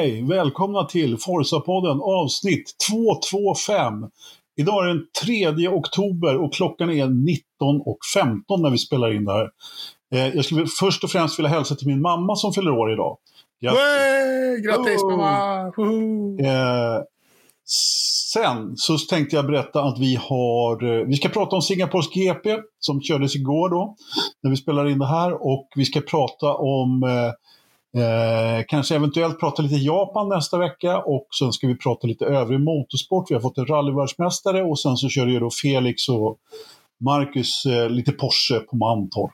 Hej! Välkomna till Forza-podden avsnitt 225. Idag är det den 3 oktober och klockan är 19.15 när vi spelar in det här. Eh, jag skulle först och främst vilja hälsa till min mamma som fyller år idag. Grattis, Grattis Oh. mamma! Eh, sen så tänkte jag berätta att vi har, eh, vi ska prata om Singapores GP som kördes igår då, när vi spelar in det här. Och vi ska prata om, eh, eh, kanske eventuellt prata lite Japan nästa vecka. Och sen ska vi prata lite övrig motorsport. Vi har fått en rallyvärldsmästare och sen så kör ju då Felix och Marcus eh, lite Porsche på Mantorp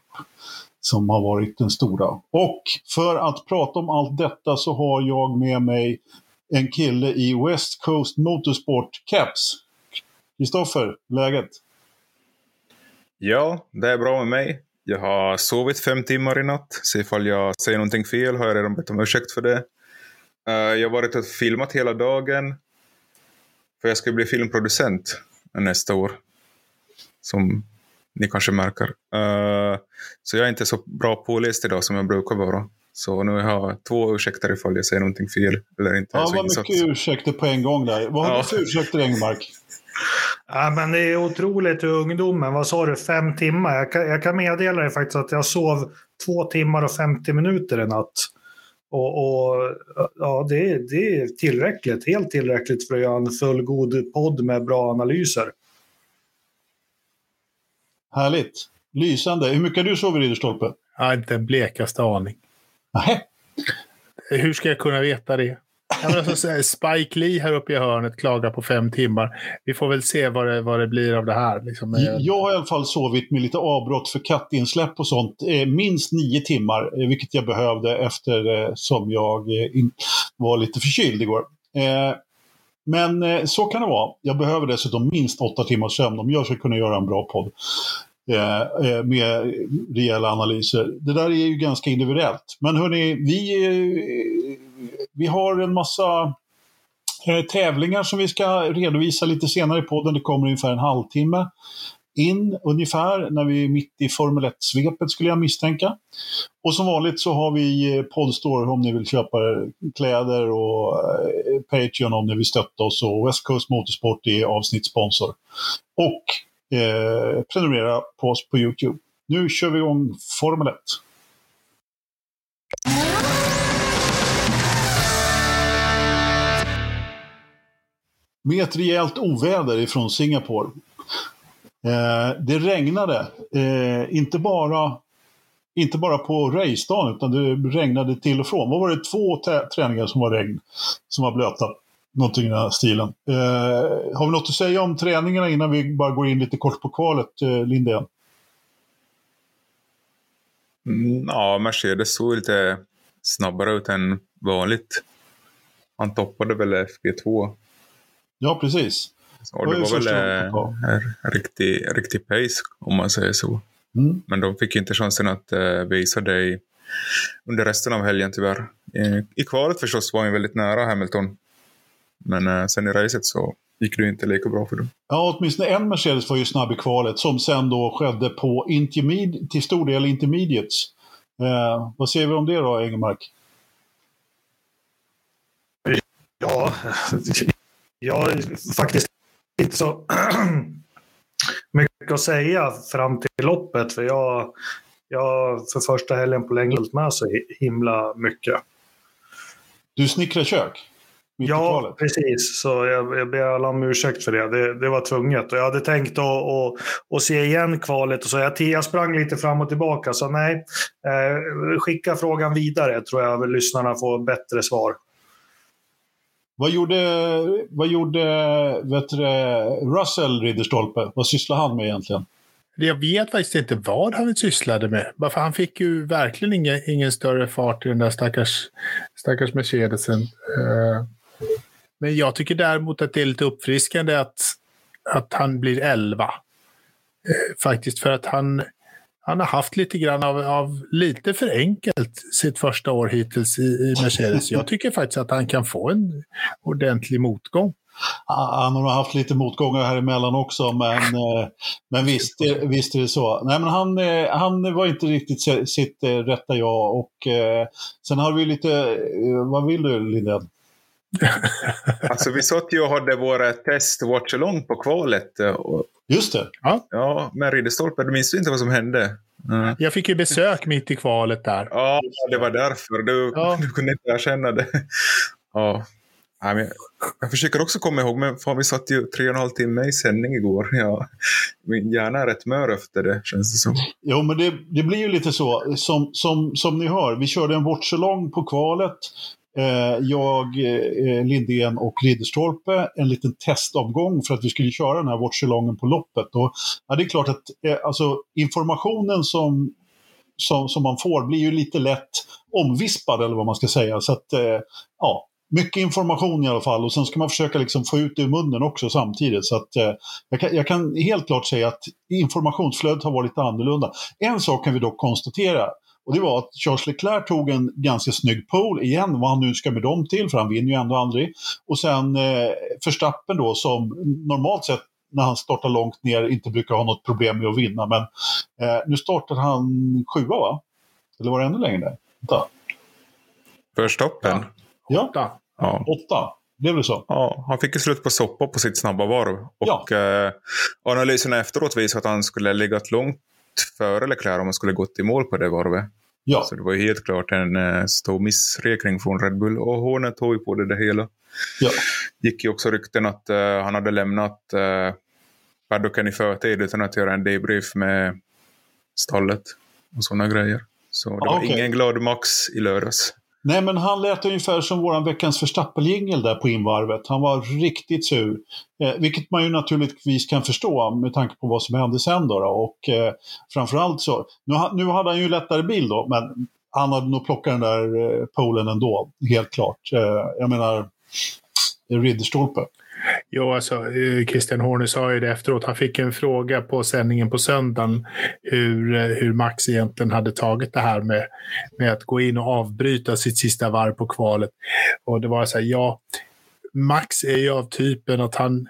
som har varit den stora. Och för att prata om allt detta så har jag med mig en kille i West Coast Motorsport Caps. Kristoffer, läget? Ja, det är bra med mig. Jag har sovit fem timmar i natt, så ifall jag säger någonting fel har jag redan bett om ursäkt för det. Eh, jag har varit och filmat hela dagen, för jag ska bli filmproducent nästa år. Som ni kanske märker. Eh, så jag är inte så bra påläst idag som jag brukar vara. Så nu har jag två ursäkter ifall jag säger någonting fel eller inte. Ja, vad mycket ursäkter på en gång där. Vad har Ja. du för ursäkter, Engmark? Ja, men det är otroligt hur ungdomen, vad sa du, fem timmar? Jag kan, jag kan meddela dig faktiskt att jag sov två timmar och 50 minuter i natt. Och, och ja, det, är- det är tillräckligt, helt tillräckligt för att göra en fullgod podd med bra analyser. Härligt. Lysande. Hur mycket har du sovit, Ridderstolpe? Har inte en blekaste aning. Nähä. Hur ska jag kunna veta det? Jag menar, alltså, så Spike Lee här uppe i hörnet klagar på fem timmar. Vi får väl se vad det, vad det blir av det här. Liksom. Eh. Jag har i alla fall sovit med lite avbrott för kattinsläpp och sånt. Eh, minst nio timmar, eh, vilket jag behövde efter som jag var lite förkyld igår. Men så kan det vara. Jag behöver dessutom minst åtta timmars sömn om jag ska kunna göra en bra podd. Med rejäla analyser. Det där är ju ganska individuellt. Men hörni, vi, vi har en massa eh, tävlingar som vi ska redovisa lite senare i podden. Det kommer ungefär en halvtimme in ungefär när vi är mitt i Formel 1-svepet skulle jag misstänka. Och som vanligt så har vi eh, Podstore om ni vill köpa kläder och eh, Patreon om ni vill stötta oss och West Coast Motorsport är avsnittssponsor. Och eh, prenumerera på oss på Youtube. Nu kör vi igång Formel 1. Med ett rejält oväder ifrån Singapore. Eh, det regnade, eh, inte, bara, inte bara på racedagen utan det regnade till och från. Vad var det? Två träningar som var regn, som var blöta. Någonting i den här stilen. Eh, har vi något att säga om träningarna innan vi bara går in lite kort på kvalet, eh, Lindén? Mm, ja, Mercedes såg lite snabbare ut än vanligt. Han toppade väl FG2. Ja, precis. Och Det var väl eh, en riktig, riktig pace, om man säger så. Mm. Men de fick inte chansen att eh, visa det i- under resten av helgen tyvärr. Eh, I kvalet förstås var han väldigt nära Hamilton. Men eh, sen i racet så gick det inte lika bra för dem. Ja, åtminstone en Mercedes var ju snabb i kvalet som sen då skedde på intermed- till stor del intermediates. Eh, vad säger vi om det då, Engelmark? Ja, jag har faktiskt inte så mycket att säga fram till loppet. För jag, jag för första helgen på länge hållit med så himla mycket. Du snickrar kök? Ja, precis. Så jag, jag ber alla om ursäkt för det. det. Det var tvunget. Och jag hade tänkt att, att, att se igen kvalet. Och så jag, jag sprang lite fram och tillbaka. Så nej, eh, skicka frågan vidare tror jag lyssnarna får bättre svar. Vad gjorde, vad gjorde vet du, Russell Ridderstolpe? Vad sysslade han med egentligen? Jag vet faktiskt inte vad han sysslade med. För han fick ju verkligen ingen, ingen större fart i den där stackars, stackars Mercedesen. Eh, men jag tycker däremot att det är lite uppfriskande att, att han blir 11. Eh, faktiskt för att han, han har haft lite grann av, av lite för enkelt sitt första år hittills i, i Mercedes. Jag tycker faktiskt att han kan få en ordentlig motgång. han har haft lite motgångar här emellan också, men, eh, men visst, visst är det så. Nej, men han, eh, han var inte riktigt sitt rätta jag. Och, sen har vi lite, vad vill du Linden? alltså vi satt ju och hade våra test watch along på kvalet. Just det. Ja, ja med Ridderstolpe. Du minns inte vad som hände? Mm. Jag fick ju besök mitt i kvalet där. Ja, det var därför. Du, ja. du kunde inte erkänna det. Ja. Jag försöker också komma ihåg, men fan, vi satt ju tre och en halv timme i sändning igår. Ja. Min hjärna är rätt mör efter det, känns det som. Jo, men det, det blir ju lite så. Som, som, som ni hör, vi körde en watchalong på kvalet. Eh, jag, eh, Lindén och Ridderstolpe en liten testomgång för att vi skulle köra den här watchalongen på loppet. Och, ja, det är klart att eh, alltså, informationen som, som, som man får blir ju lite lätt omvispad eller vad man ska säga. Så att, eh, ja, mycket information i alla fall och sen ska man försöka liksom få ut det ur munnen också samtidigt. Så att, eh, jag, kan, jag, kan, helt klart säga att informationsflödet har varit lite annorlunda. En sak kan vi dock konstatera och det var att Charles Leclerc tog en ganska snygg pole igen, vad han nu ska med dem till, för han vinner ju ändå aldrig. Och sen eh, Verstappen då som normalt sett när han startar långt ner inte brukar ha något problem med att vinna. Men eh, nu startar han sjua va? Eller var det ännu längre? Åtta? Verstappen? Ja. Åtta. Ja. Åtta. Blev det så? Ja, han fick ju slut på soppa på sitt snabba varv. Och ja. eh, analyserna efteråt visade att han skulle legat långt före Leclerc om han skulle gått i mål på det varvet. Ja. Så det var helt klart en eh, stor missräkning från Red Bull. Och Hornet tog ju på det, det hela. Ja. gick ju också rykten att uh, han hade lämnat uh, paddocken i förtid utan att göra en debrief med stallet och sådana grejer. Så det var okay. ingen glad Max i lördags. Nej, men han lät ungefär som våran veckans förstappeljingel där på invarvet. Han var riktigt sur. Eh, vilket man ju naturligtvis kan förstå med tanke på vad som hände sen då. då. Och eh, framförallt så, nu, nu hade han ju lättare bil då, men han hade nog plockat den där eh, polen ändå, helt klart. Eh, jag menar, Ridderstolpe. Jo, alltså eh, Christian Horner sa ju det efteråt. Han fick en fråga på sändningen på söndagen hur, eh, hur Max egentligen hade tagit det här med, med att gå in och avbryta sitt sista varv på kvalet. Och det var så här, ja, Max är ju av typen att han,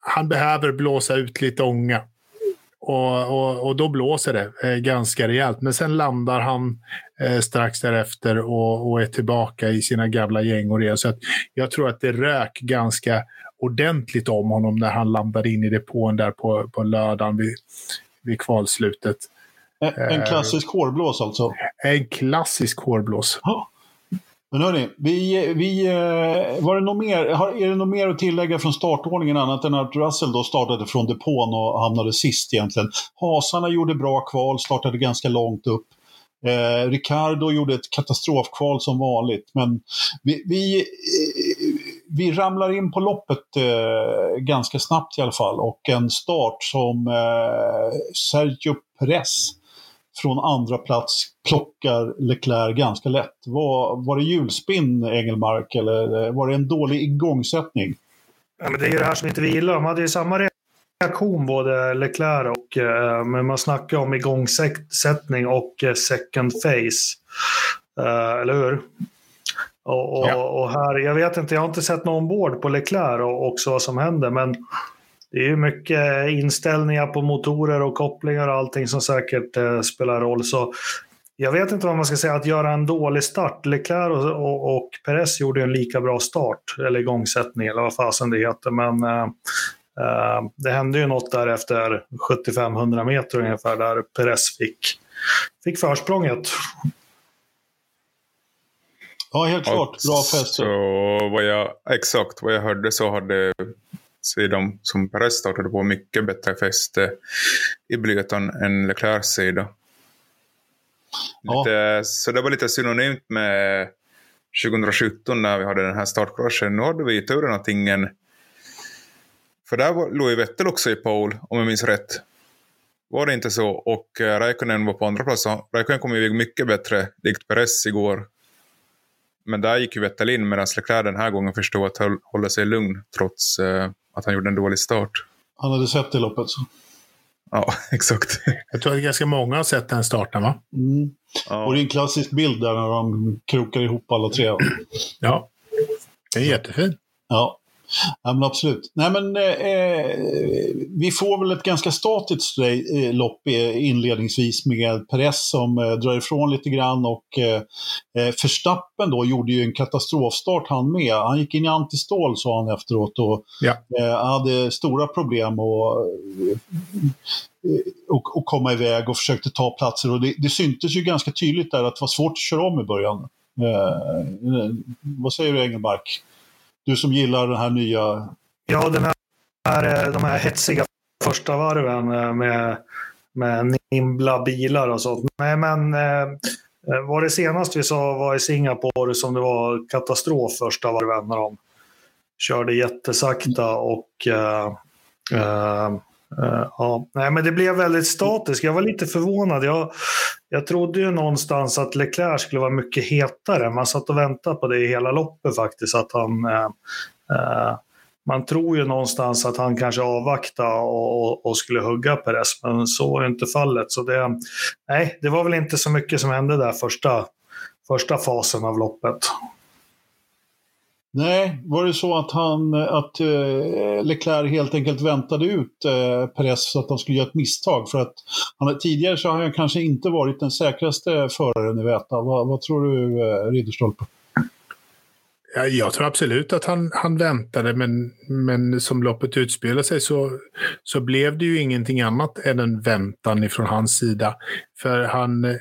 han behöver blåsa ut lite ånga. Och, och, och, då blåser det eh, ganska rejält. Men sen landar han eh, strax därefter och, och, är tillbaka i sina gamla gängor igen. Så att jag tror att det rök ganska ordentligt om honom när han landade in i depån där på, på lördagen vid, vid kvalslutet. En, en klassisk hårblås alltså? En klassisk hårblås. Oh. Men hörni, vi, vi, eh, var det något mer, är det något mer att tillägga från startordningen annat än att Russell då startade från depån och hamnade sist egentligen. Hasarna gjorde bra kval, startade ganska långt upp. Eh, Ricardo gjorde ett katastrofkval som vanligt. Men vi, vi, eh, vi ramlar in på loppet eh, ganska snabbt i alla fall. Och en start som eh, Sergio Perez från andra plats plockar Leclerc ganska lätt. Var, var det hjulspinn, Engelmark, eller var det en dålig igångsättning? Ja, men det är ju det här som inte vi gillar. De hade ju samma reaktion, både Leclerc och... Eh, men man snackar om igångsättning och eh, second face. Eh, eller hur? Och, och, ja. och, här, jag vet inte, jag har inte sett någon ombord på Leclerc och också vad som händer, men det är ju mycket inställningar på motorer och kopplingar och allting som säkert eh, spelar roll. Så jag vet inte vad man ska säga, att göra en dålig start. Leclerc och, och, och Perez gjorde en lika bra start, eller igångsättning eller vad fasen det heter. Men eh, eh, det hände ju något där efter 75-100 meter ungefär, där Perez fick, fick försprånget. Ja, helt klart. Bra fäste. Så vad jag, exakt vad jag hörde så hade sidan som Perez startade på mycket bättre fäste i blytan än Leclercs sida. Ja. så det var lite synonymt med 2017 när vi hade den här startkraschen. Nu hade vi ju turen att ingen... För där var, låg ju Vettel också i pole, om jag minns rätt. Var det inte så? Och uh, Räikkönen var på andra plats. Räikkönen kom iväg mycket bättre, likt Perez igår. Men där gick ju Vettel in medan Leclerc den här gången förstod att hålla sig lugn trots uh, att han gjorde en dålig start. Han hade sett det loppet. Så. Ja, exakt. Jag tror att ganska många har sett den starten, va? Mm. Ja. Och det är en klassisk bild där när de krokar ihop alla tre. Ja, det är jättefint. Ja. Ja, men absolut. Nej, men, eh, vi får väl ett ganska statiskt eh, lopp inledningsvis med Perez som eh, drar ifrån lite grann och eh, Förstappen då gjorde ju en katastrofstart han med. Han gick in i antistål sa han efteråt och ja. eh, hade stora problem och, och, och komma iväg och försökte ta platser och det, det syntes ju ganska tydligt där att det var svårt att köra om i början. Eh, vad säger du Engelmark? Du som gillar den här nya... Ja, den här, eh, de här hetsiga första varven eh, med, med nimbla bilar och sånt. Nej, men eh, var det senast vi sa var i Singapore som det var katastrof första varven när de körde jättesakta och uh, eh, Uh, ja, nej, men det blev väldigt statiskt. Jag var lite förvånad. Jag, jag trodde ju någonstans att Leclerc skulle vara mycket hetare. Man satt och väntade på det i hela loppet faktiskt. Att han, uh, uh, man tror ju någonstans att han kanske avvaktade och, och, och, skulle hugga Perez, men så var inte fallet. Så det, nej, det var väl inte så mycket som hände där första, första fasen av loppet. Nej, var det så att, han, att eh, Leclerc helt enkelt väntade ut eh, Perez så att han skulle göra ett misstag? För att han, tidigare så har han kanske inte varit den säkraste föraren i Väta. Vad, vad tror du, eh, Ridderstolpe? Ja, jag tror absolut att han, han väntade, men, men som loppet utspelade sig så, så blev det ju ingenting annat än en väntan ifrån hans sida. För han,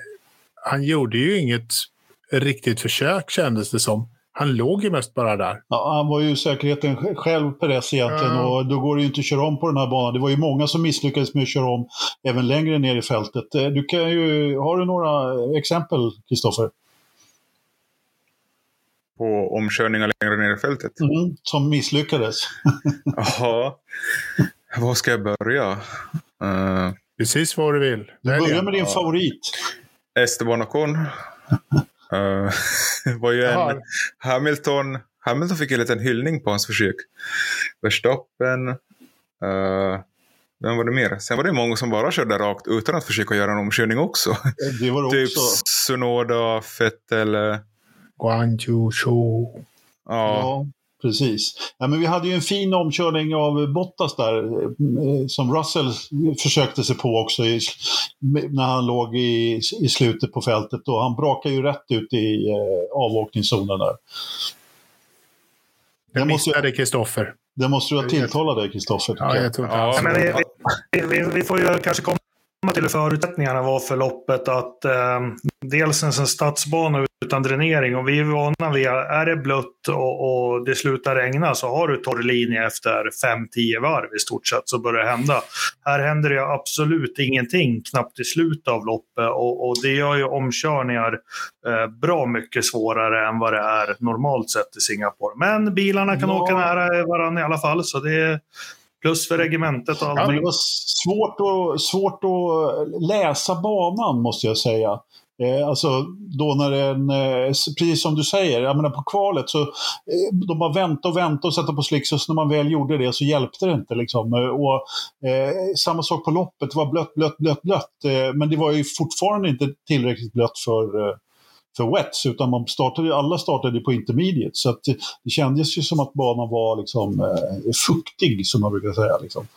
han gjorde ju inget riktigt försök kändes det som. Han låg ju mest bara där. Ja, han var ju säkerheten själv, Perez egentligen, ja. och då går det ju inte att köra om på den här banan. Det var ju många som misslyckades med att köra om även längre ner i fältet. Eh, du kan ju, har du några exempel, Kristoffer? På omkörningar längre ner i fältet? Mm, som misslyckades. Ja, var ska jag börja? Uh... Precis var du vill. Du börjar med din favorit. Esteban Ocon. Uh, var ju en Hamilton, Hamilton fick en liten hyllning på hans försök. Verstappen, uh, vem var det mer? Sen var det många som bara körde rakt utan att försöka göra en omkörning också. Det var det typ också. Sunoda, Vettel. Guangzhou Show. Ja. ja. Precis. Ja, men vi hade ju en fin omkörning av Bottas där eh, som Russell försökte sig på också i, när han låg i, i slutet på fältet. Och han brakade ju rätt ut i eh, avåkningszonen där. Det missade Kristoffer. Det måste du ha tilltalat dig, Kristoffer. Ja, jag tror ja, men vi, vi, vi, får ju kanske komma till förutsättningarna var för loppet att eh, dels en stadsbana utan dränering och vi är vana vid att är det blött och, och, det slutar regna så har du torr linje efter 5-10 varv i stort sett så börjar det hända. Här händer det absolut ingenting knappt i slutet av loppet och, och det gör ju omkörningar eh, bra mycket svårare än vad det är normalt sett i Singapore. Men bilarna kan ja. åka nära varandra i alla fall så det Plus för regementet och allting. Ja, det var svårt att, svårt att läsa banan måste jag säga. Eh, alltså då när den, eh, precis som du säger, jag menar på kvalet så eh, de bara väntade och väntade och satte på slicks och när man väl gjorde det så hjälpte det inte. Liksom. Eh, och, eh, samma sak på loppet, det var blött, blött, blött, blött. Eh, men det var ju fortfarande inte tillräckligt blött för eh, för wets, utan man startade, alla startade på intermediate. Så det, det kändes ju som att banan var liksom, eh, fuktig, som man brukar säga, liksom,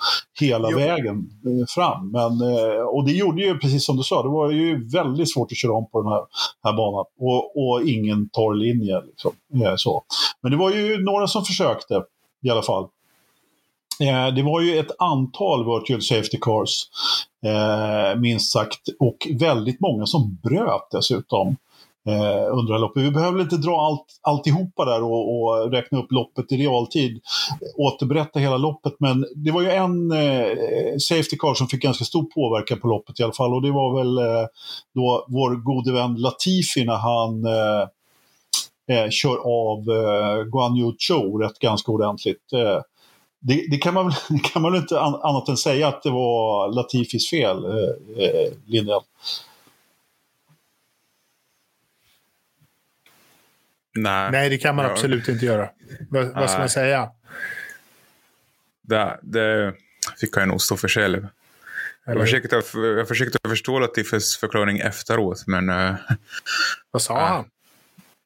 hela jo. vägen eh, fram. Men, eh, och det gjorde ju, precis som du sa, det var ju väldigt svårt att köra om på den här, här banan. Och, och ingen torr linje. Liksom, eh, så. Men det var ju några som försökte i alla fall. Eh, det var ju ett antal virtual safety cars, eh, minst sagt, och väldigt många som bröt dessutom eh, under loppet. Vi behöver inte dra allt, alltihopa där och, och räkna upp loppet i realtid, återberätta hela loppet, men det var ju en eh, Safety Car som fick ganska stor påverkan på loppet i alla fall och det var väl eh, då vår gode vän Latifi när han eh, eh kör av eh, Guan Yu Chou rätt ganska ordentligt. Eh, det, det, kan man, kan man väl inte annat än säga att det var Latifis fel, eh, eh, Lindell. Nej, Nej det kan man absolut inte göra. Vad, vad ska man säga? Det, det fick jag nog stå för själv. Jag försökte, jag försökte förstå Latifes förklaring efteråt, men... Uh, vad sa uh, han?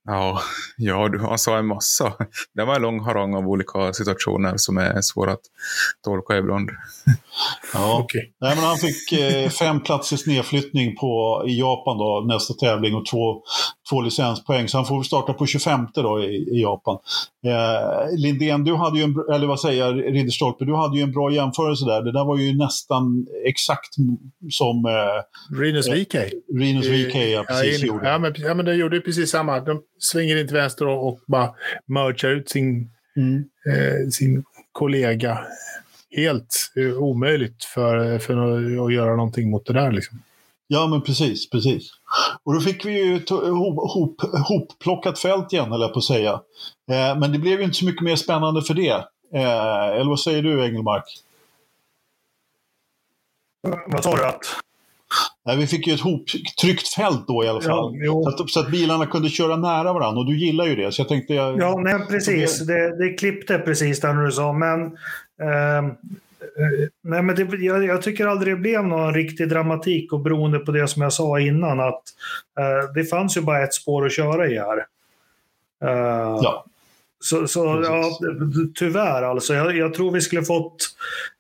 Ja, ja han sa en massa. Det var en lång harang av olika situationer som är svåra att tolka ibland. Ja. Okej. Nej, men han fick eh, fem platsers nedflyttning på, i Japan då, nästa tävling och två, två licenspoäng. Så han får starta på 25 då i, i Japan. Eh, Lindén, du hade ju en, eller vad säger jag, Ridderstolpe, du hade ju en bra jämförelse där. Det där var ju nästan exakt som eh, Rinus VK. Rinus VK ja, precis ja, gjorde. ja, men, ja, men de gjorde ju precis samma. De svänger in till vänster och, och bara mergar ut sin, Mm. eh, sin kollega. Helt eh, omöjligt för, för att, att göra någonting mot det där. Liksom. Ja, men precis, precis. Och då fick vi ju hop, hop, hopplockat fält igen, eller på att säga. Eh, men det blev ju inte så mycket mer spännande för det. Eh, eller vad säger du, Engelmark? Vad sa du? Att? Nej, vi fick ju ett hoptryckt fält då i alla fall. Ja, så, att, så att bilarna kunde köra nära varandra. Och du gillar ju det, så jag tänkte... Jag, Ja, nej, precis. Det, det klippte precis där du sa. Men, eh, nej, men det, jag, jag tycker aldrig det blev någon riktig dramatik och beroende på det som jag sa innan att eh, det fanns ju bara ett spår att köra i här. Eh, ja. Så, så ja, tyvärr alltså. Jag, jag tror vi skulle fått...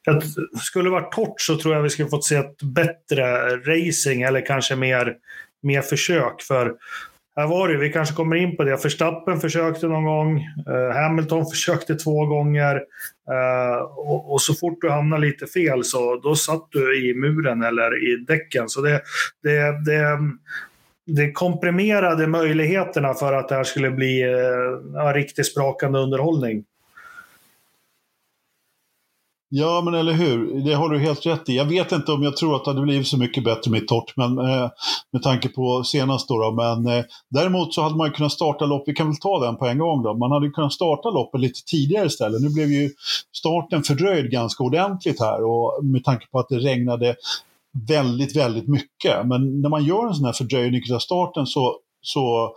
Att, skulle det varit torrt så tror jag vi skulle fått se ett bättre racing eller kanske mer, mer försök. För här var det vi kanske kommer in på det. Verstappen försökte någon gång. eh, Hamilton försökte två gånger. eh, och, och så fort du hamnar lite fel så då satt du i muren eller i däcken. Så det, det, det, det komprimerade möjligheterna för att det här skulle bli eh, riktigt sprakande underhållning. Ja, men eller hur? Det har du helt rätt i. Jag vet inte om jag tror att det hade blivit så mycket bättre med torrt, men eh, med tanke på senast då. då. Men eh, däremot så hade man ju kunnat starta loppet, vi kan väl ta den på en gång då. Man hade ju kunnat starta loppet lite tidigare istället. Nu blev ju starten fördröjd ganska ordentligt här och med tanke på att det regnade väldigt, väldigt mycket. Men när man gör en sån här fördröjning av starten så, så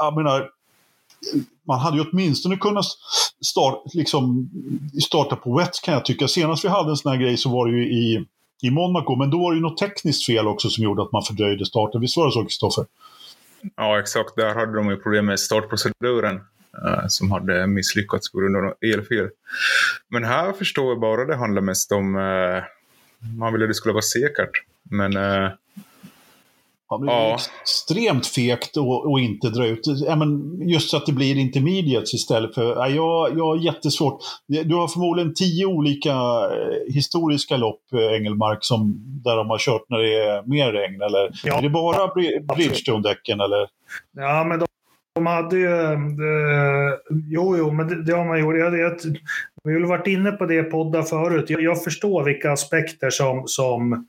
jag menar, man hade ju åtminstone kunnat start, liksom, starta på wet kan jag tycka. Senast vi hade en sån här grej så var det ju i, i Monaco, men då var det ju något tekniskt fel också som gjorde att man fördröjde starten. Visst var det så, Kristoffer? Ja, exakt. Där hade de ju problem med startproceduren eh, som hade misslyckats på grund av elfel. Men här förstår jag bara det handlar mest om... Uh, man ville att det skulle vara säkert. Men uh, Ja, men det är Ja. extremt fegt att inte dra ut. Ja, men just så att det blir intermediates istället för... Ja, jag, jag har jättesvårt. Du har förmodligen tio olika eh, historiska lopp, eh, Engelmark, som, där de har kört när det är mer regn. Eller Ja. är det bara Bri- Bridgestone-däcken? Eller? Ja, men de, de hade ju... eh, jo, jo, men det, det har man gjort. Jag, jag, vi har väl varit inne på det i poddar förut. Jag, jag förstår vilka aspekter som, som,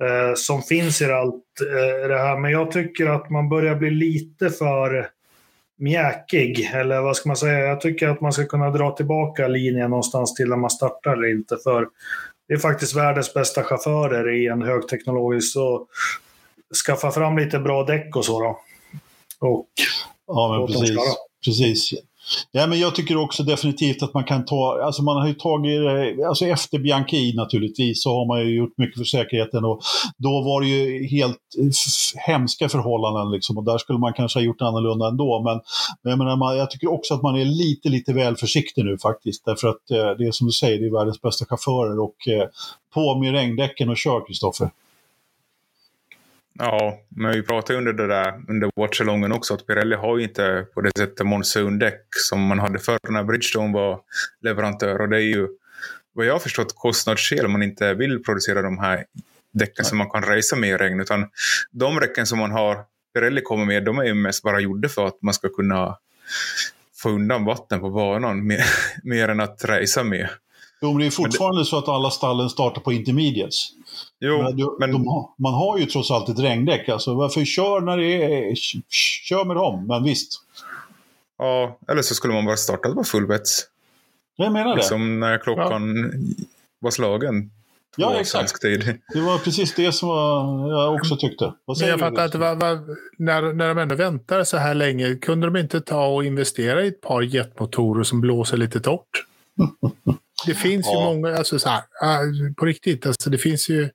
eh, som finns i allt eh, det här. Men jag tycker att man börjar bli lite för mjäkig. Eller vad ska man säga? Jag tycker att man ska kunna dra tillbaka linjen någonstans till när man startar eller inte. För det är faktiskt världens bästa chaufförer i en högteknologisk. Så skaffa fram lite bra däck och så då. Och Ja, men precis. precis. Ja, men jag tycker också definitivt att man kan ta, alltså man har ju tagit, alltså efter Bianchi naturligtvis så har man ju gjort mycket för säkerheten och då var det ju helt hemska förhållanden liksom och där skulle man kanske ha gjort annorlunda ändå. Men, men jag, menar, man, jag tycker också att man är lite, lite väl försiktig nu faktiskt därför att eh, det är som du säger, det är världens bästa chaufförer och eh, på med regndäcken och kör Kristoffer. Ja, men vi pratade under det där under watchalongen också att Pirelli har ju inte på det sättet monsundäck som man hade förr när Bridgestone var leverantör. Och det är ju vad jag har förstått kostnadsskäl man inte vill producera de här däcken som man kan racea med i regn. Utan de däcken som man har Pirelli kommer med, de är ju mest bara gjorda för att man ska kunna få undan vatten på banan mer, mer än att racea med. Jo, men det är fortfarande så att alla stallen startar på intermediates. Jo, Men, du, men de har, man har ju trots allt ett regndäck. Alltså, varför kör när det är... Kör med dem, men visst. ja, eller så skulle man bara starta på fullvets. Jag menar det. Liksom när klockan var slagen. Ja, exakt. tid. Det var precis det som jag också tyckte. Vad Men säger jag du, fattar inte, när, när de ändå väntar så här länge, kunde de inte ta och investera i ett par jetmotorer som blåser lite torrt? Det finns ju Ja. många, alltså så här, äh, på riktigt, alltså det finns ju,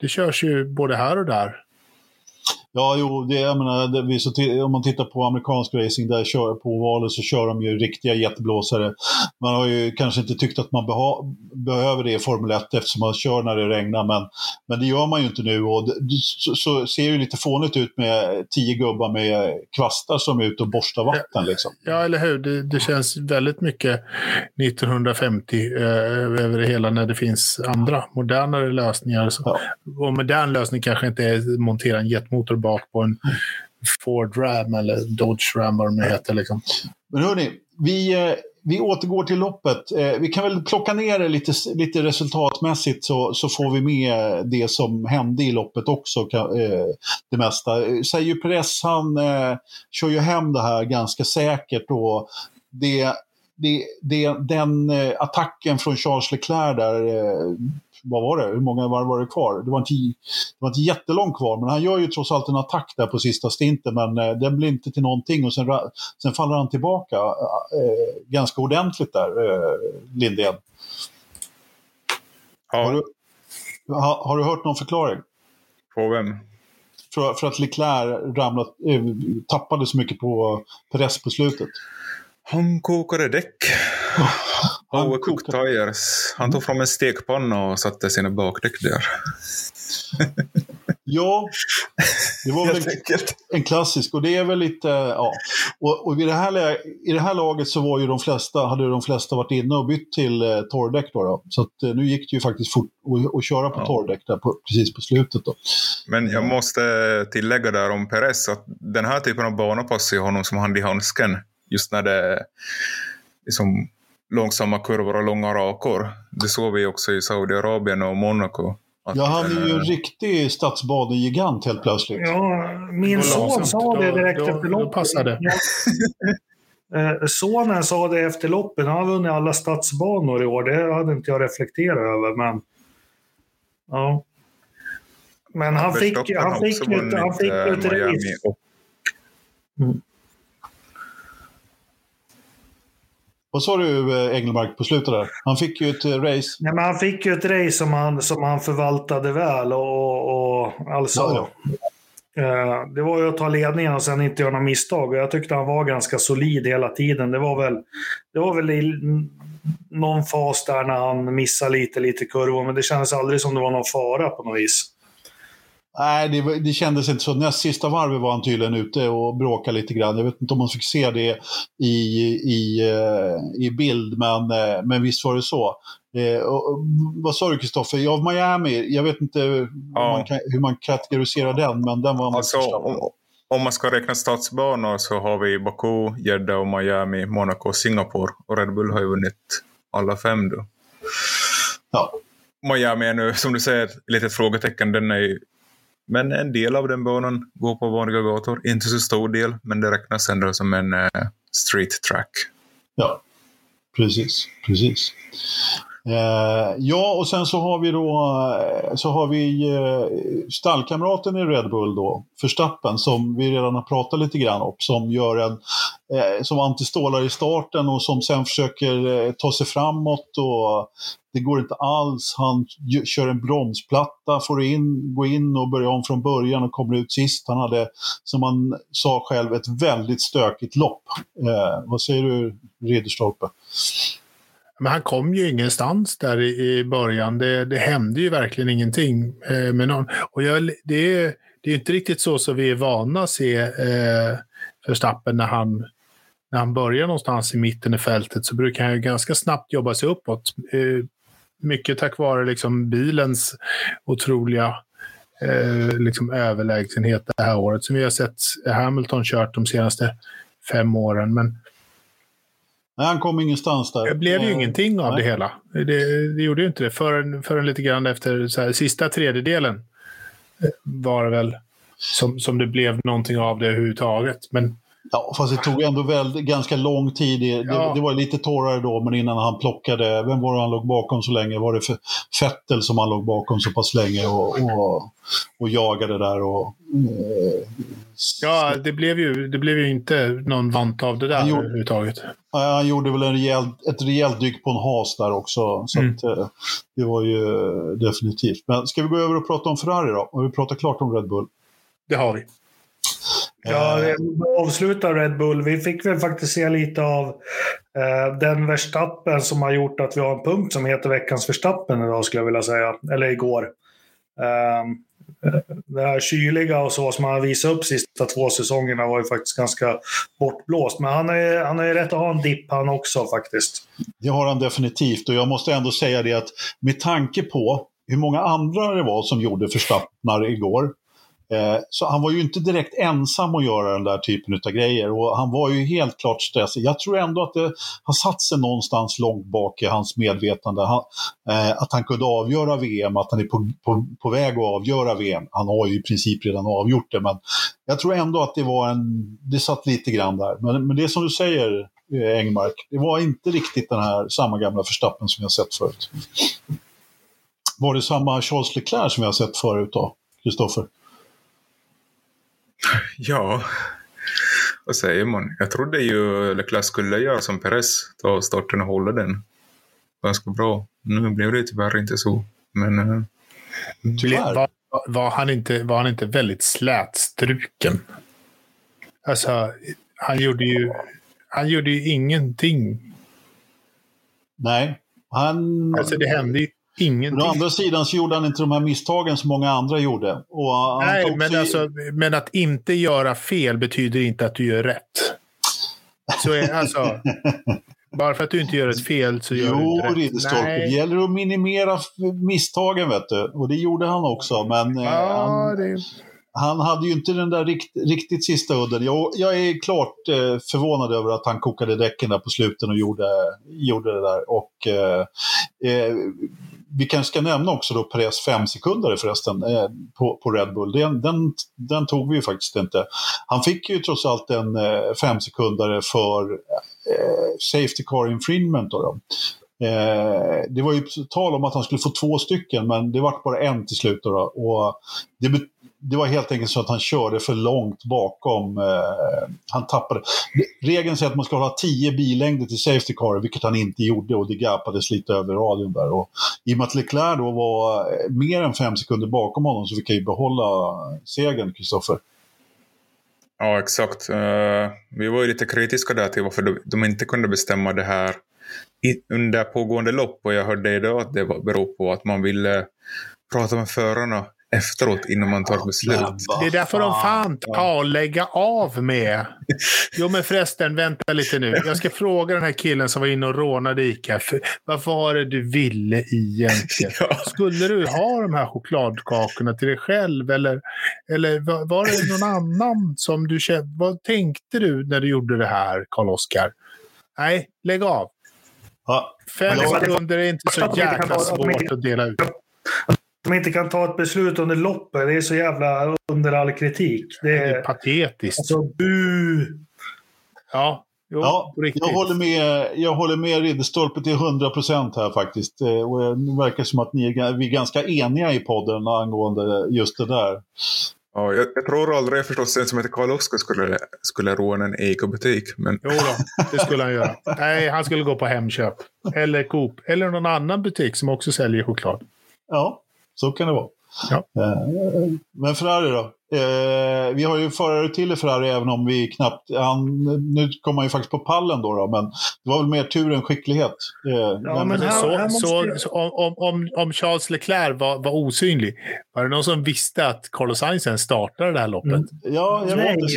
det körs ju både här och där. Ja, jo, det, jag menar, det, vi, så om man tittar på amerikansk racing, där kör, på ovalen så kör de ju riktiga jätteblåsare. Man har ju kanske inte tyckt att man beha, behöver det i Formel 1 eftersom man kör när det regnar, men, men det gör man ju inte nu. Och det, så, så ser det ju lite fånigt ut med tio gubbar med kvastar som är ute och borstar vatten. Liksom. Ja, eller hur? Det, det känns väldigt mycket 1950 eh, över det hela när det finns andra modernare lösningar. Ja. Och modern lösning kanske inte är att montera en jetmotor bak på en Ford Ram eller Dodge Ram vad de nu heter. Liksom. Men hörni, vi, eh, vi återgår till loppet. Eh, vi kan väl plocka ner det lite, lite resultatmässigt så, så får vi med det som hände i loppet också, eh, det mesta. Sergio Perez han kör ju hem det här ganska säkert och det det, det, den attacken från Charles Leclerc där vad var det, hur många varv var det kvar? Det var, inte, det var inte jättelångt kvar, men han gör ju trots allt en attack där på sista stinten, men eh, den blir inte till någonting och sen, sen faller han tillbaka eh, ganska ordentligt där, eh, Lindén. Ja. Har, du, ha, har du hört någon förklaring? På vem? För, för att Leclerc ramlat, eh, tappade så mycket på press på slutet. Han kokade däck. Overcooked tires. Han tog fram en stekpanna och satte sina bakdäck där. ja, det var väl en klassisk. Och det är väl lite, ja. Och, och i, det här, i det här laget så var ju de flesta, hade de flesta varit inne och bytt till eh, torrdäck. Då, då. Så att, eh, nu gick det ju faktiskt fort att köra på ja. torrdäck där på, precis på slutet. Då. Men jag måste tillägga där om Perez att den här typen av bana passar ju honom som hand i handsken just när det är liksom långsamma kurvor och långa rakor. Det såg vi också i Saudiarabien och Monaco. Ja, han är ju en riktig stadsbadengigant helt plötsligt. Ja, min son sa det direkt då, efter loppet. passade. Eh, sonen sa det efter loppet. Han har vunnit alla stadsbanor i år. Det hade inte jag reflekterat över. Men, ja. men han fick, han fick, han fick, han fick ett race. Mm. Vad sa du Engelmark på slutet där? Han fick ju ett eh, race. Nej, men han fick ju ett race som han, som han förvaltade väl. Och, och alltså, ja, ja. Eh, det var ju att ta ledningen och sen inte göra några misstag. Och jag tyckte han var ganska solid hela tiden. Det var väl, det var väl i någon fas där när han missade lite, lite kurvor. Men det kändes aldrig som det var någon fara på något vis. Nej, det, det kändes inte så. Näst sista varvet var han tydligen ute och bråkade lite grann. Jag vet inte om man fick se det i, i, eh, i bild, men, eh, men visst var det så. Eh, och, vad sa du Kristoffer? Ja, Miami, jag vet inte ja. man kan, hur man kategoriserar den, men den var alltså, om, om man ska räkna stadsbanor så har vi Baku, Jeddah och Miami, Monaco och Singapore. Och Red Bull har ju vunnit alla fem då. Ja. Miami är nu, som du säger, ett litet frågetecken. Den är men en del av den banan går på vanliga gator. Inte så stor del, men det räknas ändå som en uh, street track. Ja, precis. precis. Eh, ja, och sen så har vi då eh, så har vi eh, stallkamraten i Red Bull då, Förstappen, som vi redan har pratat lite grann om, som gör en eh, som antistålar i starten och som sen försöker eh, ta sig framåt och det går inte alls. Han kör en bromsplatta, får in, gå in och börja om från början och kommer ut sist. Han hade, som han sa själv, ett väldigt stökigt lopp. Eh, vad säger du, Ridderstolpe? Men han kom ju ingenstans där i, början. Det, det hände ju verkligen ingenting eh, med någon. Och jag, det, är, det är inte riktigt så som vi är vana att se eh, Verstappen när han, när han börjar någonstans i mitten i fältet så brukar han ju ganska snabbt jobba sig uppåt. Eh, mycket tack vare liksom bilens otroliga eh, liksom överlägsenhet det här året som vi har sett Hamilton kört de senaste fem åren. Men Nej, han kom ingenstans där. Det blev ju ingenting av nej. det hela. Det, det, gjorde ju inte det förrän, förrän lite grann efter så här, sista tredjedelen eh, var det väl som, som det blev någonting av det överhuvudtaget. Men Ja, fast det tog ändå väl ganska lång tid. Det, ja. det, var lite torrare då, men innan han plockade, vem var det han låg bakom så länge? Var det för Fettel som han låg bakom så pass länge och, och, och jagade där? Och, eh, ja, det blev, ju, det blev ju inte någon vant av det där han gjorde, överhuvudtaget. Han gjorde väl en rejäl, ett rejält dyk på en has där också. Så mm. att, eh, det var ju definitivt. Men ska vi gå över och prata om Ferrari då? Har vi pratat klart om Red Bull? det har vi. Ja, avsluta Red Bull. Vi fick väl faktiskt se lite av eh, den Verstappen som har gjort att vi har en punkt som heter veckans Verstappen idag skulle jag vilja säga. Eller igår. Um, det här kyliga och så som han visat upp sista två säsongerna var ju faktiskt ganska bortblåst. Men han har han har ju rätt att ha en dipp han också faktiskt. Det har han definitivt och jag måste ändå säga det att med tanke på hur många andra det var som gjorde förstappnar igår Eh, Eh, så han var ju inte direkt ensam att göra den där typen av grejer och han var ju helt klart stressad. Jag tror ändå att det har satt sig någonstans långt bak i hans medvetande. Han, eh, att han kunde avgöra VM, att han är på, på, på, väg att avgöra VM. Han har ju i princip redan avgjort det, men jag tror ändå att det var en, det satt lite grann där. Men, men det är som du säger, eh, Engmark, det var inte riktigt den här samma gamla förstappen som jag sett förut. Var det samma Charles Leclerc som jag sett förut då, Kristoffer? Ja, vad säger man? Jag trodde ju Leclerc skulle göra som Perez, ta starten och hålla den ganska bra. Nu blev det tyvärr inte så. Men, uh, tyvärr. Var, var, han inte, var han inte väldigt slätstruken? Alltså, han gjorde ju, han gjorde ju ingenting. Nej, han... Alltså det hände ju Ingenting. å andra sidan så gjorde han inte de här misstagen som många andra gjorde. Nej, men, alltså, men att inte göra fel betyder inte att du gör rätt. Så är, alltså, bara för att du inte gör ett fel så gör jo, du inte rätt. Nej. Det gäller att minimera misstagen, vet du. Och det gjorde han också. Men eh, ja, han, det han hade ju inte den där rikt, riktigt sista udden. Jag, jag är klart eh, förvånad över att han kokade däcken där på slutet och gjorde, gjorde det där. Och eh, eh vi kanske ska nämna också då Perez fem sekunder förresten eh, på, på Red Bull. Den, den, den, tog vi ju faktiskt inte. Han fick ju trots allt en eh, fem för eh, Safety Car Infringement. Då, då. Eh, det var ju tal om att han skulle få två stycken men det var bara en till slut. Då, då. Och det, det var helt enkelt så att han körde för långt bakom. Eh, han tappade. Regeln säger att man ska ha 10 billängder till Safety Car, vilket han inte gjorde och det gapades lite över radion där. Och I och med att Leclerc då var eh, mer än fem sekunder bakom honom så fick han ju behålla segern, Kristoffer. Ja, exakt. Uh, vi var ju lite kritiska där till varför de, de inte kunde bestämma det här i, under pågående lopp och jag hörde idag att det beror på att man ville prata med förarna efteråt innan man tar beslut. Det är därför de fan tar lägga av med. Jo men förresten, vänta lite nu. Jag ska fråga den här killen som var inne och rånade ICA. Vad var det du ville egentligen? Ja. Skulle du ha de här chokladkakorna till dig själv? Eller, eller var det någon annan som du kände? Vad tänkte du när du gjorde det här, Karl-Oskar? Nej, lägg av. Ja. Fem sekunder är inte så jäkla svårt att dela ut de inte kan ta ett beslut under loppet. Det är så jävla under all kritik. Det är, det är patetiskt. Alltså, bu! Ja, jo, ja jag, håller med, jag håller med Ridderstolpe till 100 procent här faktiskt. Eh, och det verkar som att ni är, vi är ganska eniga i podden angående just det där. Ja, jag, jag tror aldrig förstås en som heter Karl Oskar skulle, skulle råna en ICA-butik. Men... Jo då, det skulle han göra. Nej, han skulle gå på Hemköp. Eller Coop. Eller någon annan butik som också säljer choklad. Ja, så kan det vara. Ja. Eh, men Ferrari då? Eh, vi har ju förare till i Ferrari även om vi knappt... Han, nu kommer han ju faktiskt på pallen då, då, men det var väl mer tur än skicklighet. Eh, ja, men här, så, här så, så, om, om, om Charles Leclerc var, var osynlig, var det någon som visste att Carlos Sainz startade det här loppet? Mm. Ja, jag vet inte.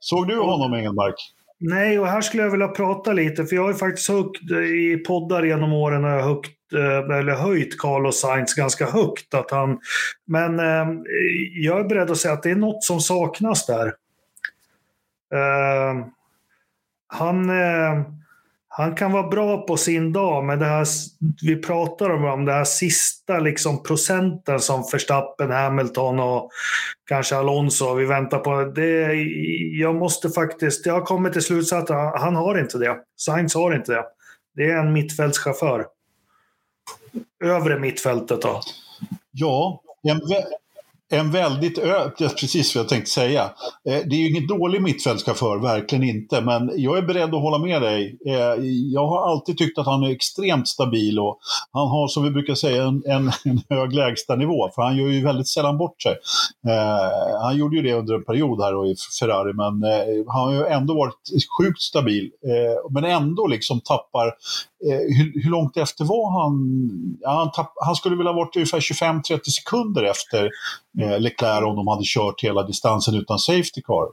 Såg du honom, Engelmark? Nej, och här skulle jag vilja prata lite, för jag har ju faktiskt huggit i poddar genom åren och jag har huggit Eh, Eh, eller höjt Carlos Sainz ganska högt. Att han, men eh, jag är beredd att säga att det är något som saknas där. Eh, han, eh, han kan vara bra på sin dag, men det här vi pratar om, om det här sista liksom, procenten som Verstappen, Hamilton och kanske Alonso, vi väntar på. Det, jag måste faktiskt, jag har kommit till slutsatsen att han har inte det. Sainz har inte det. Det är en mittfältschaufför övre mittfältet då? Ja, en, en väldigt ö... Precis vad jag tänkte säga. Eh, det är ju ingen dålig mittfältschaufför, verkligen inte. Men jag är beredd att hålla med dig. Eh, jag har alltid tyckt att han är extremt stabil och han har, som vi brukar säga, en, en, en hög lägstanivå. För han gör ju väldigt sällan bort sig. Eh, han gjorde ju det under en period här i Ferrari, men eh, han har ju ändå varit sjukt stabil. Eh, men ändå liksom tappar Eh, hur, hur, långt efter var han? Ja, han, tapp, han skulle väl ha varit ungefär 25-30 sekunder efter eh, Leclerc om de hade kört hela distansen utan Safety Car.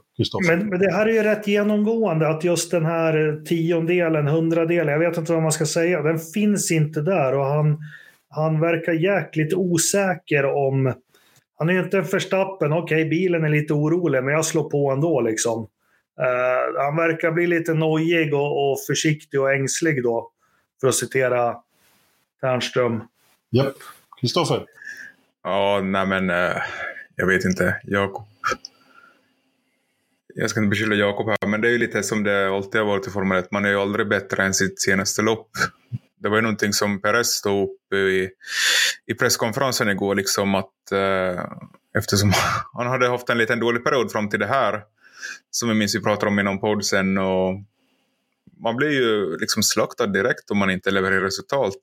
Men, men, det här är ju rätt genomgående att just den här eh, tiondelen, hundradelen, jag vet inte vad man ska säga, den finns inte där och han, han verkar jäkligt osäker om han är ju inte en förstappen, okej okay, bilen är lite orolig men jag slår på ändå liksom. Uh, han verkar bli lite nojig och, och försiktig och ängslig då. För att citera Ternström. Japp. Kristoffer? Ja, nej men uh, jag vet inte. Jakob. Jag ska inte beskylla Jakob här, men det är ju lite som det alltid har varit i Formel 1. Man är ju aldrig bättre än sitt senaste lopp. Det var ju någonting som Perez stod upp i, i presskonferensen igår, liksom att uh, eftersom han hade haft en liten dålig period fram till det här, som vi minns vi pratade om i någon podd sen, och man blir ju liksom slaktad direkt om man inte levererar resultat.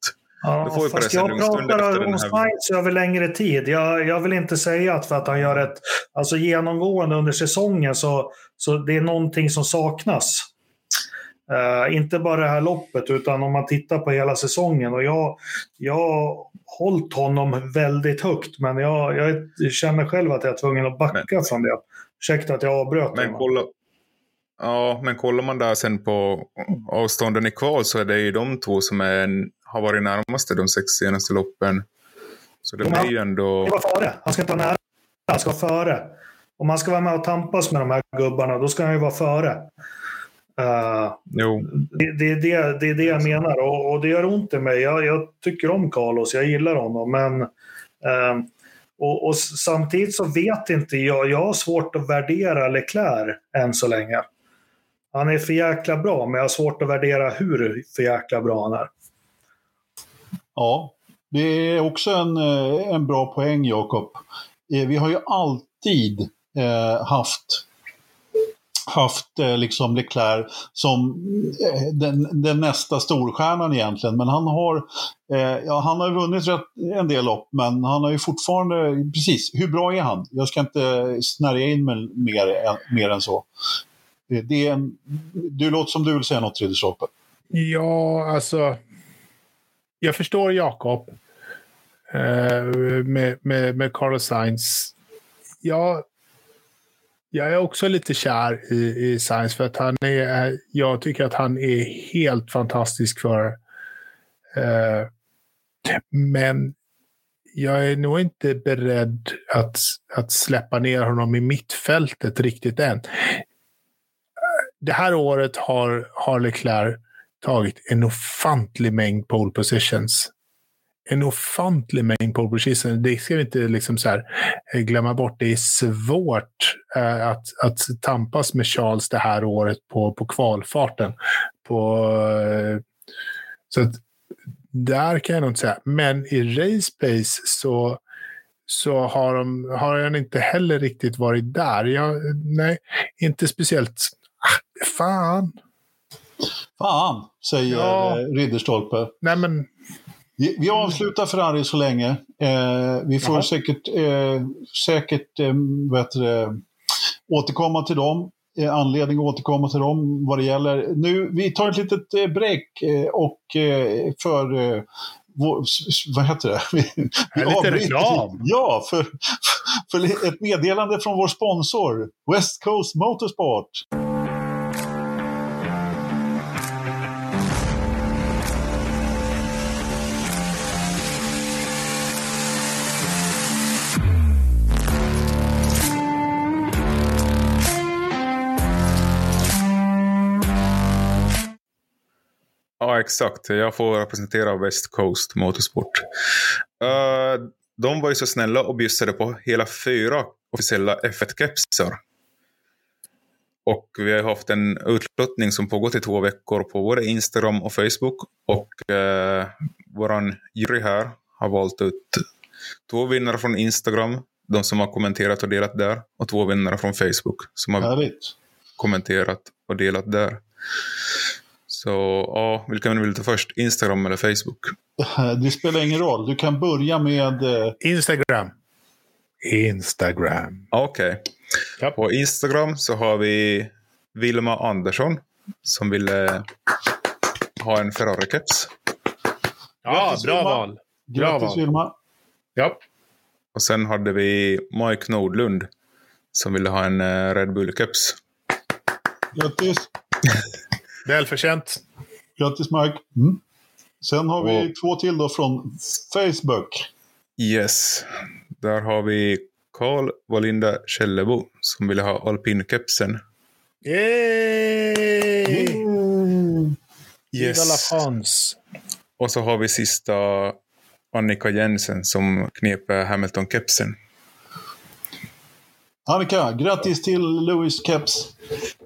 Ja, fast jag pratar om Sainz över längre tid. Jag, jag, vill inte säga att för att han gör ett... Alltså genomgående under säsongen så, så det är någonting som saknas. Uh, inte bara det här loppet utan om man tittar på hela säsongen. Och jag, jag har hållit honom väldigt högt men jag, jag känner själv att jag är tvungen att backa men, från det. Ursäkta att jag avbröt. Men kolla, Ja, men kollar man där sen på avstånden i kval så är det ju de två som är, har varit närmaste de sex senaste loppen. Så det blir ju ändå... Det var före. Han ska inte vara nära. Han ska vara före. Om man ska vara med och tampas med de här gubbarna, då ska han ju vara före. Uh, jo. Det, det, det, det är det jag menar och, och det gör ont i mig. Jag, jag, tycker om Carlos, jag gillar honom. Men, uh, och, och, samtidigt så vet inte jag, jag har svårt att värdera Leclerc än så länge. Han är för jäkla bra, men jag har svårt att värdera hur för jäkla bra han är. Ja, det är också en, eh, en bra poäng, Jakob. Eh, vi har ju alltid eh, haft haft eh, liksom Leclerc som eh, den, den, nästa storstjärnan egentligen. Men han har, eh, ja, han har vunnit rätt, en del lopp, men han har ju fortfarande, precis, hur bra är han? Jag ska inte snärja in mig mer, mer än så. Det är en, du låter som du vill säga något, Ridderstolpe. Ja, alltså. Jag förstår Jakob. Eh, med, med, med Carlos Sainz. Jag, jag är också lite kär i, i Sainz för att han är, eh, jag tycker att han är helt fantastisk för. Eh, men jag är nog inte beredd att, att släppa ner honom i mittfältet riktigt än det här året har, har Leclerc tagit en ofantlig mängd pole positions. En ofantlig mängd pole positions. Det ska vi inte liksom så här eh, glömma bort. Det är svårt eh, att, att tampas med Charles det här året på, på kvalfarten. På, eh, så att, där kan jag nog inte säga. Men i race pace så, så har, de, har han inte heller riktigt varit där. Jag, nej, inte speciellt Fan. Fan, säger ja. Eh, Ridderstolpe. Nej, men... vi, vi avslutar Ferrari så länge. Eh, vi får Jaha. säkert, eh, säkert eh, det, återkomma till dem. Eh, anledning att återkomma till dem vad det gäller. Nu, vi tar ett litet eh, break eh, och för vad heter det? Vi, vi lite reklam. Ja, för, för ett meddelande från vår sponsor West Coast Motorsport. Ja, exakt. Jag får representera West Coast Motorsport. Uh, de var ju så snälla och bjussade på hela fyra officiella F1-kepsar. Och vi har haft en utlottning som pågått i två veckor på både Instagram och Facebook. Och uh, vår jury här har valt ut två vinnare från Instagram. de som har kommenterat och delat där. Och två vinnare från Facebook som har Härligt. kommenterat och delat där. Så ja, vilken vill du ta först? Instagram eller Facebook? Det spelar ingen roll. Du kan börja med... eh, Instagram. Instagram. Okej. Ja. På Instagram så har vi Vilma Andersson som ville ha en Ferrari-keps. Ja, Grattis, bra Vilma. val. Bra Grattis val. Vilma. Ja. Och sen hade vi Mike Nordlund som ville ha en eh, Red Bull-keps. Grattis. Välförtjänt. Grattis Mike. Mm. Sen har vi Och- två till då från Facebook. Yes. Där har vi Karl Wallinda Källebo som ville ha alpinkepsen. Yay! Mm. France. Och så har vi sista Annika Jensen som knep Hamilton-kepsen. Annika, grattis till Louis Keps.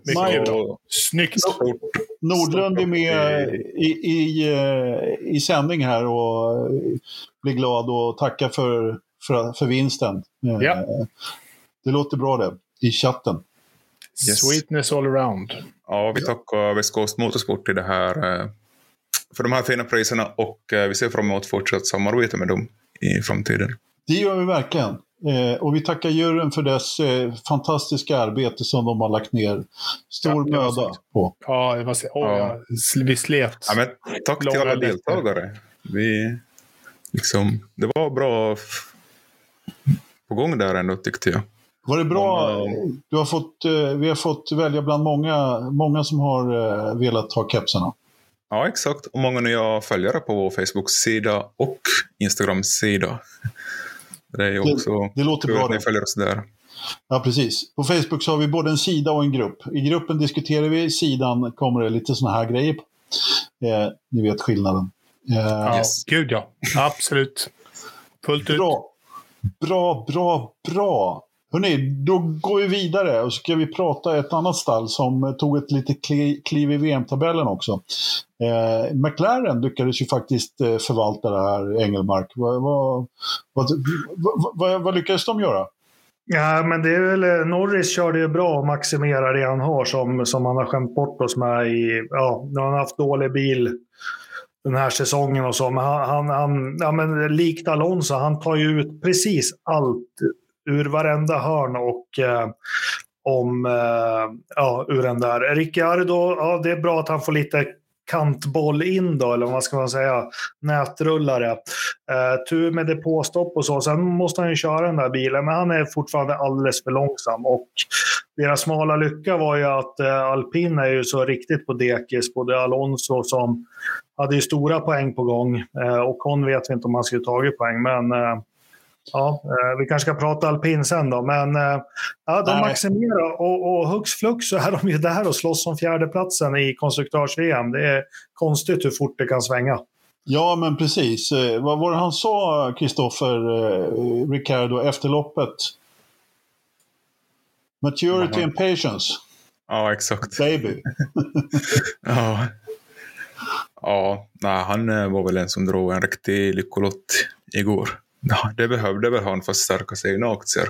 Mycket bra. Snyggt. Stort, Nordlund är med i, i, eh, i sändning här och eh, blir glad och tackar för, för, för vinsten. Eh, Ja. Det låter bra det, i chatten. Yes. Sweetness all around. Ja, vi tackar West Coast Motorsport till det här, för de här fina priserna och vi ser fram emot fortsatt samarbete med dem i framtiden. Det gör vi verkligen. Eh, och vi tackar juryn för dess eh, fantastiska arbete som de har lagt ner stor Ja, möda på. Ja, det var, åh, Ja. ja. Vi slet. Ja, men, tack till alla deltagare. Vi, liksom, det var bra på gång där ändå tyckte jag. Var det bra? Du har fått, eh, vi har fått välja bland många, många som har velat ha kepsarna. Ja, exakt. Och många nya följare på vår Facebook-sida och Instagram-sida. Det är ju Det- också det låter bra att ni det. följer oss där. Ja, precis. På Facebook så har vi både en sida och en grupp. I gruppen diskuterar vi, sidan kommer det lite sådana här grejer. Eh, ni vet skillnaden. Eh, Ja, Yes. Gud ja. Absolut. Fullt ut. Bra, bra, bra, bra. Hörrni, då går vi vidare och så ska vi prata ett annat stall som tog ett litet kliv i VM-tabellen också. Eh, McLaren lyckades ju faktiskt eh, förvalta det här, Engelmark. Vad, vad, vad, vad, vad, lyckades de göra? Ja, men det är väl, eh, Norris körde ju bra och maximerar det han har som, som han har skämt bort oss med i, ja, nu har han haft dålig bil den här säsongen och så. Men han, han, han ja, men likt Alonso, han tar ju ut precis allt ur varenda hörn och eh, om, eh, ja, ur den där. Ricciardo, ja, det är bra att han får lite kantboll in då, eller vad ska man säga, nätrullare. Eh, tur med depåstopp och så. Sen måste han ju köra den där bilen, men han är fortfarande alldeles för långsam. Och deras smala lycka var ju att eh, alpin är ju så riktigt på dekis. Både Alonso som hade ju stora poäng på gång eh, och hon vet vi inte om han skulle tagit poäng. Men eh, ja, eh, vi kanske ska prata alpin sen då. Men eh, ja, de Nej. maximerar och, och hux flux så är de ju där och slåss om fjärdeplatsen i konstruktörs-VM. Det är konstigt hur fort det kan svänga. Ja, men precis. Eh, vad var det han sa, Kristoffer eh, Ricardo, efter loppet? Maturity Jaha. and patience, Ja, exakt. baby. Ja. Ja, nej, han var väl en som drog en riktig lyckolott igår. Ja, det behövde väl han för att stärka sina aktier.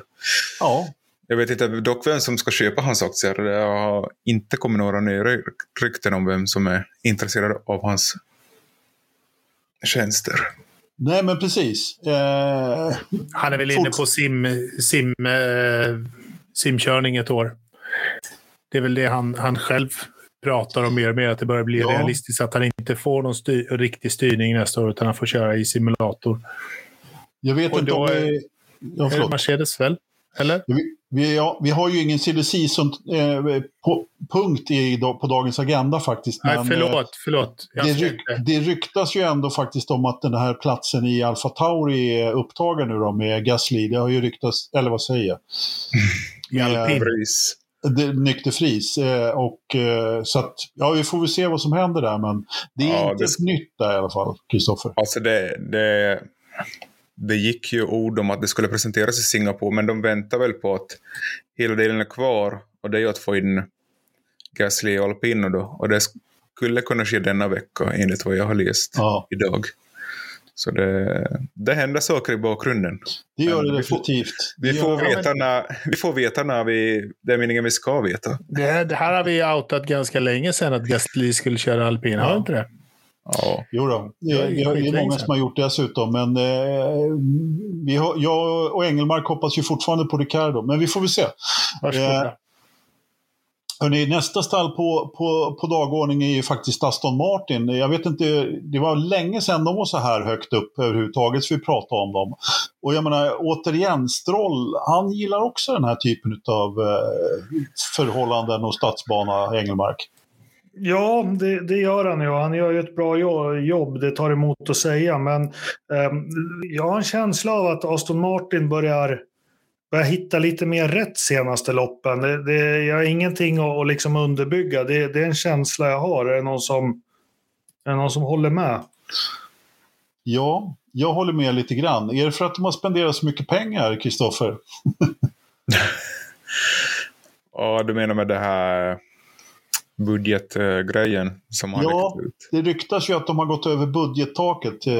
Ja, Jag vet inte dock vem som ska köpa hans aktier. Det har inte kommit några nya ry- rykten om vem som är intresserad av hans tjänster. nej men precis. Eh, Han är väl inne på sim, sim, eh, simkörning ett år. Det är väl det han, han själv pratar om mer och mer, att det börjar bli Ja. realistiskt att han inte får någon styr, riktig styrning nästa år, utan han får köra i simulator. Jag vet Och inte då om är- vi... Ja, Är det förlåt. Mercedes väl? Eller? Vi, vi, ja, vi har ju ingen silly season eh, på, punkt i, på dagens agenda faktiskt. Nej, men, förlåt. förlåt. eh, Jag Det, ryk, det ryktas ju ändå faktiskt om att den här platsen i Alfa Tauri är upptagen nu då med Gasly. Det har ju ryktats, eller vad säger jag? I alpin. Pris. Det, nykter fris. Eh, och, eh, så att, ja, vi får väl se vad som händer där, men det är Ja, inte det- ett nytt där i alla fall, Kristoffer. Alltså det, det, det gick ju ord om att det skulle presenteras i Singapore, men de väntar väl på att hela delen är kvar. Och det är ju att få in Gasly och Alpino då. Och det skulle kunna ske denna vecka enligt vad jag har läst Ja. idag. Så det, det händer saker i bakgrunden. Det gör det vi får- definitivt. Vi får, veta när, vi får veta när vi, det är meningen vi ska veta. Det, det här har vi outat ganska länge sedan att Gasly skulle köra alpin. Har vi inte det? Ja. Jo då. Det, Det är det är många som har gjort det dessutom. Men eh, vi har, jag och Engelmark hoppas ju fortfarande på Ricardo. Men vi får väl se. Varsågoda. Eh, Hörrni, nästa stall på, på, på dagordningen är ju faktiskt Aston Martin. Jag vet inte, det var länge sedan de var så här högt upp överhuvudtaget så vi pratade om dem. Och jag menar, återigen, Stroll, han gillar också den här typen av eh, förhållanden och stadsbana, Engelmark. Ja, det, det gör han ju. Han gör ju ett bra jo- jobb, det tar emot att säga. Men ehm, jag har en känsla av att Aston Martin börjar, börjar hitta lite mer rätt senaste loppen. Det, det, jag har ingenting att, att liksom underbygga. Det, det är en känsla jag har. Är det någon som, är det någon som håller med? Ja, jag håller med lite grann. Är det för att de har spenderat så mycket pengar, Kristoffer? ja, du menar med det här budgetgrejen som har Ja. ut. Det ryktas ju att de har gått över budgettaket. Eh,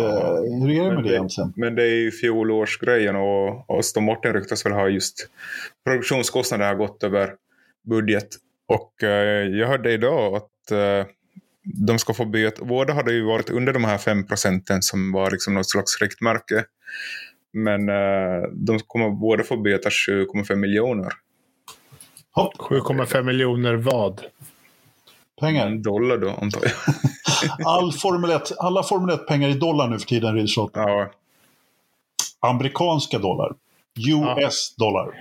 Hur är det med det egentligen? Men det är ju fjolårsgrejen och och Aston Martin ryktas väl ha just produktionskostnader har gått över budget. Och eh, jag hörde idag att eh, de ska få böta. Båda hade ju varit under de här 5 procenten som var liksom något slags riktmärke. Men eh, de kommer båda få böta 7,5 miljoner Hopp, 7,5 miljoner vad? Pengar. dollar då antar jag. All Formel 1, alla Formel 1-pengar i dollar nu för tiden, Ridderstolpe. ja, Amerikanska dollar. US dollar.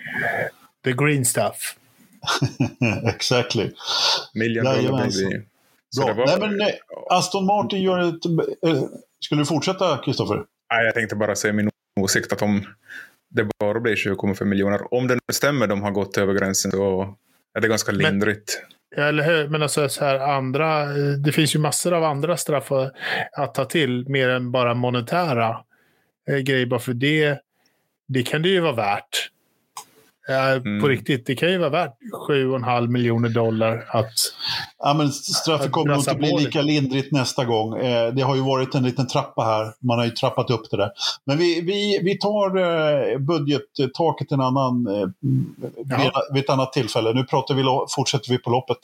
The green stuff. exactly. million dollar Bra. var- Nej, men, nej, Aston Martin gör ett... eh, Skulle du fortsätta, Kristoffer? Nej, jag tänkte bara säga min åsikt att om det bara blir 20,5 miljoner, om det nu stämmer de har gått över gränsen så är det ganska Men- lindrigt. Ja, eller hur? Men alltså så här andra, det finns ju massor av andra straff att, att ta till, mer än bara monetära eh, grejer. Bara för det, det kan det ju vara värt. Eh, Mm. På riktigt, det kan ju vara värt 7,5 miljoner dollar att... Ja, men straffet Att kommer nog inte bli lika lindrigt nästa gång. Eh, det har ju varit en liten trappa här. Man har ju trappat upp det där. Men vi, vi, vi tar eh, budgettaket en annan, eh, vid, vid ett annat tillfälle. Nu pratar vi, fortsätter vi på loppet.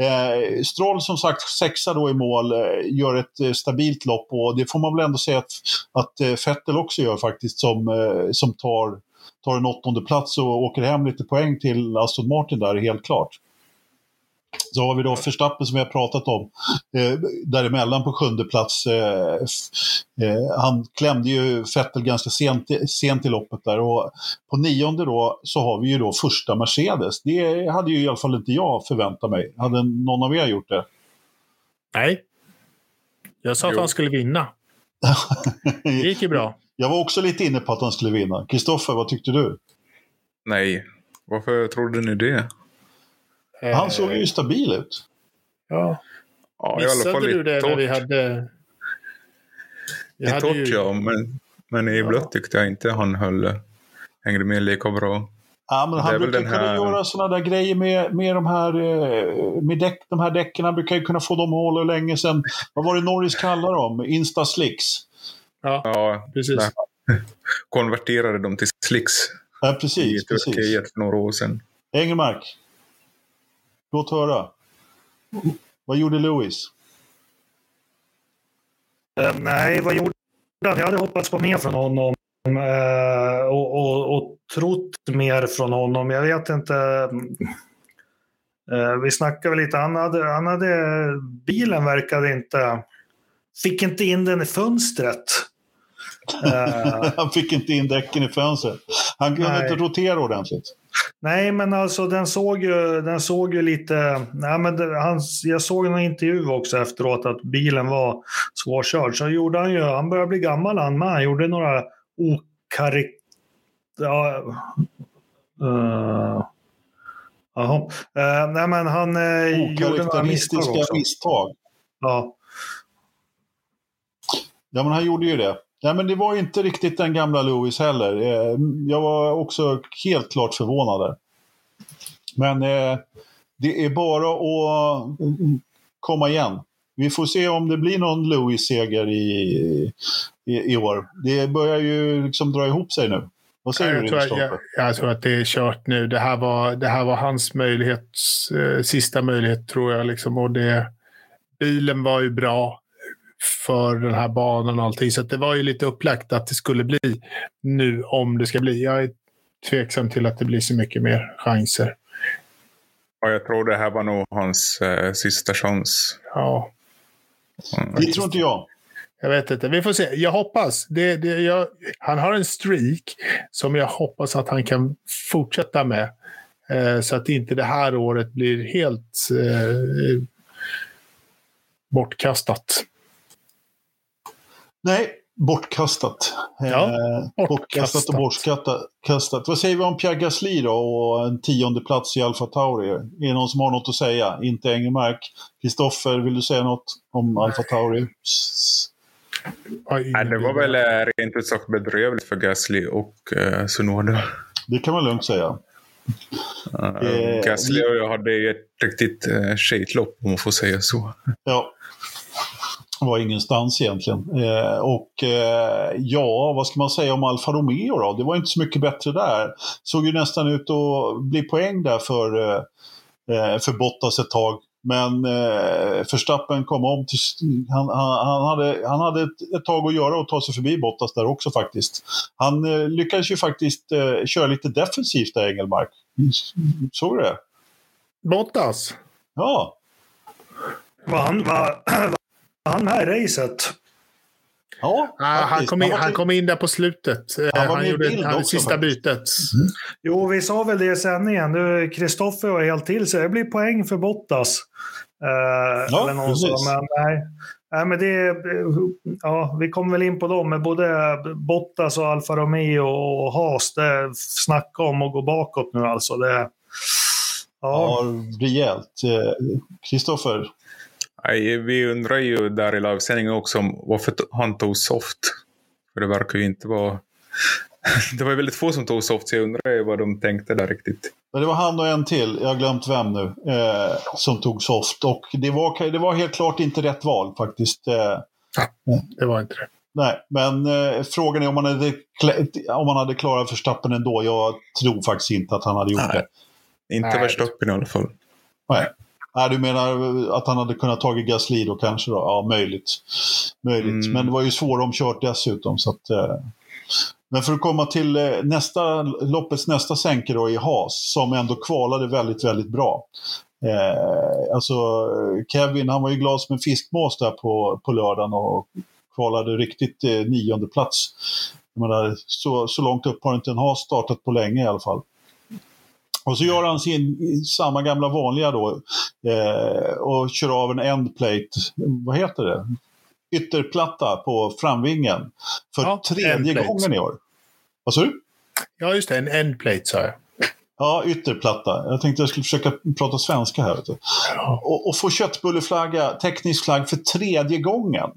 Eh, Stroll som sagt sexa då i mål, eh, gör ett eh, stabilt lopp och det får man väl ändå säga att, att eh, Vettel också gör faktiskt som, eh, som tar, tar en åttonde plats och åker hem lite poäng till Aston Martin där, helt klart. Så har vi då Verstappen som vi har pratat om, eh, däremellan på sjunde plats. Eh, eh, han klämde ju Vettel ganska sent, sent i loppet där och på nionde då så har vi ju då första Mercedes. Det hade ju i alla fall inte jag förväntat mig. Hade någon av er gjort det? Nej. Jag sa att Jo. han skulle vinna. Det gick ju bra. Jag var också lite inne på att han skulle vinna. Kristoffer, vad tyckte du? Nej, varför trodde ni det? Eh, Han såg ju stabil ut. Ja. Ja, i alla Missade fall du det när vi hade... Vi i hade torrt ju- ja, men, men i Ja. blött tyckte jag inte han höll, hängde med lika bra. Ja, men han brukar den här- kunna göra sådana där grejer med, med, de, här, eh, med däck, de här däcken. Han brukar ju kunna få dem att hålla länge sedan. Vad var det Norris kallade dem? Insta-slicks. Ja, Ja, precis. Nej. konverterade dem till slicks Ja, i precis. precis. Turkiet för några år sedan. Engelmark. Låt höra. Vad gjorde Lewis? Eh, nej, vad gjorde han? Jag hade hoppats på mer från honom eh, och, och, och trott mer från honom. Jag vet inte. Eh, vi snackade väl lite. Han hade, han hade, bilen verkade inte... Fick inte in den i fönstret. Eh, Han fick inte in däcken i fönstret. Han kunde Nej. inte rotera ordentligt. Nej, men alltså den såg ju, den såg ju lite... Nej, men det, han, jag såg en intervju också efteråt att bilen var svårkörd. Så gjorde han ju... Han börjar bli gammal han med. Han gjorde några okarik... Ja, uh, jaha. Eh, nej, men han uh, gjorde några misstag också. misstag. Ja. Ja, men han gjorde ju det. Ja, men det var ju inte riktigt den gamla Lewis heller. Eh, Jag var också helt klart förvånad där. Men eh, det är bara att mm, komma igen. Vi får se om det blir någon Lewis-seger i, i, i år. Det börjar ju liksom dra ihop sig nu. Vad säger jag, du, tror, att- jag, jag tror att det är kört nu. Det här var, det här var hans möjlighet, eh, sista möjlighet tror jag. Liksom. Och det, bilen var ju bra för den här banan och allting. Så att det var ju lite upplagt att det skulle bli nu om det ska bli. Jag är tveksam till att det blir så mycket mer chanser. Och jag tror det här var nog hans eh, sista chans. Ja, Mm. Det tror inte jag. jag vet inte. Vi får se. Jag hoppas. Det, det, jag, han har en streak som jag hoppas att han kan fortsätta med. Eh, så att inte det här året blir helt eh, bortkastat. Nej, bortkastat. Ja, eh, bortkastat och bortkastat. Kastat. Vad säger vi om Pierre Gasly då och en tionde plats i Alfa Tauri? Är det någon som har något att säga? Inte Engelmark. Kristoffer, vill du säga något om Alfa Tauri? Nej, det var väl eh, rent ut sagt bedrövligt för Gasly och eh, Sunoda. Det kan man lugnt säga. Uh, Eh, Gasly och jag hade ju ett riktigt eh, skitlopp om man får säga så. Ja. Var ingenstans egentligen. Eh, och eh, ja, vad ska man säga om Alfa Romeo då? Det var inte så mycket bättre där. Såg ju nästan ut att bli poäng där för, eh, eh, för Bottas ett tag. Men eh, Verstappen kom om till... Han, han, han hade, han hade ett, ett tag att göra och ta sig förbi Bottas där också faktiskt. Han eh, lyckades ju faktiskt eh, köra lite defensivt där, Engelmark. Såg du det? Bottas? Ja. Var han, var han med i racet? Ja, Ah, han, kom in, han kom in där på slutet. Eh, Han var Han, gjorde bild han, också, sista faktiskt. bytet. Jo, vi sa väl det i sändningen. Kristoffer var helt till sig. Det blir poäng för Bottas. Eh, Ja, eller någon precis. men nej. nej men det, ja, vi kommer väl in på dem, men både Bottas och Alfa Romeo och Haas, det snacka om att gå bakåt nu alltså. Det, ja. Ja, rejält. Eh, Kristoffer? Vi undrar ju där i livesändningen också om varför han tog soft. För det verkar ju inte vara... det var ju väldigt få som tog soft, så jag undrar ju vad de tänkte där riktigt. Ja, Det var han och en till, jag har glömt vem nu, eh, som tog soft. Och det var, det var helt klart inte rätt val faktiskt. Eh, Det var inte det. nej, men eh, frågan är om man, hade, om man hade klarat Verstappen ändå. Jag tror faktiskt inte att han hade gjort Nej. det. Inte. Verstappen i alla fall. Nej. Nej, du menar att han hade kunnat tagit Gasly då kanske? Då? Ja, möjligt. möjligt. Mm. Men det var ju svåromkört dessutom. Så att, eh. Men för att komma till eh, nästa, loppets nästa sänke då i Haas, som ändå kvalade väldigt, väldigt bra. Eh, alltså, Kevin, han var ju glad som en fiskmås där på, på lördagen och kvalade riktigt eh, nionde plats. Jag menar, så, så långt upp har inte en Haas startat på länge i alla fall. Och så gör han sin samma gamla vanliga då eh, och kör av en endplate, vad heter det? Ytterplatta på framvingen för Ja, tredje endplate. gången i år. Vad sa du? Ja, just det. En endplate sa jag. Ja, ytterplatta. Jag tänkte jag skulle försöka prata svenska här. Ja. Och, och få köttbulleflagga, teknisk flagg för tredje gången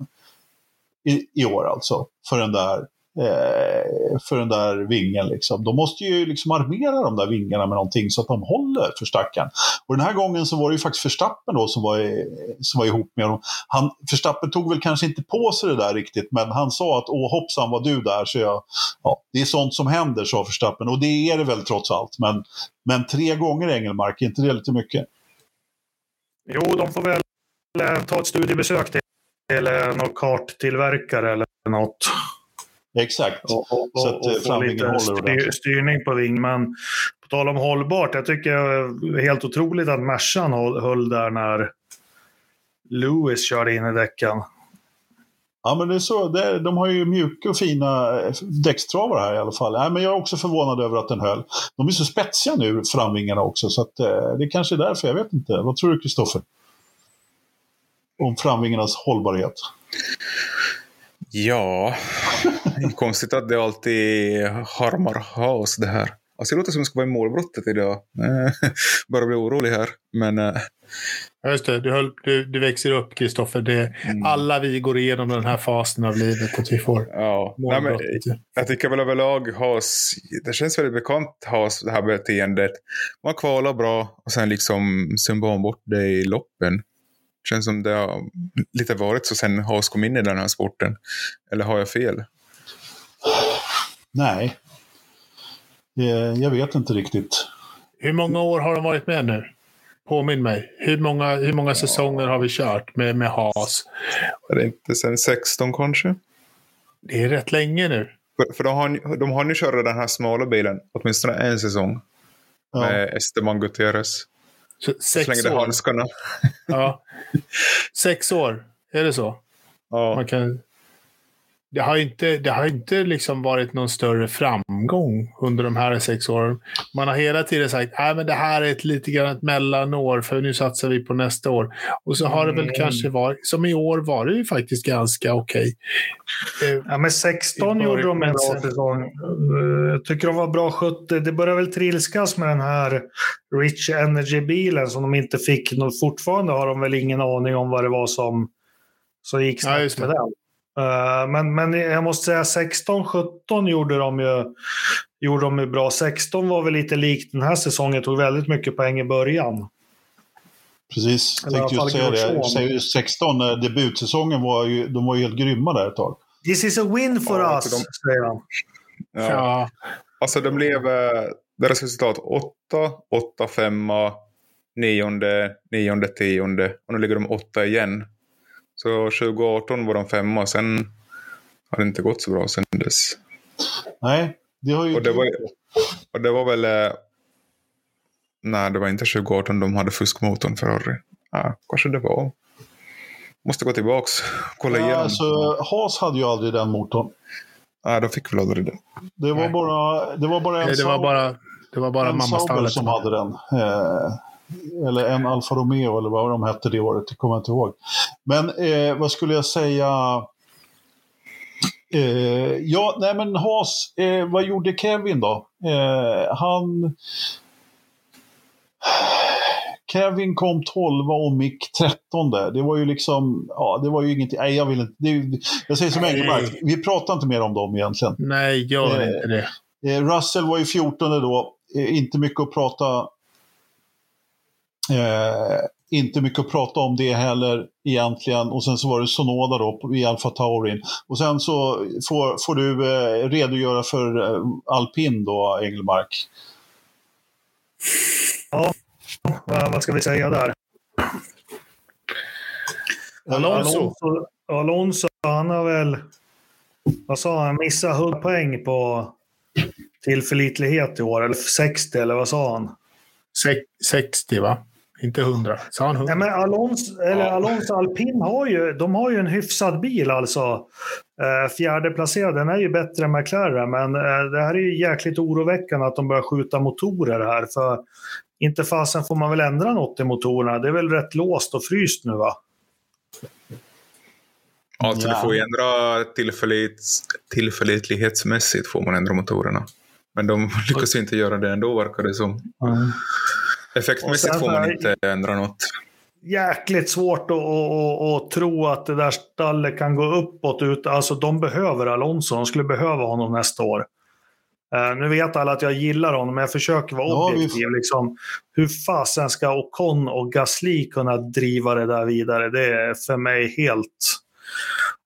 i, i år alltså. För den där, Eh, för den där vingen. Liksom. De måste ju liksom armera de där vingarna med någonting så att de håller för stacken. Och den här gången så var det ju faktiskt Verstappen då som var, i, som var ihop med dem. Han, Verstappen tog väl kanske inte på sig det där riktigt, men han sa att åh hoppsan var du där. Så jag, ja, det är sånt som händer, sa Verstappen. Och det är det väl trots allt. Men, men tre gånger Engelmark, är inte det lite mycket? Jo, de får väl eh, ta ett studiebesök till eller eh, någon karttillverkare eller något. Exakt. Och, och, Så att, och, eh, få lite styr, styrning på ving. Men på tal om hållbart, jag tycker det är helt otroligt att Mercan höll, där när Lewis körde in i däcken. Ja, men det är så. Det är, de har ju mjuka och fina eh, däckstravare här i alla fall. Nej, men jag är också förvånad över att den höll. De är så spetsiga nu, framvingarna också, så att, eh, det kanske är därför. Jag vet inte. Vad tror du, Kristoffer? Om framvingarnas hållbarhet. Ja, konstigt att det alltid harmar has det här. Alltså det låter som det ska vara i målbrottet idag. Bara bli orolig här. Men eh, Ja, just det. Du, höll, du, du växer upp, Kristoffer. Mm. Alla vi går igenom den här fasen av livet. Att vi får ja, Nej, men, jag tycker väl överlag has, det känns väldigt bekant has det här beteendet. Man kvalar bra och sen liksom sumbar bort det i loppen. Känns som det har lite varit så sen Haas kom in i den här sporten. Eller har jag fel? Nej. Eh, Jag vet inte riktigt. Hur många år har de varit med nu? Påminn mig. Hur många, hur många säsonger har vi kört med, med Haas? Är det inte sen 16 kanske? Det är rätt länge nu. För, för de, har, de har nu kört den här smala bilen åtminstone en säsong. Ja. Med Esteban Gutierrez. Så, sex Slängde år. handskarna. Ja. Sex år, är det så? Ja. Man kan... Det har inte, det har inte liksom varit någon större framgång under de här sex åren. Man har hela tiden sagt att det här är ett lite grann ett mellanår för nu satsar vi på nästa år. Och så har det väl Mm. kanske varit, som i år var det ju faktiskt ganska okej. Eh, Ja, men 16 I gjorde de en bra säsong. Eh, Jag tycker de var bra 70. Det börjar väl trilskas med den här Rich Energy-bilen som de inte fick. Fortfarande har de väl ingen aning om vad det var som, som gick Ja, snett det. med den. Eh, Men, men jag måste säga 16-17 gjorde de ju gjorde de ju bra. 16 var väl lite likt den här säsongen, tog väldigt mycket poäng i början. Precis, Eller i tänkte just säga det. Grosjean. Säger 16, eh, debutsäsongen var ju, de var ju helt grymma där ett tag. This is a win for Ja, us, de- säger han. Ja. ja. Alltså det blev eh, deras resultat 8, 8, 5, 9, 9, 10 och nu ligger de 8 igen. Så 2018 var de femma, sen har det inte gått så bra sen dess. Nej, det har ju... Och det var, och det var väl... eh, Nej, det var inte 2018 de hade fuskmotorn Ferrari. Ja, kanske det var. Måste gå tillbaks kolla ja, igenom. alltså, Haas hade ju aldrig den motorn. Nej, de fick väl aldrig det. Det var Nej. bara, det var bara en, Nej, det var bara, det var bara en mammastallet. som hade den. Eh, eller en Alfa Romeo eller vad de hette det året, det kommer jag inte ihåg. Men eh, vad skulle jag säga? Eh, ja, nej men Haas, eh, vad gjorde Kevin då? Eh, han... Kevin kom 12 och Mick 13. Det var ju liksom, ja det var ju ingenting, nej jag vill inte, det, jag säger som. Engelmark, vi pratar inte mer om dem egentligen. Nej, gör Eh, inte det. Eh, Russell var ju 14 då. Eh, inte mycket att prata eh, inte mycket att prata om det heller egentligen. Och sen så var det Sonoda då i Alfa Taurin. Och sen så får, får du eh, redogöra för eh, Alpin då, Engelmark. Vad, vad ska vi säga där? Alonso. Alonso, Alonso, han har väl, vad sa han, missat 100 poäng på tillförlitlighet i år. Eller 60, eller vad sa han? Sex- 60 va? Inte 100. Sa han 100? Ja, men Alonso, eller Alonso Alpin har ju, de har ju en hyfsad bil alltså. Eh, fjärdeplacerad, den är ju bättre än McLaren, men eh, det här är ju jäkligt oroväckande att de börjar skjuta motorer här. För inte fasen får man väl ändra något i motorerna. Det är väl rätt låst och fryst nu va? Alltså Ja. du får ju ändra tillförlit, tillförlitlighetsmässigt får man ändra motorerna. Men de lyckas inte göra det ändå verkar det som. Effektmässigt får man inte ändra något. jäkligt svårt att, att, att, att tro att det där stallet kan gå uppåt. Ut. Alltså, de behöver Alonso. De skulle behöva honom nästa år. Eh, nu vet alla att jag gillar honom, men jag försöker vara Ja, vi- objektiv. Liksom, hur fasen ska Ocon och Gasly kunna driva det där vidare? Det är för mig helt...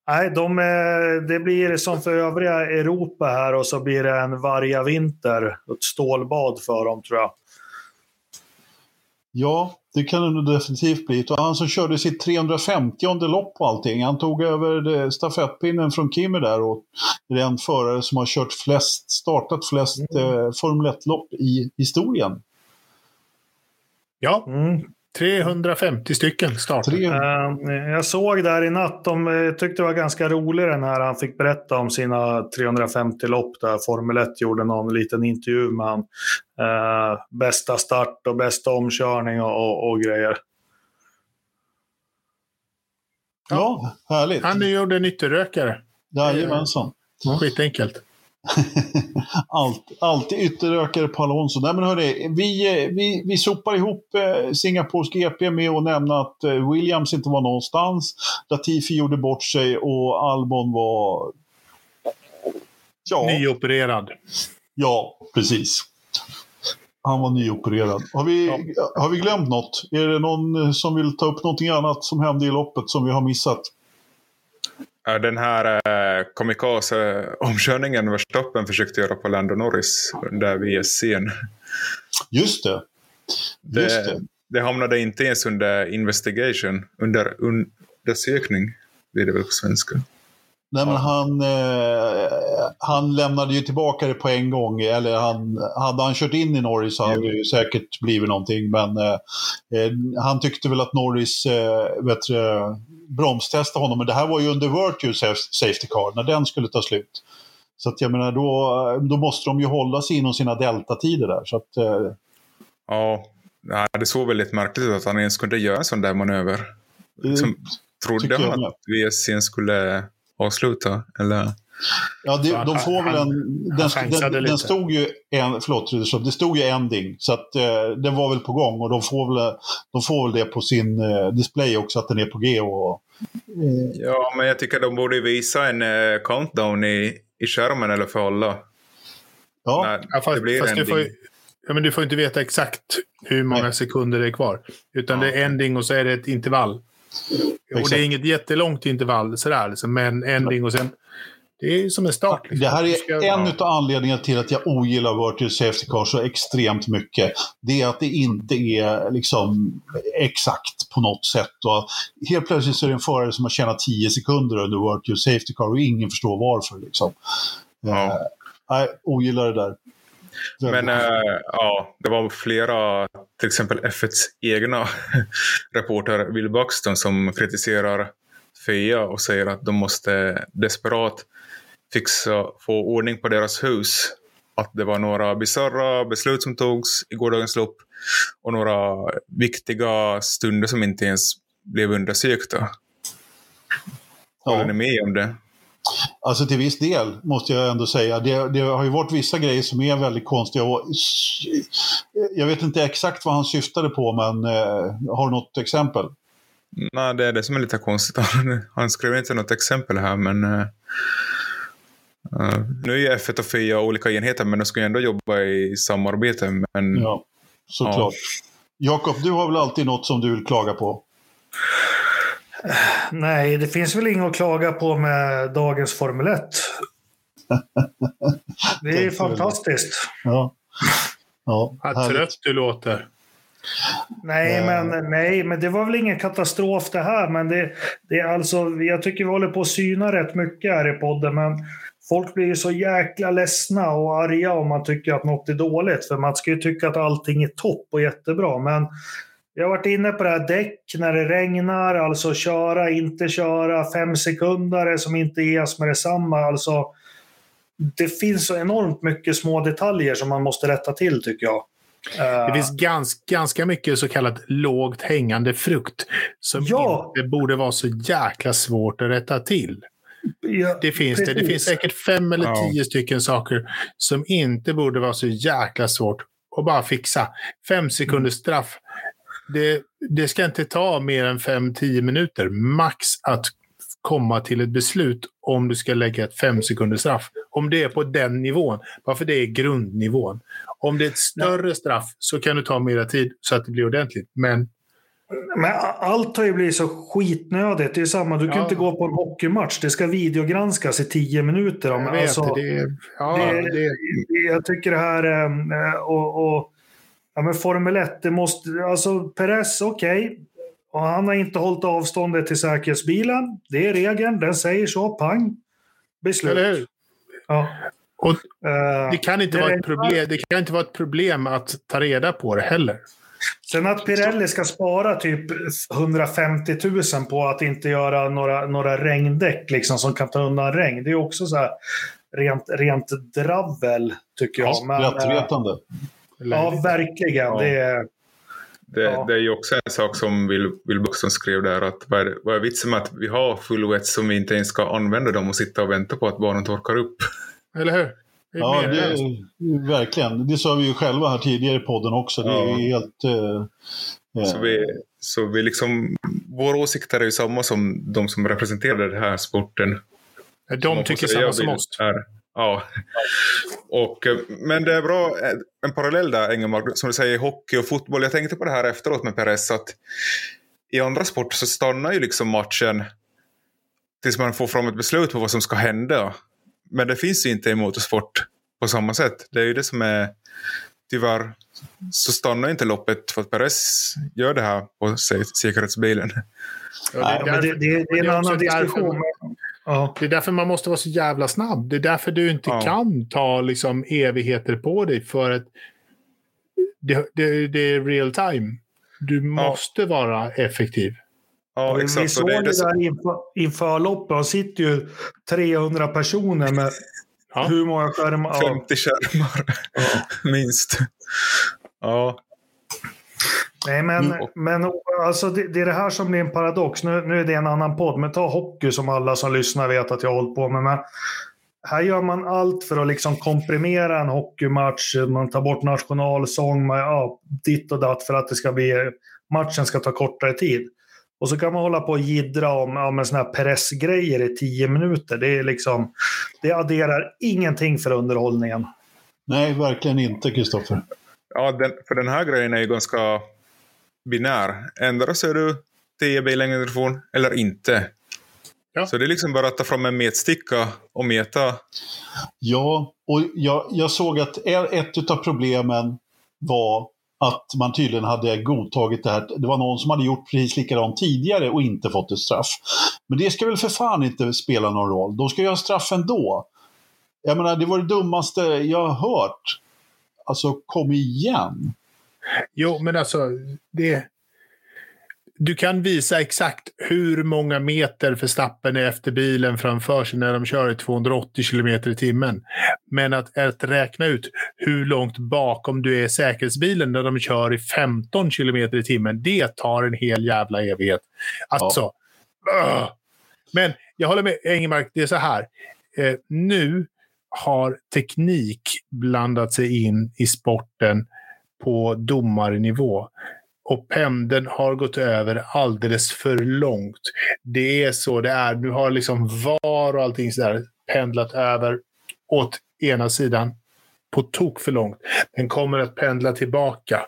Nej, de är, det blir som för övriga Europa här och så blir det en varja vinter. Ett stålbad för dem tror jag. Ja, det kan det nog definitivt bli. Och han som körde sitt 350 lopp och allting, han tog över eh, stafettpinnen från Kimi där och är den förare som har kört flest, startat flest eh, Formel 1-lopp i historien. Ja, Mm. 350 stycken startar. Eh, Jag såg där i natt, de eh, tyckte det var ganska rolig den här han fick berätta om sina 350 lopp där Formel 1 gjorde någon liten intervju med han. Eh, bästa start och bästa omkörning och, och, och grejer. ja, härligt. Han gjorde en ytterrökare. Jajamensan. Skitenkelt. Allt, alltid ytterrökare på Alonso. Nej men hörni, vi, eh, vi, vi sopar ihop eh, Singapores GP med att nämna att eh, Williams inte var någonstans. Latifi gjorde bort sig och Albon var... Ja, Nyopererad. ja precis. Han var nyopererad. Har vi, ja. har vi glömt något? Är det någon som vill ta upp någonting annat som hände i loppet som vi har missat? Den här eh, kamikaze-omkörningen Verstappen försökte göra på Lando Norris under VSC'n. Just det. Just det. det hamnade inte ens under investigation, under undersökning blir det väl på svenska. Nej, men han, eh, han lämnade ju tillbaka det på en gång. Eller han, hade han kört in i Norris så hade det ju säkert blivit någonting. Men eh, eh, han tyckte väl att Norris eh, vet du, bromstestade honom. Men det här var ju under Virtue Safety Car, när den skulle ta slut. Så att jag menar, då, då måste de ju hålla sig inom sina deltatider där. Så att, eh... Ja, det såg väldigt märkligt ut att han ens kunde göra en sån där manöver. Som, trodde han att VSC skulle avsluta? Eller? Ja, det, de får väl en... Den, den, den, stod ju en... Förlåt, det stod ju ending. Så att eh, den var väl på gång och de får väl, de får väl det på sin eh, display också, att den är på G. Och, eh. Ja, men jag tycker de borde visa en eh, countdown i, i skärmen eller för alla. Ja, ja fast, det blir fast du får, ja, men du får inte veta exakt hur många Nej. sekunder det är kvar. Utan ja. det är ending och så är det ett intervall. Och det är inget jättelångt intervall sådär, liksom, men ending och sen... Det är som en start. Liksom. Det här är en ja. av anledningarna till att jag ogillar Virtual Safety Car så extremt mycket. Det är att det inte är liksom exakt på något sätt. Och helt plötsligt så är det en förare som har tjänat 10 sekunder under Virtual Safety Car och ingen förstår varför. Liksom. Ja. Uh, jag ogillar det där. Men äh, ja, det var flera, till exempel F1s egna reporter Will Buxton som kritiserar FIA och säger att de måste desperat fixa, få ordning på deras hus. Att det var några bizarra beslut som togs i gårdagens lopp och några viktiga stunder som inte ens blev undersökta. Håller ni med om det? Alltså till viss del måste jag ändå säga. Det, det, har ju varit vissa grejer som är väldigt konstiga. Och, jag vet inte exakt vad han syftade på, men eh, har du något exempel? Nej, det är det som är lite konstigt. Han skrev inte något exempel här, men uh, uh, nu är ju F1 och FIA olika enheter, men de ska ju ändå jobba i samarbete. Men, ja, såklart. Ja. Jakob, du har väl alltid något som du vill klaga på? Nej, det finns väl inget att klaga på med dagens Formel 1. Det är fantastiskt. Ja. Ja, Vad trött du låter. Nej, men, nej, men det var väl ingen katastrof det här. Men det, det är alltså, jag tycker vi håller på att syna rätt mycket här i podden. Men folk blir ju så jäkla ledsna och arga om man tycker att något är dåligt. För man ska ju tycka att allting är topp och jättebra. Men jag har varit inne på det här däck när det regnar, alltså köra, inte köra, fem sekunder som inte ges med detsamma. Alltså, det finns så enormt mycket små detaljer som man måste rätta till tycker jag. Det finns ganska, ganska mycket så kallat lågt hängande frukt som ja. inte borde vara så jäkla svårt att rätta till. Ja, det finns precis. det. Det finns säkert fem eller tio ja. stycken saker som inte borde vara så jäkla svårt att bara fixa. Fem sekunders straff det, det ska inte ta mer än 5-10 minuter max att komma till ett beslut om du ska lägga ett fem sekunders straff. Om det är på den nivån. Varför det är grundnivån. Om det är ett större straff så kan du ta mera tid så att det blir ordentligt. Men men allt har ju blivit så skitnödigt. Det är samma, du kan inte gå på en hockeymatch. Det ska videogranskas i tio minuter. Jag, vet, alltså, det, ja, det, det, jag tycker det här... Eh, och, och Ja, men Formel 1, det måste... Alltså Perez, okej. Okay. Och han har inte hållit avståndet till säkerhetsbilen. Det är regeln, den säger så. Pang. Beslut. Eller hur? Ja. Och det, kan inte det vara ett problem, det kan inte vara ett problem att ta reda på det heller. Sen att Pirelli ska spara typ 150 000 på att inte göra några, några regndäck liksom, som kan ta undan regn. Det är också så här rent, rent dravel, tycker jag. Skrattretande. Ja, verkligen. Ja. Det, är, det, ja. det är ju också en sak som Will, Will Buxton skrev där. Att vad, är, vad är vitsen med att vi har full som vi inte ens ska använda dem och sitta och vänta på att barnen torkar upp? Eller hur? Det ja, det, verkligen. Det sa vi ju själva här tidigare i podden också. Det är helt... Eh, så vi, så vi liksom, våra åsikter är ju samma som de som representerar den här sporten. De tycker samma som oss. Ja. Och, eh, men det är bra, eh, en parallell där, Engelmark, som du säger, hockey och fotboll. Jag tänkte på det här efteråt med Perez, att i andra sporter så stannar ju liksom matchen tills man får fram ett beslut på vad som ska hända. Men det finns ju inte i motorsport på samma sätt. Det är ju det som är, tyvärr, så stannar inte loppet för att Perez gör det här på säkerhetsbilen. Ja, det, är därför, det, det, det, är en annan diskussion. Ja. Det är därför man måste vara så jävla snabb. Det är därför du inte ja. kan ta liksom evigheter på dig för att det, det, det är real time. Du måste ja. vara effektiv. Ja, exakt. Vi såg det, det där inför, inför loppet. Det sitter ju 300 personer med ja. hur många skärmar? 50 skärmar, minst. Ja. Nej, men, mm. men alltså, det, det, är det här som blir en paradox. Nu, nu är det en annan podd, men ta hockey som alla som lyssnar vet att jag har hållit på med. Men här gör man allt för att liksom komprimera en hockeymatch. Man tar bort nationalsång, man, ja, ditt och datt för att det ska bli, matchen ska ta kortare tid. Och så kan man hålla på och jiddra om ja, med såna här pressgrejer i tio minuter. Det, är liksom, det adderar ingenting för underhållningen. Nej, verkligen inte, Kristoffer. Ja, den, för den här grejen är ju ganska binär. Ändra så är du 10 billängder ifrån eller inte. Ja. Så det är liksom bara att ta fram en metsticka och meta. Ja, och jag, jag såg att ett av problemen var att man tydligen hade godtagit det här. Det var någon som hade gjort precis likadant tidigare och inte fått ett straff. Men det ska väl för fan inte spela någon roll. De ska ju ha straff ändå. Jag menar, det var det dummaste jag har hört. Alltså, kom igen. Jo, men alltså, det... Du kan visa exakt hur många meter Verstappen är efter bilen framför sig när de kör i 280 km i timmen. Men att, att räkna ut hur långt bakom du är säkerhetsbilen när de kör i 15 km i timmen, det tar en hel jävla evighet. Alltså, ja. Men jag håller med Engelmark, det är så här. Eh, nu har teknik blandat sig in i sporten på domarnivå. Och pendeln har gått över alldeles för långt. Det är så det är. Nu har liksom VAR och allting sådär pendlat över åt ena sidan på tok för långt. Den kommer att pendla tillbaka.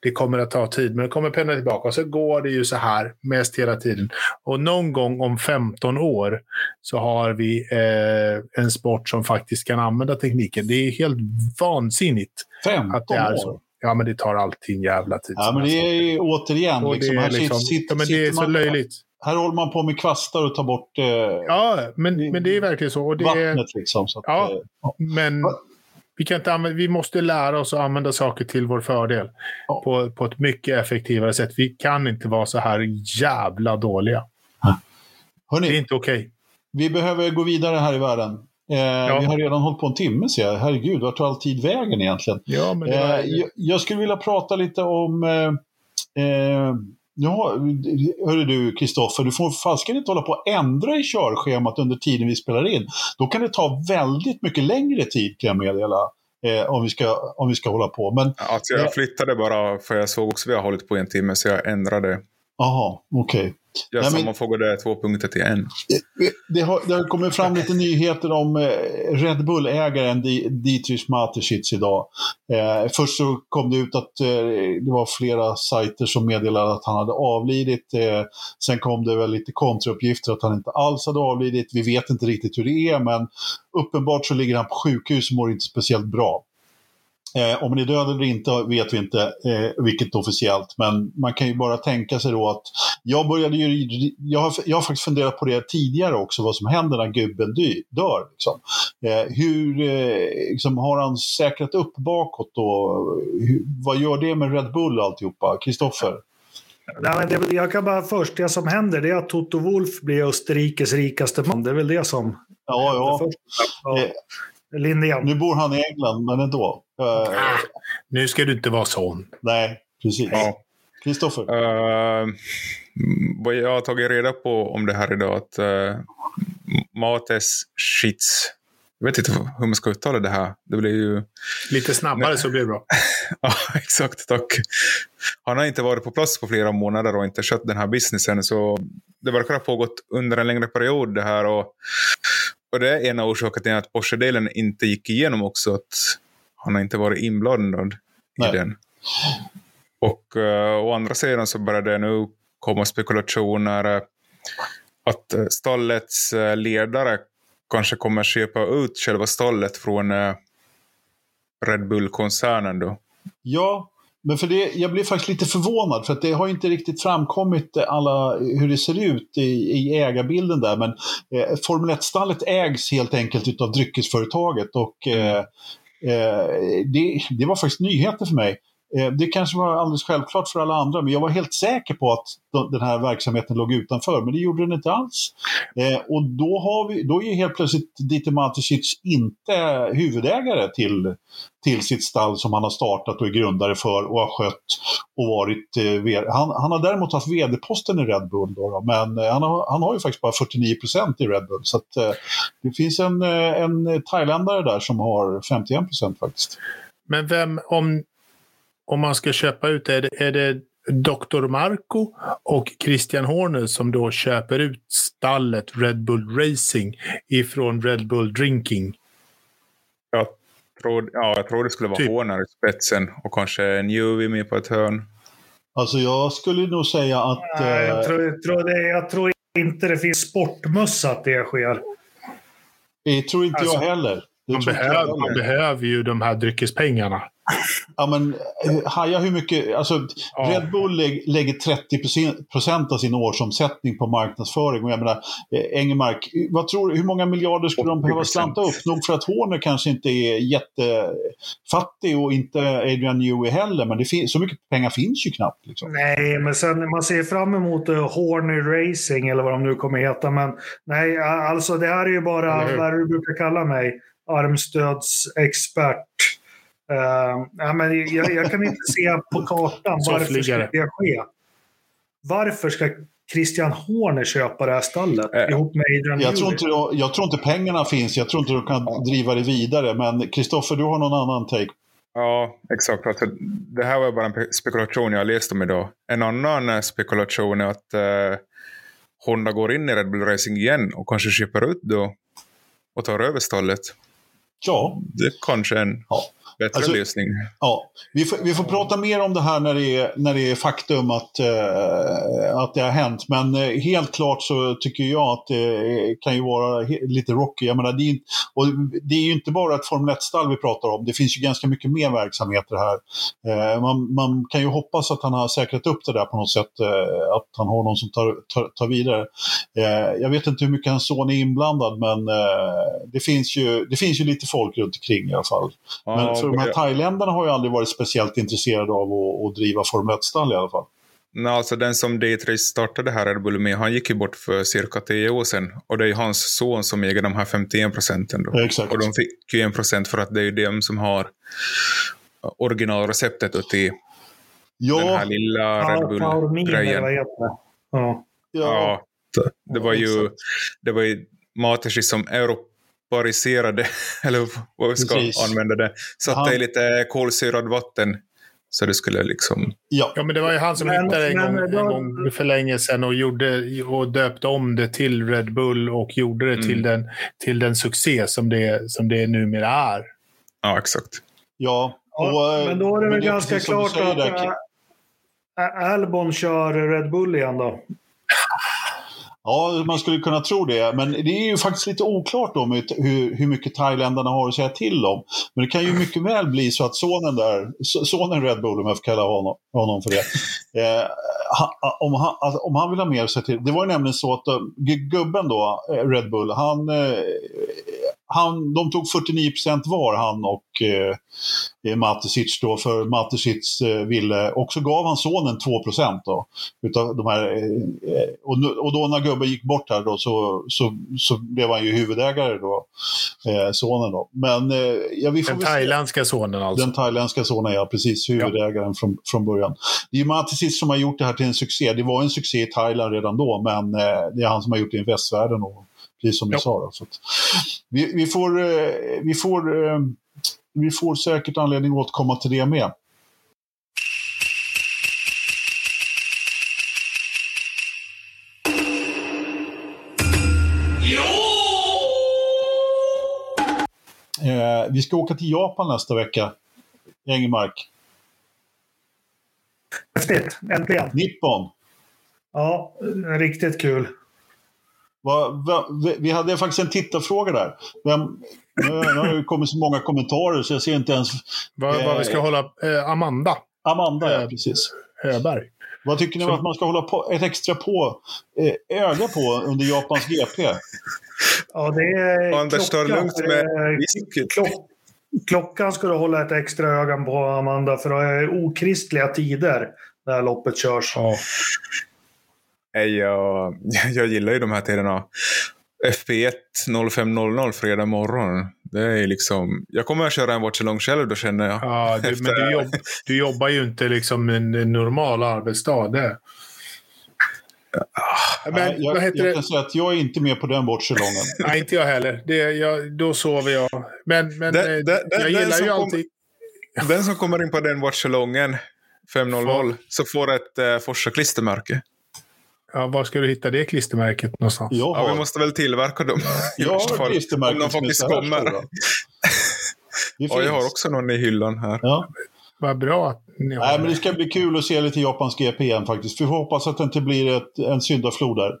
Det kommer att ta tid, men den kommer att pendla tillbaka. Och så går det ju så här mest hela tiden. Och någon gång om 15 år så har vi eh, en sport som faktiskt kan använda tekniken. Det är helt vansinnigt 15 att det är så. Ja, men det tar alltid en jävla tid. Ja, men det är ju återigen... Liksom, här liksom, sitter, ja, men det är så löjligt. Här håller man på med kvastar och tar bort... Eh, ja, men, men det är verkligen så. Och det, vattnet liksom. Så att, ja, eh, ja, men vi, kan inte använda, vi måste lära oss att använda saker till vår fördel. Ja. På, på ett mycket effektivare sätt. Vi kan inte vara så här jävla dåliga. Hörrni, det är inte okej. Okay. Vi behöver gå vidare här i världen. Eh, ja. Vi har redan hållit på en timme ser jag. Herregud, vart tar all tid vägen egentligen? Ja, men eh, jag, jag, skulle vilja prata lite om eh, eh Ja, hörru du Kristoffer, du får falskan inte hålla på att ändra i körschemat under tiden vi spelar in. Då kan det ta väldigt mycket längre tid kan jag meddela. Eh, om, vi ska, om vi ska hålla på. Men, alltså jag flyttade bara, för jag såg också att vi har hållit på en timme, så jag ändrade. Jaha, okej. Okay. Jag Nej, sammanfogade två punkter till en. Det har, det har kommit fram lite nyheter om eh, Red Bull-ägaren Dietrich Mateschitz idag. Eh, först så kom det ut att eh, det var flera sajter som meddelade att han hade avlidit. Eh, sen kom det väl lite kontrauppgifter att han inte alls hade avlidit. Vi vet inte riktigt hur det är, men uppenbart så ligger han på sjukhus och mår inte speciellt bra. Eh, om han är död eller inte vet vi inte, eh, vilket officiellt, men man kan ju bara tänka sig då att jag började ju, jag har, jag har faktiskt funderat på det tidigare också, vad som händer när gubben dy, dör. Liksom. Eh, hur eh, liksom, har han säkrat upp bakåt då? Hur, vad gör det med Red Bull alltihopa? Kristoffer? Nej, det, jag kan bara först, det som händer det är att Toto Wolf blir Österrikes rikaste man. Det är väl det som... Ja, ja. ja. Eh, Lindén. Nu bor han i England, men ändå. Uh, nu ska du inte vara sån. Nej, precis. Kristoffer? Ja. Uh, vad jag har tagit reda på om det här idag, att uh, Mates Schitz, jag vet inte hur man ska uttala det här. Det blir ju... Lite snabbare så blir det bra. ja, exakt. Tack. Han har inte varit på plats på flera månader och inte skött den här businessen. Så det verkar ha pågått under en längre period det här. Och och det är en av orsakerna till att Porsche-delen inte gick igenom också, att han har inte varit inblandad Nej. i den. Och uh, å andra sidan så börjar det nu komma spekulationer uh, att uh, stallets ledare kanske kommer köpa ut själva stallet från Red Bull-koncernen då. Ja, men för det, jag blir faktiskt lite förvånad för att det har inte riktigt framkommit alla, hur det ser ut i, i ägarbilden där. Men eh, Formel 1-stallet ägs helt enkelt av dryckesföretaget och eh, eh, Eh, det, det var faktiskt nyheter för mig. Eh, det kanske var alldeles självklart för alla andra, men jag var helt säker på att den här verksamheten låg utanför, men det gjorde den inte alls. Eh, och då, har vi, då är helt plötsligt Dieter Matisic inte huvudägare till, till sitt stall som han har startat och är grundare för och har skött och varit... Eh, han, han har däremot haft vd-posten i Red Bull, då, då, men eh, han, har, han har ju faktiskt bara 49% i Red Bull. Så att, eh, det finns en, eh, en thailändare där som har 51% faktiskt. Men vem, om, om man ska köpa ut, är det, är det Dr. Marco och Christian Horner som då köper ut stallet Red Bull Racing ifrån Red Bull Drinking? Jag tror, ja, jag tror det skulle vara Typ. Horner i spetsen och kanske Newey med på ett hörn. Alltså jag skulle nog säga att... Nej, eh, jag, tror, jag, tror det, jag tror inte det finns sportmössa att det sker. Det tror inte Alltså, jag heller. Man behöver, man behöver ju de här dryckespengarna. Ja, men eh, haja hur mycket... Alltså, Ja. Red Bull lä- lägger 30 procent av sin årsomsättning på marknadsföring. Och jag menar, eh, Engelmark, vad tror du, hur många miljarder skulle de behöva 80%. slanta upp? Nog för att Horner kanske inte är jättefattig och inte Adrian Newey heller, men det så mycket pengar finns ju knappt. Liksom. Nej, men sen man ser fram emot uh, Horny Racing eller vad de nu kommer heta. Men nej, alltså det här är ju bara vad du brukar kalla mig. Armstödsexpert. Uh, ja, men jag, jag kan inte se på kartan varför ska det ske. Varför ska Christian Horner köpa det här stallet Eh, ihop med Adrian Jag tror, inte, de- jag tror inte pengarna finns, jag tror inte de kan driva det vidare. Men Kristoffer, du har någon annan take? Ja, exakt. Alltså, det här var bara en pe- spekulation jag läste om idag. En annan eh, spekulation är att eh, Honda går in i Red Bull Racing igen och kanske köper ut då och tar över stallet. Ja, Det är kanske en Ja. Bättre Alltså- lösning. Ja, vi får, vi får prata mer om det här när det är, när det är faktum att, eh, att det har hänt. Men eh, helt klart så tycker jag att det kan ju vara lite rocky. Jag menar, det, är, och det är ju inte bara ett Formel 1-stall vi pratar om. Det finns ju ganska mycket mer verksamheter här. Eh, man, man kan ju hoppas att han har säkrat upp det där på något sätt. Eh, att han har någon som tar, tar, tar vidare. Eh, jag vet inte hur mycket hans son är inblandad men eh, det, finns ju, det finns ju lite folk runt omkring i alla fall. Men Ja, för de här ja. thailändarna har ju aldrig varit speciellt intresserade av att, att driva Formel 1-stall i alla fall. Nej, alltså den som D3 startade här Red Bull med, han gick ju bort för cirka 10 år sedan. Och det är ju hans son som äger de här 51 procenten. Då. Ja, exakt. Och de fick ju en procent för att det är ju de som har originalreceptet då till den här Ja, lilla Red Bull-grejen. Ja. ja, Ja, det var ju, det var ju Mateshi som europariserade, eller vad vi ska Precis. använda det. Satte i lite kolsyrad vatten så det skulle liksom... ja. Ja, men det var ju han som Men- hittade en, gång, då- en gång för länge sedan och, gjorde, och döpte om det till Red Bull och gjorde det Mm. till, den, till den succé som det, som det numera är. Ja, exakt. ja. Ja, Och, eh, men då är det väl ganska klart att äh, Albon kör Red Bull igen då. Ja, man skulle kunna tro det. Men det är ju faktiskt lite oklart då hur, hur mycket thailändarna har att säga till om. Men det kan ju mycket väl bli så att sonen där, sonen Red Bull om jag får kalla honom, honom för det. Eh, om, han, alltså, om han vill ha mer att säga till. Det var ju nämligen så att eh, gubben då, eh, Red Bull, han, eh, han, de tog 49% var han och eh, Matesic då, för Matesic eh, ville, och så gav han sonen 2 då. Utav de här, eh, och, nu, och då när gubben gick bort här då så, så, så blev han ju huvudägare då, eh, sonen då. Men eh, ja, vi får Den thailändska sonen alltså. Den thailändska sonen, ja precis, huvudägaren från, från början. Det är ju Matisic som har gjort det här till en succé. Det var en succé i Thailand redan då, men eh, det är han som har gjort det i västvärlden. Och, precis som Ja. du sa. Då, så vi, vi, får, eh, vi, får, eh, vi får säkert anledning att återkomma till det med. Eh, vi ska åka till Japan nästa vecka. Engelmark. Häftigt, äntligen. Nippon. Ja, riktigt kul. Vi- hade faktiskt en tittarfråga där. Vem, nu, har det kommit så många kommentarer så jag ser inte ens... Vad, vad vi ska Eh. hålla... Eh, Amanda Amanda, ja, Eh. precis. Öberg. Vad tycker ni om att man ska hålla på, ett extra på, eh, öga på under Japans GP? Ja, det är Anders, ta det klockan. lugnt med Eh, klock, Klockan ska du hålla ett extra öga på, Amanda, för det är okristliga tider när loppet körs. Ja. Jag, jag gillar ju de här tiderna. FP1 05.00 fredag morgon. Det är liksom... Jag kommer att köra en watch along själv då känner jag. Ja, du, men du, jobb, du jobbar ju inte liksom en, normal arbetsdag. Det. Men Nej, jag, vad heter jag det? kan säga att jag är inte med på den bortsalongen. Nej, inte jag heller. Det, jag, då sover jag. Men, men Den- eh, den- jag gillar ju kom- alltid... Den som kommer in på den watchalongen 5.00 så får ett eh, Forsa klistermärke. Ja, var ska du hitta det klistermärket någonstans? Jag Ja, vi har, måste väl tillverka dem. I jag värsta har fall. ett klistermärke Om de faktiskt kommer. Ja, jag har också någon i hyllan här. Ja. Vad bra att ni har Nej, men det. det ska bli kul att se lite Japans GP igen faktiskt. Vi får hoppas att det inte blir ett, en syndaflod där.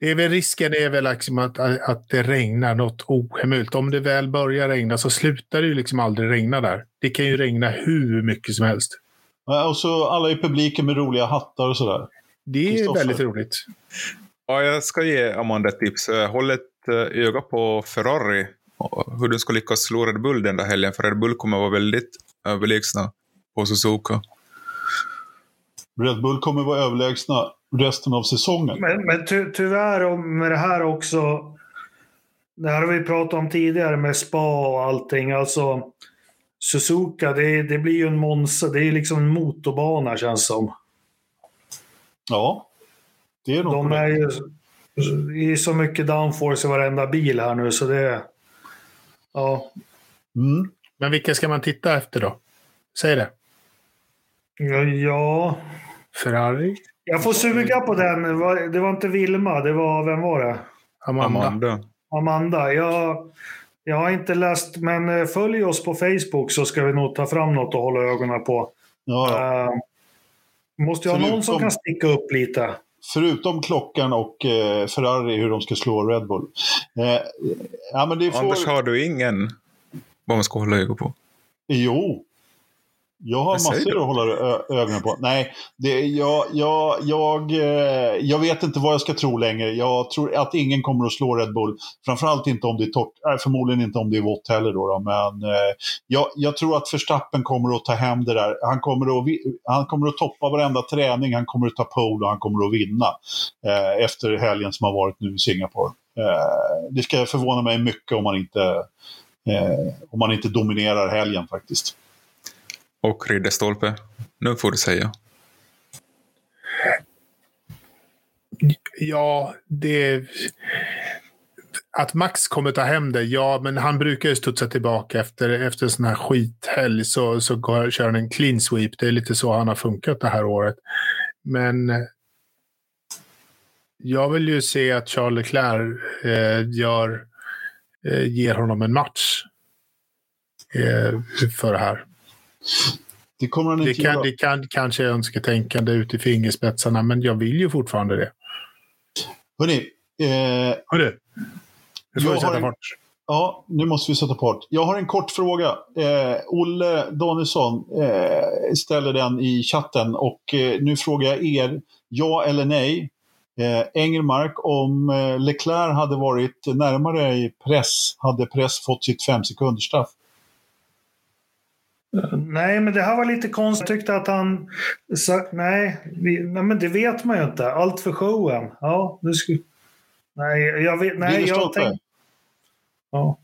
Det är väl risken är väl liksom att, att det regnar något ohemult. Om det väl börjar regna så slutar det ju liksom aldrig regna där. Det kan ju regna hur mycket som helst. Ja, Och så alla i publiken med roliga hattar och sådär. Det är väldigt roligt. Ja, jag ska ge Amanda ett tips. Eh, Håll ett eh, öga på Ferrari. Hur den ska lyckas slå Red Bull den där helgen. För Red Bull kommer vara väldigt överlägsna på Suzuka. Red Bull kommer vara överlägsna resten av säsongen. Men, men ty, tyvärr med det här också. Det här har vi pratat om tidigare med spa och allting. Alltså Suzuka, det, det blir ju en Monza. Det är liksom en motorbana känns som. Ja, det är nog De är ju det är så mycket downforce i varenda bil här nu så det... Ja, Mm. Men vilka ska man titta efter då? Säg det. ja, ja. Ferrari? Jag får suga på den. Det var- Det var inte Vilma, det var... Vem var det? Amanda? Amanda. Amanda. Jag, jag har inte läst, men eh, följ oss på Facebook så ska vi nog ta fram något att hålla ögonen på. Ja, ja. Uh, måste ju ha någon som Förutom- kan sticka upp lite. Förutom klockan och eh, Ferrari, hur de ska slå Red Bull. Eh, ja, men det får... Anders, har du ingen vad man ska hålla ögonen på? Jo. Jag har massor du? att hålla ögonen på. Nej, det, jag, jag, jag, eh, jag vet inte vad jag ska tro längre. Jag tror att ingen kommer att slå Red Bull. Framförallt inte om det är torrt. Nej, förmodligen inte om det är vått heller. Då, då. Men eh, jag, jag tror att Verstappen kommer att ta hem det där. Han kommer, att, han kommer att toppa varenda träning. Han kommer att ta pole och han kommer att vinna. Eh, efter helgen som har varit nu i Singapore. Eh, det ska förvåna mig mycket om man inte, eh, om man inte dominerar helgen faktiskt. Och Ridderstolpe. Nu får du säga. Ja, det... Att Max kommer ta hem det, ja, men han brukar ju studsa tillbaka efter, efter en sån här skithelg så, så går, kör han en clean sweep. Det är lite så han har funkat det här året. Men jag vill ju se att Charles Leclerc eh, gör, eh, ger honom en match eh, för det här. Det kommer han Det inte kan, göra. det kan kanske är önsketänkande ut i fingerspetsarna, men jag vill ju fortfarande det. Hörrni, eh, Hörru, nu får vi sätta en- fart. ja, nu måste vi sätta part. Jag har en kort fråga. Eh, Olle Danielsson eh, ställer den i chatten och eh, nu frågar jag er, ja eller nej? Eh, Engelmark, om eh, Leclerc hade varit närmare i press, hade press fått sitt fem sekunders-straff? Nej, men det här var lite konstigt. Jag tyckte att han... sa- nej, vi, nej, men det vet man ju inte. Allt för showen. Ja, det skulle... Nej, jag vet... Nej, jag tänkte... Ja.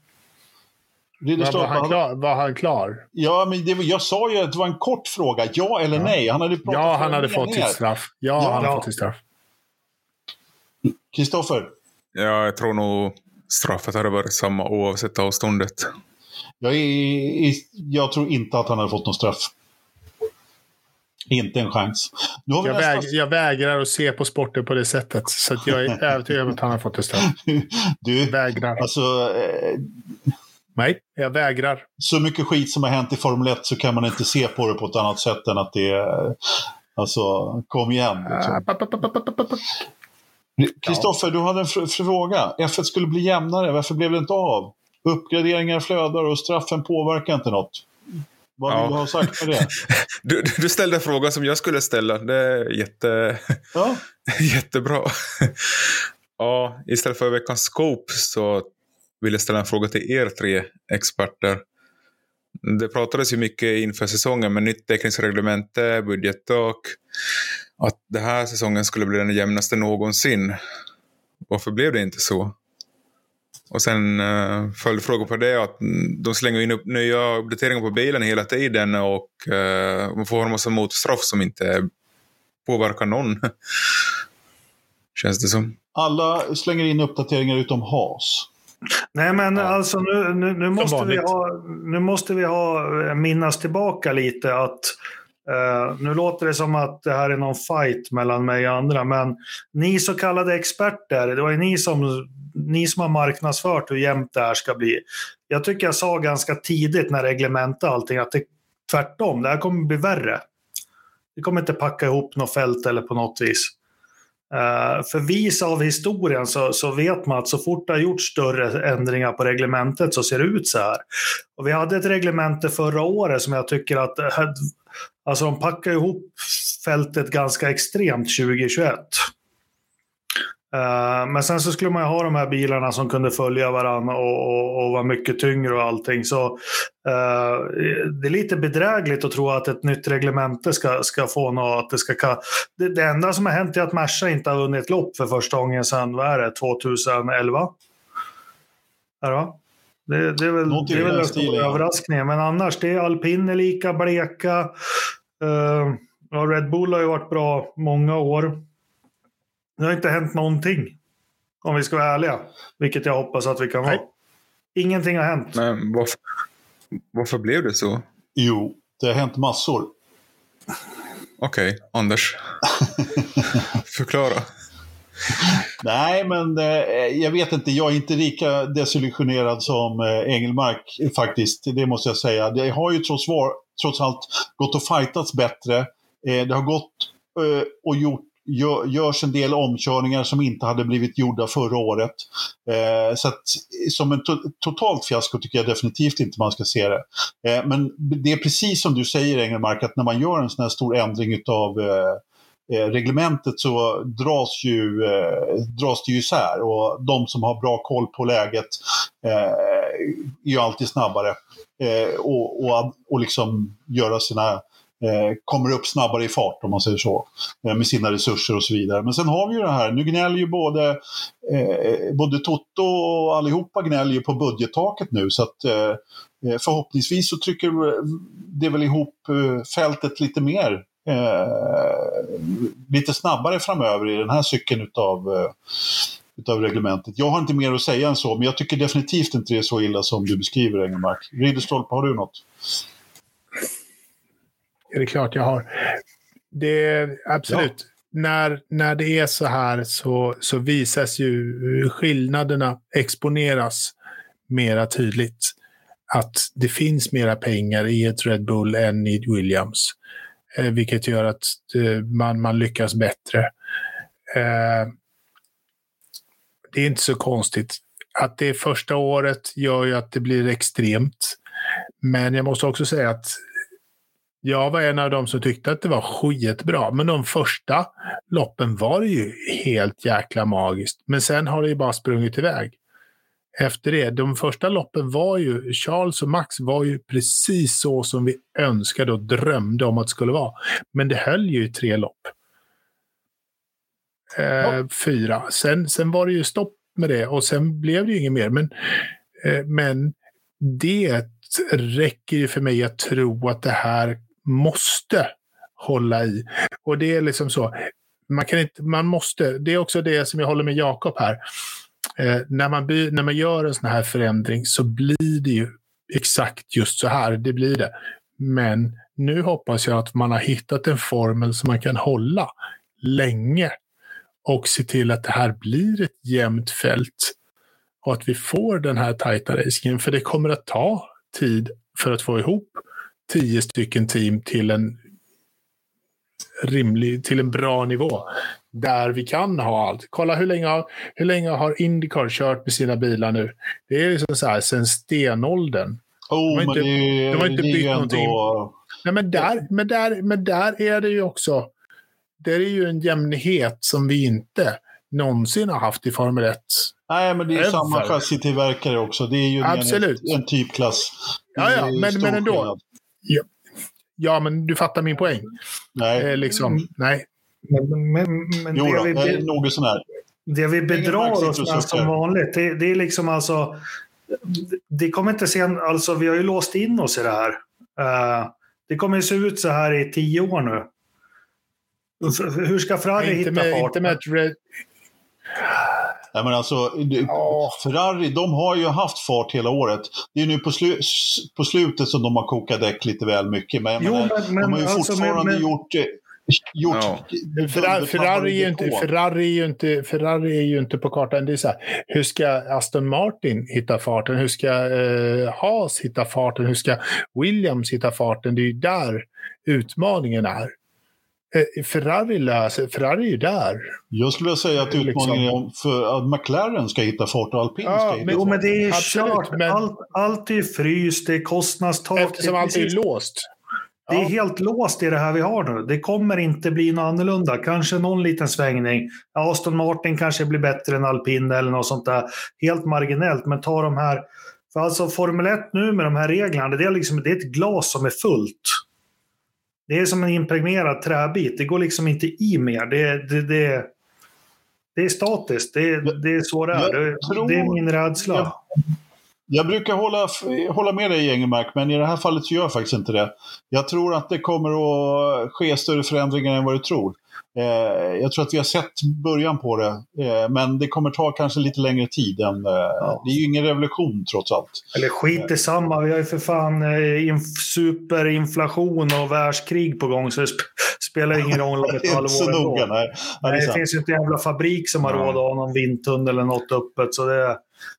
Var, han klar, var han klar? Ja, men det, jag sa ju att det var en kort fråga. Ja eller Ja. nej? Han hade pratat Ja, han hade fått sitt straff. Ja, Ja. han hade fått sitt straff. Kristoffer? Ja, jag tror nog straffet hade varit samma oavsett avståndet. Jag, är, jag tror inte att han hade fått någon straff. Inte en chans. Jag, nästan... väg, jag vägrar att se på sporten på det sättet. Så jag är övertygad om att han har fått ett straff. Du, Vägrar. alltså... Eh, Nej, jag vägrar. Så mycket skit som har hänt i Formel 1 så kan man inte se på det på ett annat sätt än att det är... Alltså, kom igen. Liksom. Kristoffer, du hade en fr fråga. F1 skulle bli jämnare, varför blev det inte av? Uppgraderingar flödar och straffen påverkar inte något. Vad vill Ja. du ha sagt med det? Du, du ställde en fråga som jag skulle ställa. Det är jätte, Ja, jättebra. Ja, istället för veckans scope så vill jag ställa en fråga till er tre experter. Det pratades ju mycket inför säsongen med nytt täckningsreglemente, budgettak. Att den här säsongen skulle bli den jämnaste någonsin. Varför blev det inte så? Och sen uh, följdfråga på det att de slänger in upp nya uppdateringar på bilen hela tiden och uh, man får en massa motstraff som inte påverkar någon. Känns det som. alla slänger in uppdateringar utom Haas. Nej, men Ja. alltså nu, nu, nu, måste vi ha, nu måste vi ha eh, minnas tillbaka lite att Uh, nu låter det som att det här är någon fight mellan mig och andra, men ni så kallade experter, det var ju ni som, ni som har marknadsfört hur jämnt det här ska bli. Jag tycker jag sa ganska tidigt när reglementet och allting att det tvärtom, det här kommer bli värre. Det kommer inte packa ihop något fält eller på något vis. Eh, för vis av historien så, så vet man att så fort det har gjorts större ändringar på reglementet så ser det ut så här. Och vi hade ett reglemente förra året som jag tycker att eh, alltså de packar ihop fältet ganska extremt 2021. Eh, men sen så skulle man ju ha de här bilarna som kunde följa varandra och, och, och vara mycket tyngre och allting. Så eh, det är lite bedrägligt att tro att ett nytt reglemente ska, ska få något, att det ska ka- det, det enda som har hänt är att Merca inte har vunnit lopp för första gången sedan, vad är det, 2011? Är det, va? det, det är väl, Någonting det är väl den stora ja. överraskningen. Men annars, det är alpin är lika bleka. Uh, ja, Red Bull har ju varit bra många år. Det har inte hänt någonting. Om vi ska vara ärliga. Vilket jag hoppas att vi kan vara. Ingenting har hänt. Men varför, varför blev det så? Jo, det har hänt massor. Okej, Anders. Förklara. Nej, men eh, jag vet inte. Jag är inte lika desillusionerad som eh, Engelmark faktiskt. Det måste jag säga. Det har ju trots, var, trots allt gått och fightats bättre. Eh, det har gått eh, och gjort gör, görs en del omkörningar som inte hade blivit gjorda förra året. Eh, så att, som en to totalt fiasko tycker jag definitivt inte man ska se det. Eh, men det är precis som du säger Engelmark, att när man gör en sån här stor ändring utav eh, eh reglementet så dras, ju, eh, dras det ju isär och de som har bra koll på läget eh, är ju alltid snabbare eh, och, och, och liksom göra sina eh, Eh, kommer upp snabbare i fart om man säger så, eh, med sina resurser och så vidare. Men sen har vi ju det här, nu gnäller ju både, eh, både Toto och allihopa gnäller ju på budgettaket nu så att eh, eh, förhoppningsvis så trycker det väl ihop eh, fältet lite mer eh, lite snabbare framöver i den här cykeln utav, eh, utav reglementet. Jag har inte mer att säga än så, men jag tycker definitivt inte det är så illa som du beskriver, Engelmark. Ridderstolpe, har du något? Är det klart jag har. Det är absolut. När, när det är så här så, så visas ju skillnaderna exponeras mera tydligt. Att det finns mera pengar i ett Red Bull än i ett Williams. Eh, vilket gör att eh, man, man lyckas bättre. Eh, det är inte så konstigt. Att det är första året gör ju att det blir extremt. Men jag måste också säga att jag var en av dem som tyckte att det var skitbra, men de första loppen var ju helt jäkla magiskt. Men sen har det ju bara sprungit iväg. Efter det, de första loppen var ju, Charles och Max var ju precis så som vi önskade och drömde om att det skulle vara. Men det höll ju i tre lopp. Eh, Ja. Fyra. Sen, sen var det ju stopp med det och sen blev det ju inget mer. Men, eh, men det räcker ju för mig att tro att det här måste hålla i. Och det är liksom så. Man, kan inte, man måste, det är också det som jag håller med Jakob här. Eh, när, man by, när man gör en sån här förändring så blir det ju exakt just så här. Det blir det. Men nu hoppas jag att man har hittat en formel som man kan hålla länge och se till att det här blir ett jämnt fält. och att vi får den här tajta racingen. För det kommer att ta tid för att få ihop tio stycken team till en rimlig, till en bra nivå. Där vi kan ha allt. Kolla hur länge har, hur länge har Indycar kört med sina bilar nu? Det är liksom så här sen stenåldern. Oh, De har inte- det, de har inte ju någonting. Nej, men, där, men, där, men där är det ju också det är ju en jämnhet som vi inte någonsin har haft i Formel 1. Nej, men det är Ever. samma chassitillverkare också. Det är ju Absolut. En, en typklass. Ja, ja, men- men ändå. skillnad. Ja, men du fattar min poäng. Nej, Eh, liksom, nej. Men, men, men jo det, då, vi, det är det, nog sån här. det vi bedrar oss med som vanligt, det, det är liksom alltså... Det kommer inte se alltså vi har ju låst in oss i det här. Eh, det kommer ju se ut så här i tio år nu. Hur ska Ferrari hitta med, fart? inte med ett red... Nej, men alltså, Ja. Ferrari, de har ju haft fart hela året. Det är nu på, slu, på slutet som de har kokat däck lite väl mycket. Men, Jo, men- men de har ju alltså, fortfarande men- men- gjort... eh, gjort Ja. Ferrari, Ferrari, är ju inte. Ferrari, är ju inte, Ferrari är ju inte på kartan. Det är så här, hur ska Aston Martin hitta farten? Hur ska eh, Haas hitta farten? Hur ska Williams hitta farten? Det är ju där utmaningen är. Eh, Ferrari löser, Ferrari är ju där. Jag skulle vilja säga att Liksom. utmaningen är för att McLaren ska hitta fart och alpin Ja, ska hitta men- Jo, fart. men det är Absolut, kört. men- Allt, allt är fryst, det är kostnadstak. Eftersom det är allt är låst. Det är Ja. helt låst i det här vi har nu. Det kommer inte bli något annorlunda. Kanske någon liten svängning. Aston Martin kanske blir bättre än alpin eller något sånt där. Helt marginellt, men ta de här... För alltså Formel 1 nu med de här reglerna, det är, liksom, det är ett glas som är fullt. Det är som en impregnerad träbit. Det går liksom inte i mer. Det, det, det, det är statiskt. Det, det är så det är. Det, tror- det är min rädsla. Jag- Jag brukar hålla, hålla med dig Engelmark, men i det här fallet så gör jag faktiskt inte det. Jag tror att det kommer att ske större förändringar än vad du tror. Eh, jag tror att vi har sett början på det, eh, men det kommer ta kanske lite längre tid. Än, eh, Det är ju ingen revolution trots allt. Eller skit i samma, vi har ju för fan eh, inf- superinflation och världskrig på gång så det sp- spelar ingen roll om ett halvår ändå. Nej, nej, det det finns ju inte en jävla fabrik som har Ja. råd att ha någon vindtunnel eller något öppet. Så det,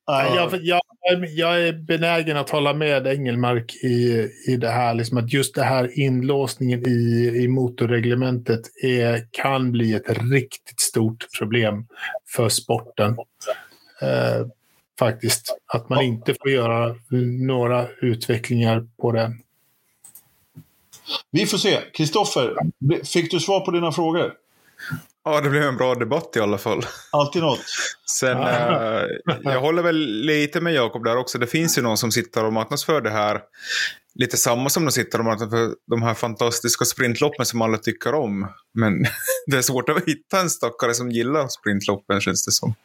Nej, Jag, jag, jag är benägen att hålla med Engelmark i, i det här. Liksom att just det här inlåsningen i, i motorreglementet är, kan bli ett riktigt stort problem för sporten. Eh, faktiskt. Att man inte får göra några utvecklingar på den. Vi får se. Kristoffer, fick du svar på dina frågor? Ja, det blev en bra debatt i alla fall. Alltid något. Sen, eh, jag håller väl lite med Jakob där också. Det finns ju någon som sitter och marknadsför det här. Lite samma som de sitter och marknadsför de här fantastiska sprintloppen som alla tycker om. Men det är svårt att hitta en stackare som gillar sprintloppen känns det som.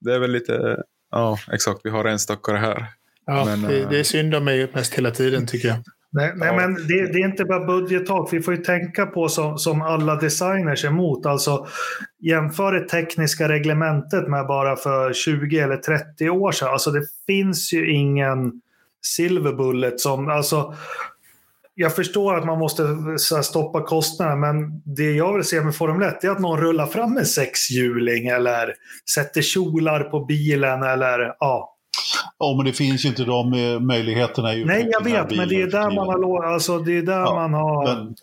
Det är väl lite, ja exakt, vi har en stackare här. Ja, Men, det, eh, det är synd om mig mest hela tiden tycker jag. Nej, nej, men det, det är inte bara budgettak. Vi får ju tänka på som, som alla designers emot. Alltså, jämför det tekniska reglementet med bara för 20 eller 30 år sedan. Alltså, det finns ju ingen silver bullet som... Alltså, jag förstår att man måste stoppa kostnaderna, men det jag vill se med Formel 1 är att någon rullar fram en sexhjuling eller sätter kjolar på bilen eller ja. Ja, men det finns ju inte de eh, möjligheterna i Nej, jag vet, men det är där man har, alltså, det är där Ja, man har... Men,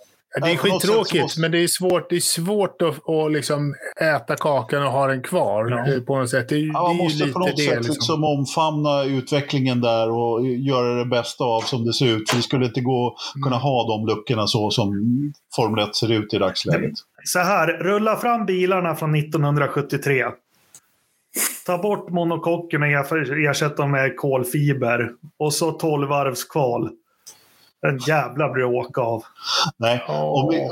Det är skittråkigt, måste- men det är svårt, det är svårt att, att liksom äta kakan och ha den kvar Ja. eh, på något sätt. Det ja, man det är ju måste lite på något det. sätt Liksom. liksom omfamna utvecklingen där och göra det bästa av som det ser ut. För det skulle inte gå att kunna ha de luckorna så som Formel 1 ser ut i dagsläget. Så här, rulla fram bilarna från 1973. Ta bort monokocken och ersätt dem med kolfiber. Och så 12 varvs kval. En jävla blir det åka av. Nej, om vi,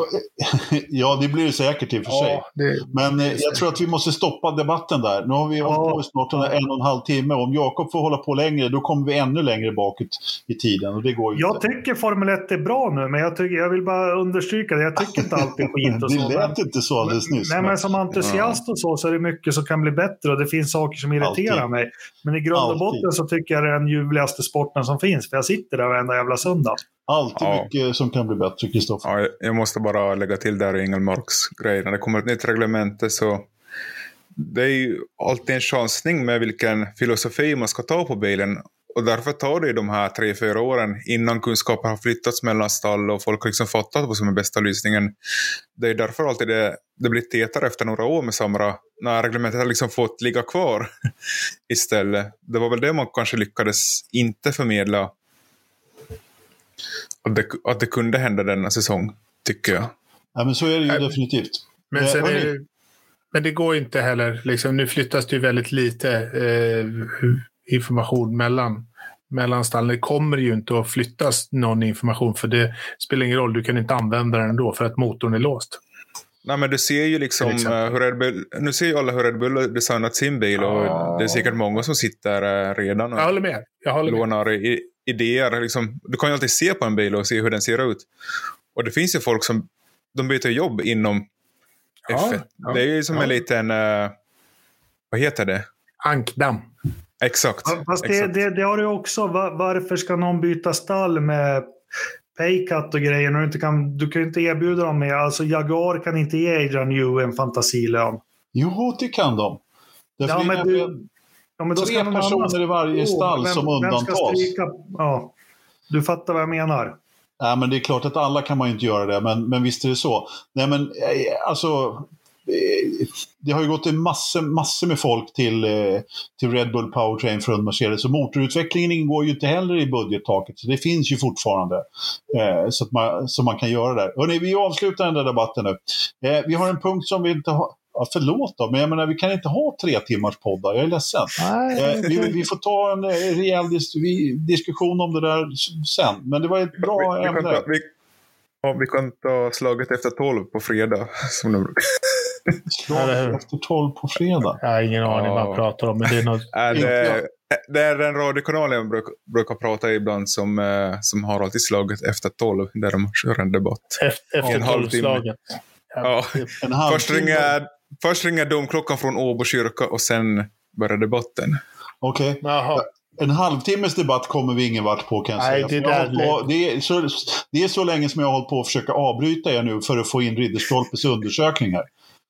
ja det blir det säkert i och för sig. Ja, det, Men eh, jag tror att vi måste stoppa debatten där. Nu har vi hållit på i snart en, en och en halv timme. Om Jakob får hålla på längre, då kommer vi ännu längre bakåt i tiden. Och det går ju Jag inte. tycker Formel 1 är bra nu, men jag, tycker, jag vill bara understryka det. Jag tycker inte allt är skit och så. Det lät inte så alldeles nyss. Nej, men- men som entusiast och så, så är det mycket som kan bli bättre och det finns saker som irriterar Alltid. mig. Men i grund och Alltid. botten så tycker jag det är den ljuvligaste sporten som finns, för jag sitter där varenda jävla söndag. Alltid Ja. mycket som kan bli bättre, Kristoffer. Ja, jag- måste bara lägga till där i Engelmarks grej. När det kommer ett nytt reglemente så det är ju alltid en chansning med vilken filosofi man ska ta på bilen. Och därför tar det ju de här tre, fyra åren innan kunskapen har flyttats mellan stall och folk har liksom fattat vad som är bästa lösningen. Det är därför alltid det, det blir tätare efter några år med Samra, när reglementet har liksom fått ligga kvar istället. Det var väl det man kanske lyckades inte förmedla. Att det, att det kunde hända denna säsong, tycker jag. Ja, men så är det ju definitivt. Men, sen är det, men det går inte heller. Liksom, nu flyttas det ju väldigt lite eh, information mellan, mellan stallen. Det kommer ju inte att flyttas någon information för det spelar ingen roll. Du kan inte använda den ändå för att motorn är låst. Nej, men du ser ju liksom eh, hur Red Bull, nu ser ju alla hur Red Bull har designat sin bil och Ja. det är säkert många som sitter eh, redan och Jag håller med. Jag håller med. lånar i, idéer. Liksom, du kan ju alltid se på en bil och se hur den ser ut. Och det finns ju folk som de byter jobb inom Ja, F1. ja, det är ju som ja. en liten, eh, vad heter det? Ankdamm. Exakt. Fast det, exakt. det, det har du också. Va- Varför ska någon byta stall med paycut och grejer när du inte kan, du kan ju inte erbjuda dem med, alltså Jaguar kan inte ge Adrian Newey en fantasilön. Jo, det kan de. Därför Ja, men du, ja, men då tre personer annan- i varje Åh, stall vem- som undantas. Ja, du fattar vad jag menar. Nej, men det är klart att alla kan man inte göra det, men, men visst är det så. Nej, men eh, alltså... eh, Det har ju gått en massor, massor med folk till, eh, till Red Bull Powertrain från Mercedes och motorutvecklingen ingår ju inte heller i budgettaket. Så det finns ju fortfarande eh, så att man, man kan göra där. Hörrni, vi avslutar den där debatten nu. Eh, vi har en punkt som vi inte har... Ja, förlåt då, men jag menar, vi kan inte ha tre timmars poddar. Jag är ledsen. Eh, vi, vi får ta en eh, rejäl dis vi, diskussion om det där sen. Men det var ett bra vi, vi, kan ämne. ta, vi, ja, vi kan ta slaget efter tolv på fredag. Som de brukar. Slag Eller hur? efter tolv på fredag. Jag har ingen aning vad han pratar om, men det är något... Är det, det är den radiokanalen jag bruk, brukar prata ibland som, eh, som har alltid slaget efter tolv, där de kör en debatt. Efter, efter en halvtimme. tolvslagen. Ja. En halvtimme. Först ringer, först ringer domklockan från Åbo kyrka och sen börjar debatten. Okej. Jaha. En halvtimmes debatt kommer vi ingen vart på kan jag Nej, säga. det jag på, det, är så, det är så länge som jag har hållit på att försöka avbryta er nu för att få in Ridderstolpes undersökningar.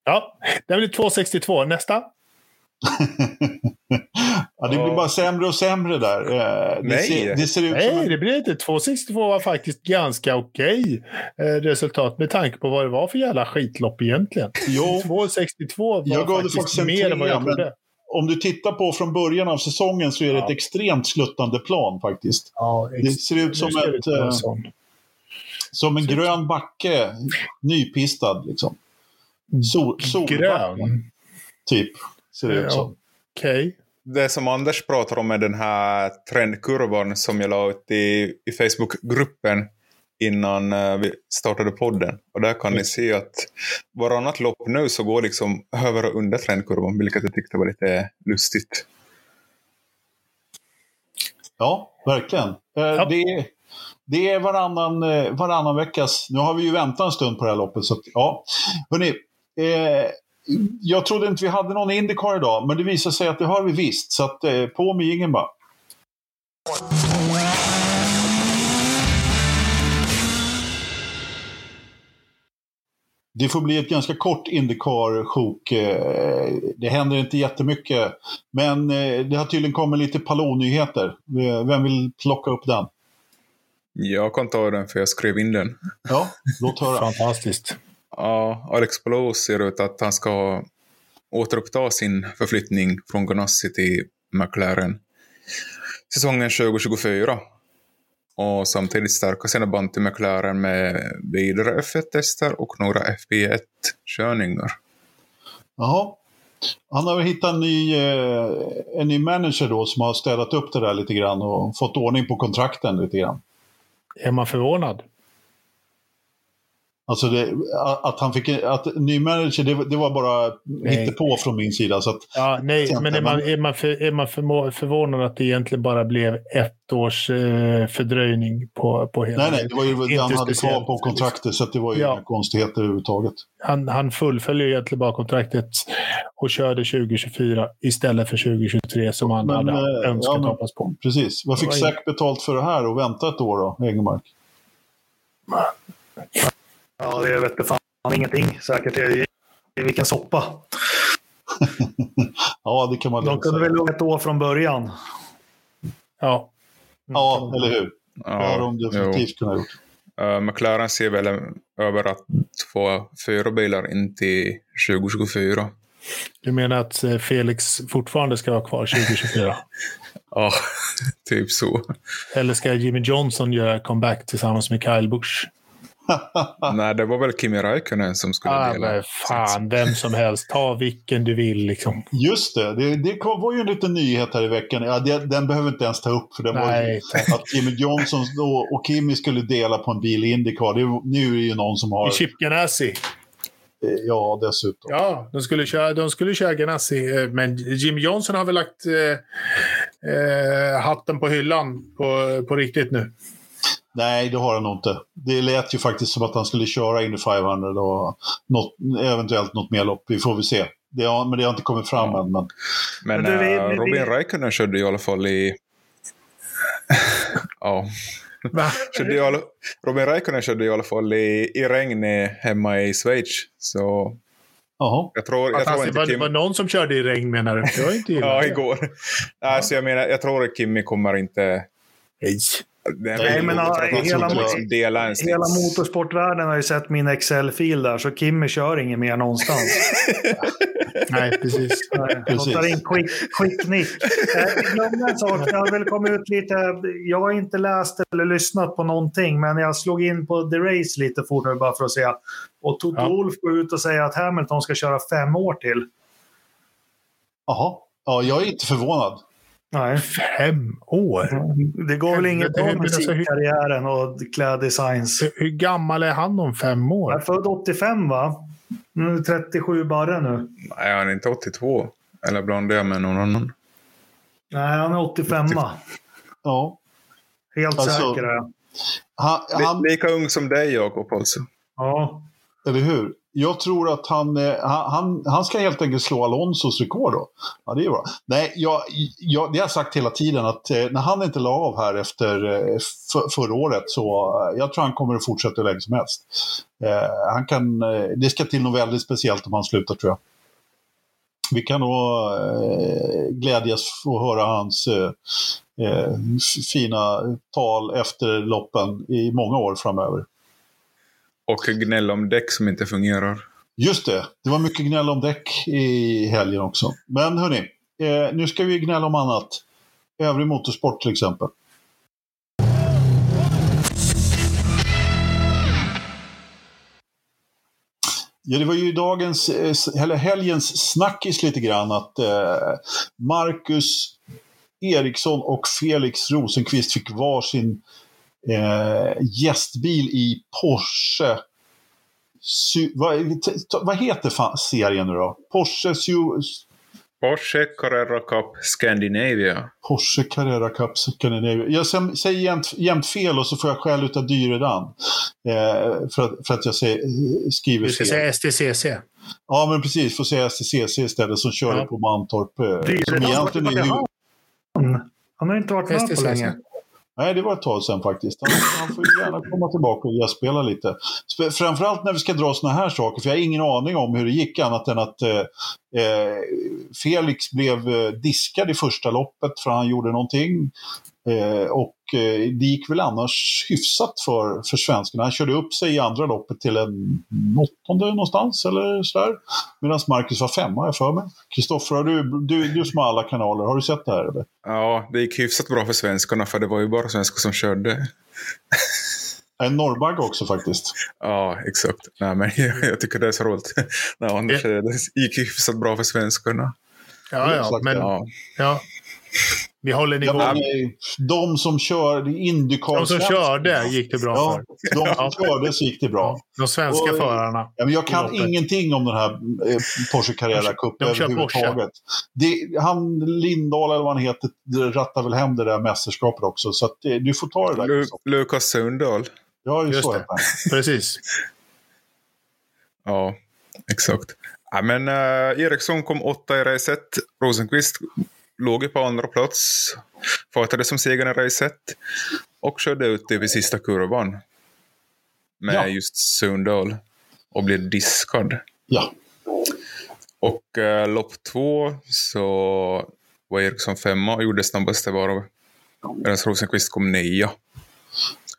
Ja, det blir 262. Nästa. ja, det blir bara sämre och sämre där. Eh, Det, Nej. ser, det ser ut som Nej, en, det blir inte. 262 var faktiskt ganska okej eh, resultat med tanke på vad det var för jävla skitlopp egentligen. Jo, 262 var Jag gav det faktiskt, en mer än vad jag trodde. om du tittar på från början av säsongen så är det Ja. ett extremt sluttande plan faktiskt. Ja, Det ser ut som, det ett, sån. som en grön backe, nypistad liksom. Sol, solbacke, Grön. typ. Ser det ut Ja. som. Okej. Det som Anders pratar om är den här trendkurvan som jag la ut i, i Facebookgruppen innan eh, vi startade podden. Och där kan ni se att varannat lopp nu så går liksom över och under trendkurvan, vilket jag tyckte var lite lustigt. Ja, verkligen. Eh, Det, är, det är varannan, eh, varannan veckas... Nu har vi ju väntat en stund på det här loppet. Så ja. Hörrni, eh, jag trodde inte vi hade någon Indycar idag, men det visar sig att det har vi visst. Så att, eh, på med jingeln bara. Det får bli ett ganska kort Indycar-sjok. Eh, Det händer inte jättemycket. Men eh, det har tydligen kommit lite Palou-nyheter. Eh, Vem vill plocka upp den? Jag kan ta den för jag skrev in den. Ja, låt höra. Fantastiskt. Ja, Alex Palou ser ut att han ska återuppta sin förflyttning från Ganassi till McLaren säsongen 2024. Och samtidigt stärka sina band till McLaren med vidare F1-tester och några FP1-körningar. Jaha. Han har hittat en ny, eh, en ny manager då som har städat upp det där lite grann och fått ordning på kontrakten lite grann. Är man förvånad? Alltså det, att han fick, att ny manager, det, det var bara på från min sida. Så att, Ja, nej, men är man, är man, för, är man förvånad att det egentligen bara blev ett års eh, fördröjning på, på hela nej, nej, det var ju det han hade kvar på kontraktet så att det var ju Ja. inga konstigheter överhuvudtaget. Han, han fullföljer egentligen bara kontraktet och körde 2024 istället för 2023 som han Men, hade eh, önskat ja, hoppas på. Precis. Vad fick. Zack betalt för det här och vänta ett år då, Egenmark? Ja, det vet fan ingenting säkert i, i vilken soppa. ja, det kan man De kunde väl ett år från början. Ja. Ja, eller hur? Det har de jo. definitivt kunnat gjort. Uh, McLaren ser väl över att få fyra bilar in till 2024. Du menar att eh, Felix fortfarande ska vara kvar 2024? Ja, typ så. Eller ska Jimmy Johnson göra comeback tillsammans med Kyle Busch? Nej, det var väl Kimi Räikkönen som skulle Ah, dela. men fan, vem som helst. Ta vilken du vill liksom. Just det, det, det kom- var ju en liten nyhet här i veckan. Ja, det, den behöver inte ens ta upp, för den var Nej, ju tack. att Jimmy Johnson och, och Kimi skulle dela på en bil i Indycar. Det, nu är det ju någon som har... I Chip Ganassi. eh, Ja, dessutom. Ja, de skulle köra, de skulle köra Ganassi. eh, Men Jim Johnson har väl lagt eh, eh, hatten på hyllan på, på riktigt nu. Nej, det har han nog inte. Det lät ju faktiskt som att han skulle köra Indy 500 och något, eventuellt något mer lopp. Vi får väl se. Det har, men det har inte kommit fram än. Men... Men, Men du, vi- Robin Räikkönen körde i alla fall i... ja. Körde i alla... Robin Räikkönen körde i alla fall i, i regn i- hemma i Schweiz. Så jag tror, jag tror inte Var, Kim... var någon som körde i regn menar du? Det var inte. Ja, igår. Alltså, jag menar, jag tror att Kimmy kommer inte... Nej. Nej, men, hela- liksom Hela motorsportvärlden har ju sett min Excel-fil där, så Kimmy kör inget mer någonstans. Nej, precis. Nej, Precis. Låter in quick, quick nick. Eh, Jag glömde en sak. Det har väl kommit ut lite... Jag har inte läst eller lyssnat på någonting, men jag slog in på The Race lite fort nu bara för att se. Och Toto Ja. Wolff går ut och säger att Hamilton ska köra fem år till. Jaha. Ja, jag är inte förvånad. Nej. Fem år? Det går väl inget bra med musikkarriären och kläddesigns. Hur, hur gammal är han om fem Jag är år? född 85 va? Nu är 37 bara nu. Nej, han är inte 82. Eller blandar jag med någon annan? Nej, han är 85 Ja. Helt Alltså- säker är jag. Han, han, Li- Lika ung som dig, Jakob, alltså. Ja. eller hur? Jag tror att eh, han, han, han, ska helt enkelt slå Alonsos rekord då. Ja, det är bra. Nej, jag, jag, det har jag sagt hela tiden att eh, när han inte la av här efter eh, för, förra året så jag tror han kommer att fortsätta hur länge som helst. Eh, han kan, det ska till något väldigt speciellt om han slutar tror jag. Vi kan nog eh, glädjas och höra hans eh, fina tal efter loppen i många år framöver. Och gnälla om däck som inte fungerar. Just det, det var mycket gnäll om däck i helgen också. Men hörni, eh, nu ska vi gnälla om annat. Övrig motorsport till exempel. Ja, det var ju dagens, eh, eller helgens snackis lite grann att eh, Marcus Eriksson och Felix Rosenqvist fick varsin eh, gästbil i Porsche Su- vad, vad heter fan serien nu då? Porsche, Su- Porsche Carrera Cup Scandinavia. Porsche Carrera Cup Scandinavia. Jag säger jämt, jämt fel och så får jag skäll utav Dyredan. Eh, för, att, för att jag säger, skriver Du ska fel. säga STCC. Ja, men precis. Får säga STCC istället som körde Ja. på Mantorp. Eh, som Dyredan, egentligen är han? Har inte varit med på länge. Nej, det var ett tag sedan faktiskt. Han, han får gärna komma tillbaka och gästspela lite. Framförallt när vi ska dra sådana här saker, för jag har ingen aning om hur det gick annat än att eh, eh Felix blev eh, diskad i första loppet för han gjorde någonting. Eh, och eh, det gick väl annars hyfsat för, för svenskarna. Han körde upp sig i andra loppet till en åttonde någonstans eller sådär. Medan Marcus var femma, jag för mig. Kristoffer, du, du, du som har alla kanaler, har du sett det här eller? Ja, det gick hyfsat bra för svenskarna för det var ju bara svenskar som körde. En norrbagge också faktiskt. Ja, exakt. Nej, men jag, jag tycker det är så roligt. Nej, annars det gick hyfsat bra för svenskarna. Ja, ja, men Ja. ja. Vi håller Ja, nivån. men, de som kör Indycar De som körde gick det bra Ja, för. de Ja. som körde så gick det bra. De svenska Och- förarna. Ja, men jag kan Loppet. ingenting om den här eh, Porsche Carrera Cup överhuvudtaget. Det, han Lindahl eller vad han heter rattar väl hem det där mästerskapet också. Så att, eh, du får ta det där. Lu. Lukas Sundahl. Ja, är Just så. Precis. Ja, exakt. Ja, men uh, Eriksson kom åtta i racet. Rosenqvist låg ju på andra plats. Fartade som segern i racet. Och körde ut det vid sista kurvan. Med Ja. just Sundahl. Och blev diskad. Ja. Och eh, lopp två så var Eriksson femma och gjorde snabbaste varav medan Rosenqvist kom nia.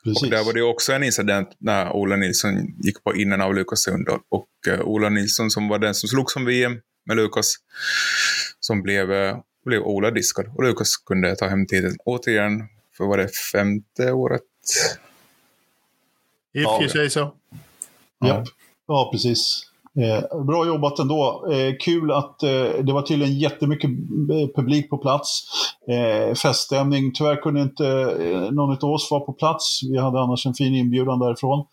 Precis. Och där var det också en incident när Ola Nilsson gick på innan av Lukas Sundahl. Och eh, Ola Nilsson som var den som slog som VM med Lukas, som blev, eh, blev Ola diskad. Och Lukas kunde ta hem titeln återigen för var det femte året. If Ja. you say so. Japp. Ja, precis. Eh, bra jobbat ändå. Eh, kul att eh, det var tydligen jättemycket eh, publik på plats. Eh, feststämning. Tyvärr kunde inte eh, någon av oss vara på plats. Vi hade annars en fin inbjudan därifrån.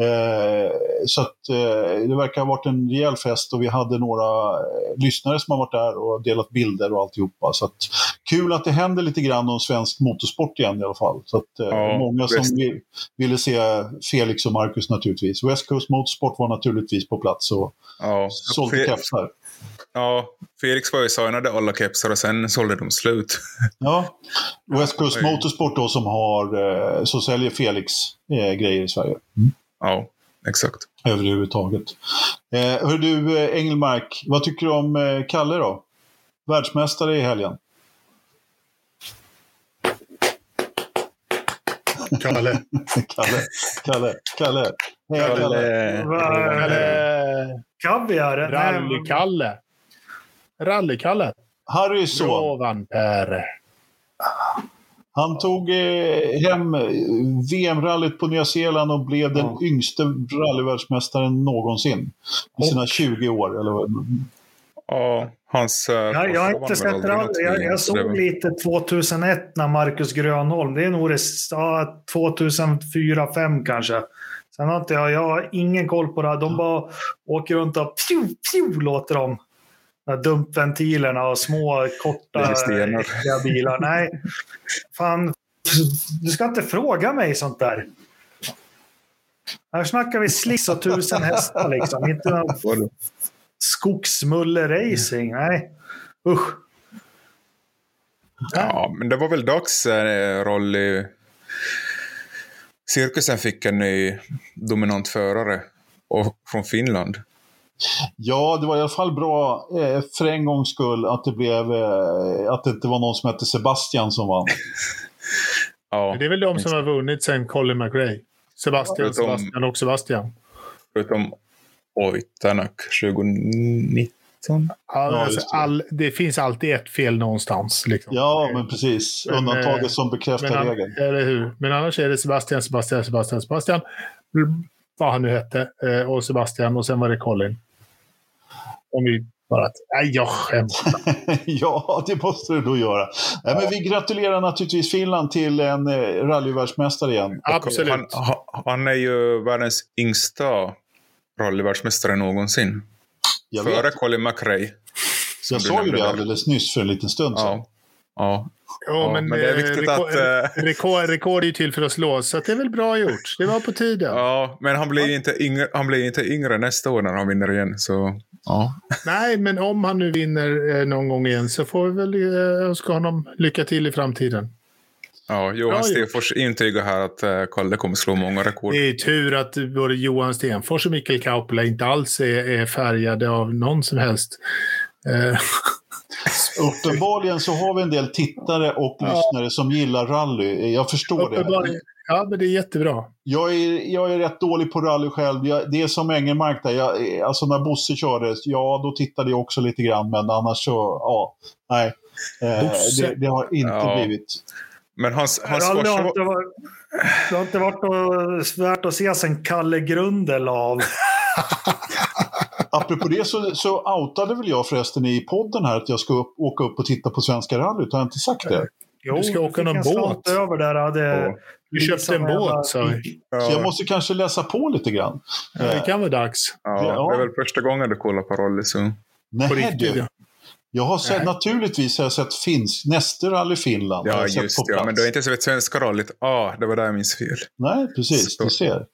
Eh, så att, eh, det verkar ha varit en rejäl fest och vi hade några eh, lyssnare som har varit där och delat bilder och alltihopa. Så att, kul att det händer lite grann om svensk motorsport igen i alla fall. Så att, eh, Ja, många som vill, ville se Felix och Marcus naturligtvis. West Coast Motorsport var naturligtvis på plats och Ja, sålde Fe- kepsar. ja, Felix var ju signade alla kepsar och sen sålde de slut. Ja. West Coast. Motorsport då som har, eh, som säljer Felix eh, grejer i Sverige. Ja, exakt. Överhuvudtaget. Eh, hör du Engelmark, vad tycker du om eh, Kalle då? Världsmästare i helgen. Kalle. Kalle, Kalle, Kalle. Hej, Kalle. Va- Kalle. Kaviar? Rally-Kalle. Rally-Kalle. Harrys son, vann Per. han tog eh, hem eh, VM-rallyt på Nya Zeeland och blev den Ja. yngste rallyvärldsmästaren någonsin. I sina 20 år. Eller vad? Ja, hans... Uh, Jag, jag har inte sett rally. Jag, jag såg lite 2001 när Marcus Grönholm, det är nog det, ja, 2004-2005 kanske. Sen har inte jag, jag har ingen koll på det. här. De bara åker runt och pju, pju, låter de. Dumpventilerna och små korta Det bilar. Nej, fan. Du ska inte fråga mig sånt där. Här snackar vi sliss och tusen hästar liksom. Inte någon skogsmulle-racing. Nej, usch. Ja, men det var väl dags eh, Rolly. Cirkusen fick en ny dominant förare och, från Finland. Ja, det var i alla fall bra eh, för en gångs skull att det, blev, eh, att det inte var någon som hette Sebastian som vann. Ja, Det är väl de som har vunnit sen Colin McRae. Sebastian, Förutom- Sebastian och Sebastian. förutom Oitanak 2019. Ja, Ja, alltså, just det. all, det finns alltid ett fel någonstans. Liksom. Ja, men precis. Men, Undantaget eh, som bekräftar regeln. eller hur? men annars är det Sebastian, Sebastian, Sebastian, Sebastian. Vad han nu hette. eh, Och Sebastian och sen var det Colin. Om vi bara... Nej, jag skämtar. ja, det måste du då göra. Nej, men vi gratulerar naturligtvis Finland till en eh, rallyvärldsmästare igen. Absolut. Han, ha- han är ju världens yngsta rallyvärldsmästare någonsin. Jag, Före vet, Colin McRae. jag sa ju det alldeles nyss för en liten stund sedan. Ja. ja. Ja, Ja, men, men det är eh, viktigt rekord, att, eh, rekord, rekord är ju till för att slås, så det är väl bra gjort. Det var på tiden. Ja, men han blir ju inte yngre, han blir inte yngre nästa år när han vinner igen. Så, ja. Nej, men om han nu vinner eh, någon gång igen så får vi väl eh, önska honom lycka till i framtiden. Ja, Johan Bra. Stenfors intygar här att uh, Kalle kommer slå många rekord. Det är tur att både Johan Stenfors och Mikael Kaupela inte alls är, är färgade av någon som helst. Eh, Uppenbarligen så har vi en del tittare och Ja. lyssnare som gillar rally. Jag förstår det. ja, men det är jättebra. Jag är, jag är rätt dålig på rally själv. Jag, det är som Engelmark där. Jag, alltså när Bosse kördes, ja då tittade jag också lite grann. Men annars så, ja, nej. Eh, det, det har inte Ja. blivit. Men hans, hans Rally har inte varit, det har inte varit värt att se sen Kalle Grundel av. Apropå det så, så outade väl jag förresten i podden här att jag ska upp, åka upp och titta på Svenska rallyt. Har jag inte sagt det? Jo, Du ska åka någon en båt. över där. Hade Ja. Du köpte en båt, sa vi. Så jag måste kanske läsa på lite grann. Ja, det kan vara dags. Ja, det är väl första gången du kollar på Rolly. Så. Nej, På riktigt, du. Ja. Jag har sett, Nej. naturligtvis har jag sett finsk, nästa rally Finland. Ja, just på ja. Men du har inte sett svenska rallyt. Ah, det var där jag minns fel. Nej, precis. Så. Du ser.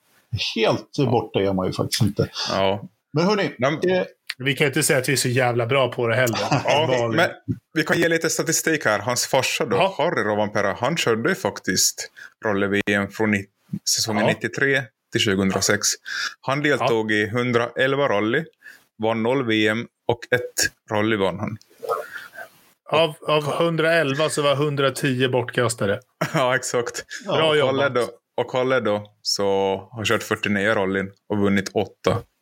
Helt borta är man ju faktiskt inte. Ja. Men hörni, men- eh, Vi kan inte säga att vi är så jävla bra på det heller. Ja, men vi kan ge lite statistik här. Hans farsa då, Ja. Harry Rovanperä, han körde ju faktiskt Rolle-VM från säsongen Ja. 93 till 2006. Han deltog i 111 rally, vann 0 VM och ett rally vann han. Av, av 111 så var 110 bortkastade. ja, exakt. Bra och jobbat. Då, och Kalle då så har kört 49 rallyn och vunnit 8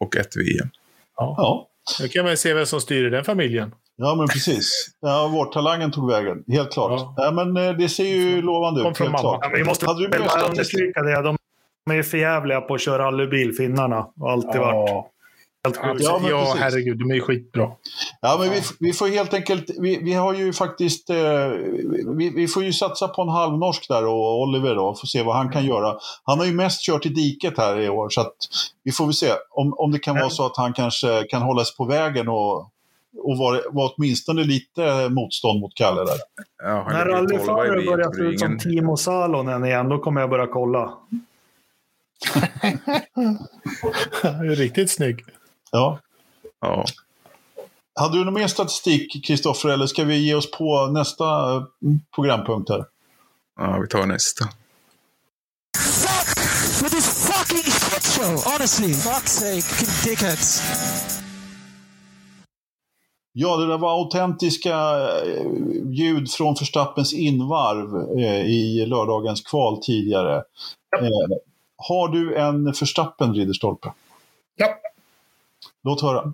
och ett VM. Ja. Nu kan man se vem som styr i den familjen. Ja, men precis. Ja, vårtalangen tog vägen, helt klart. Ja. Ja. men eh, det ser ju lovande Kom ut, från helt mamma. klart. Ja, vi måste Hade du understryka det. De är för jävliga på att köra rallybil, finnarna. Och alltid varit helt sjukt. Ja, ja, herregud, de är ju skitbra. Ja, men vi, vi får helt enkelt, vi, vi har ju faktiskt, eh, vi, vi får ju satsa på en halvnorsk där och Oliver då, får se vad han kan göra. Han har ju mest kört i diket här i år, så att vi får väl se om, om det kan vara så att han kanske kan hålla sig på vägen och, och vara, vara åtminstone lite motstånd mot Kalle där. Ja, När rallyförare börjar se det är ut som Timo Salonen igen, då kommer jag börja kolla. Han är Riktigt snygg. Ja. Ja. Hade du någon mer statistik, Kristoffer, eller ska vi ge oss på nästa eh, programpunkt här? ja, vi tar nästa. Fuck with this fucking shit show. Honestly, fuck's sake, fucking dickheads. Ja, det där var autentiska eh, ljud från Förstappens invarv eh, i lördagens kval tidigare. Eh, har du en Förstappen, Ridderstolpe? Ja. Låt höra.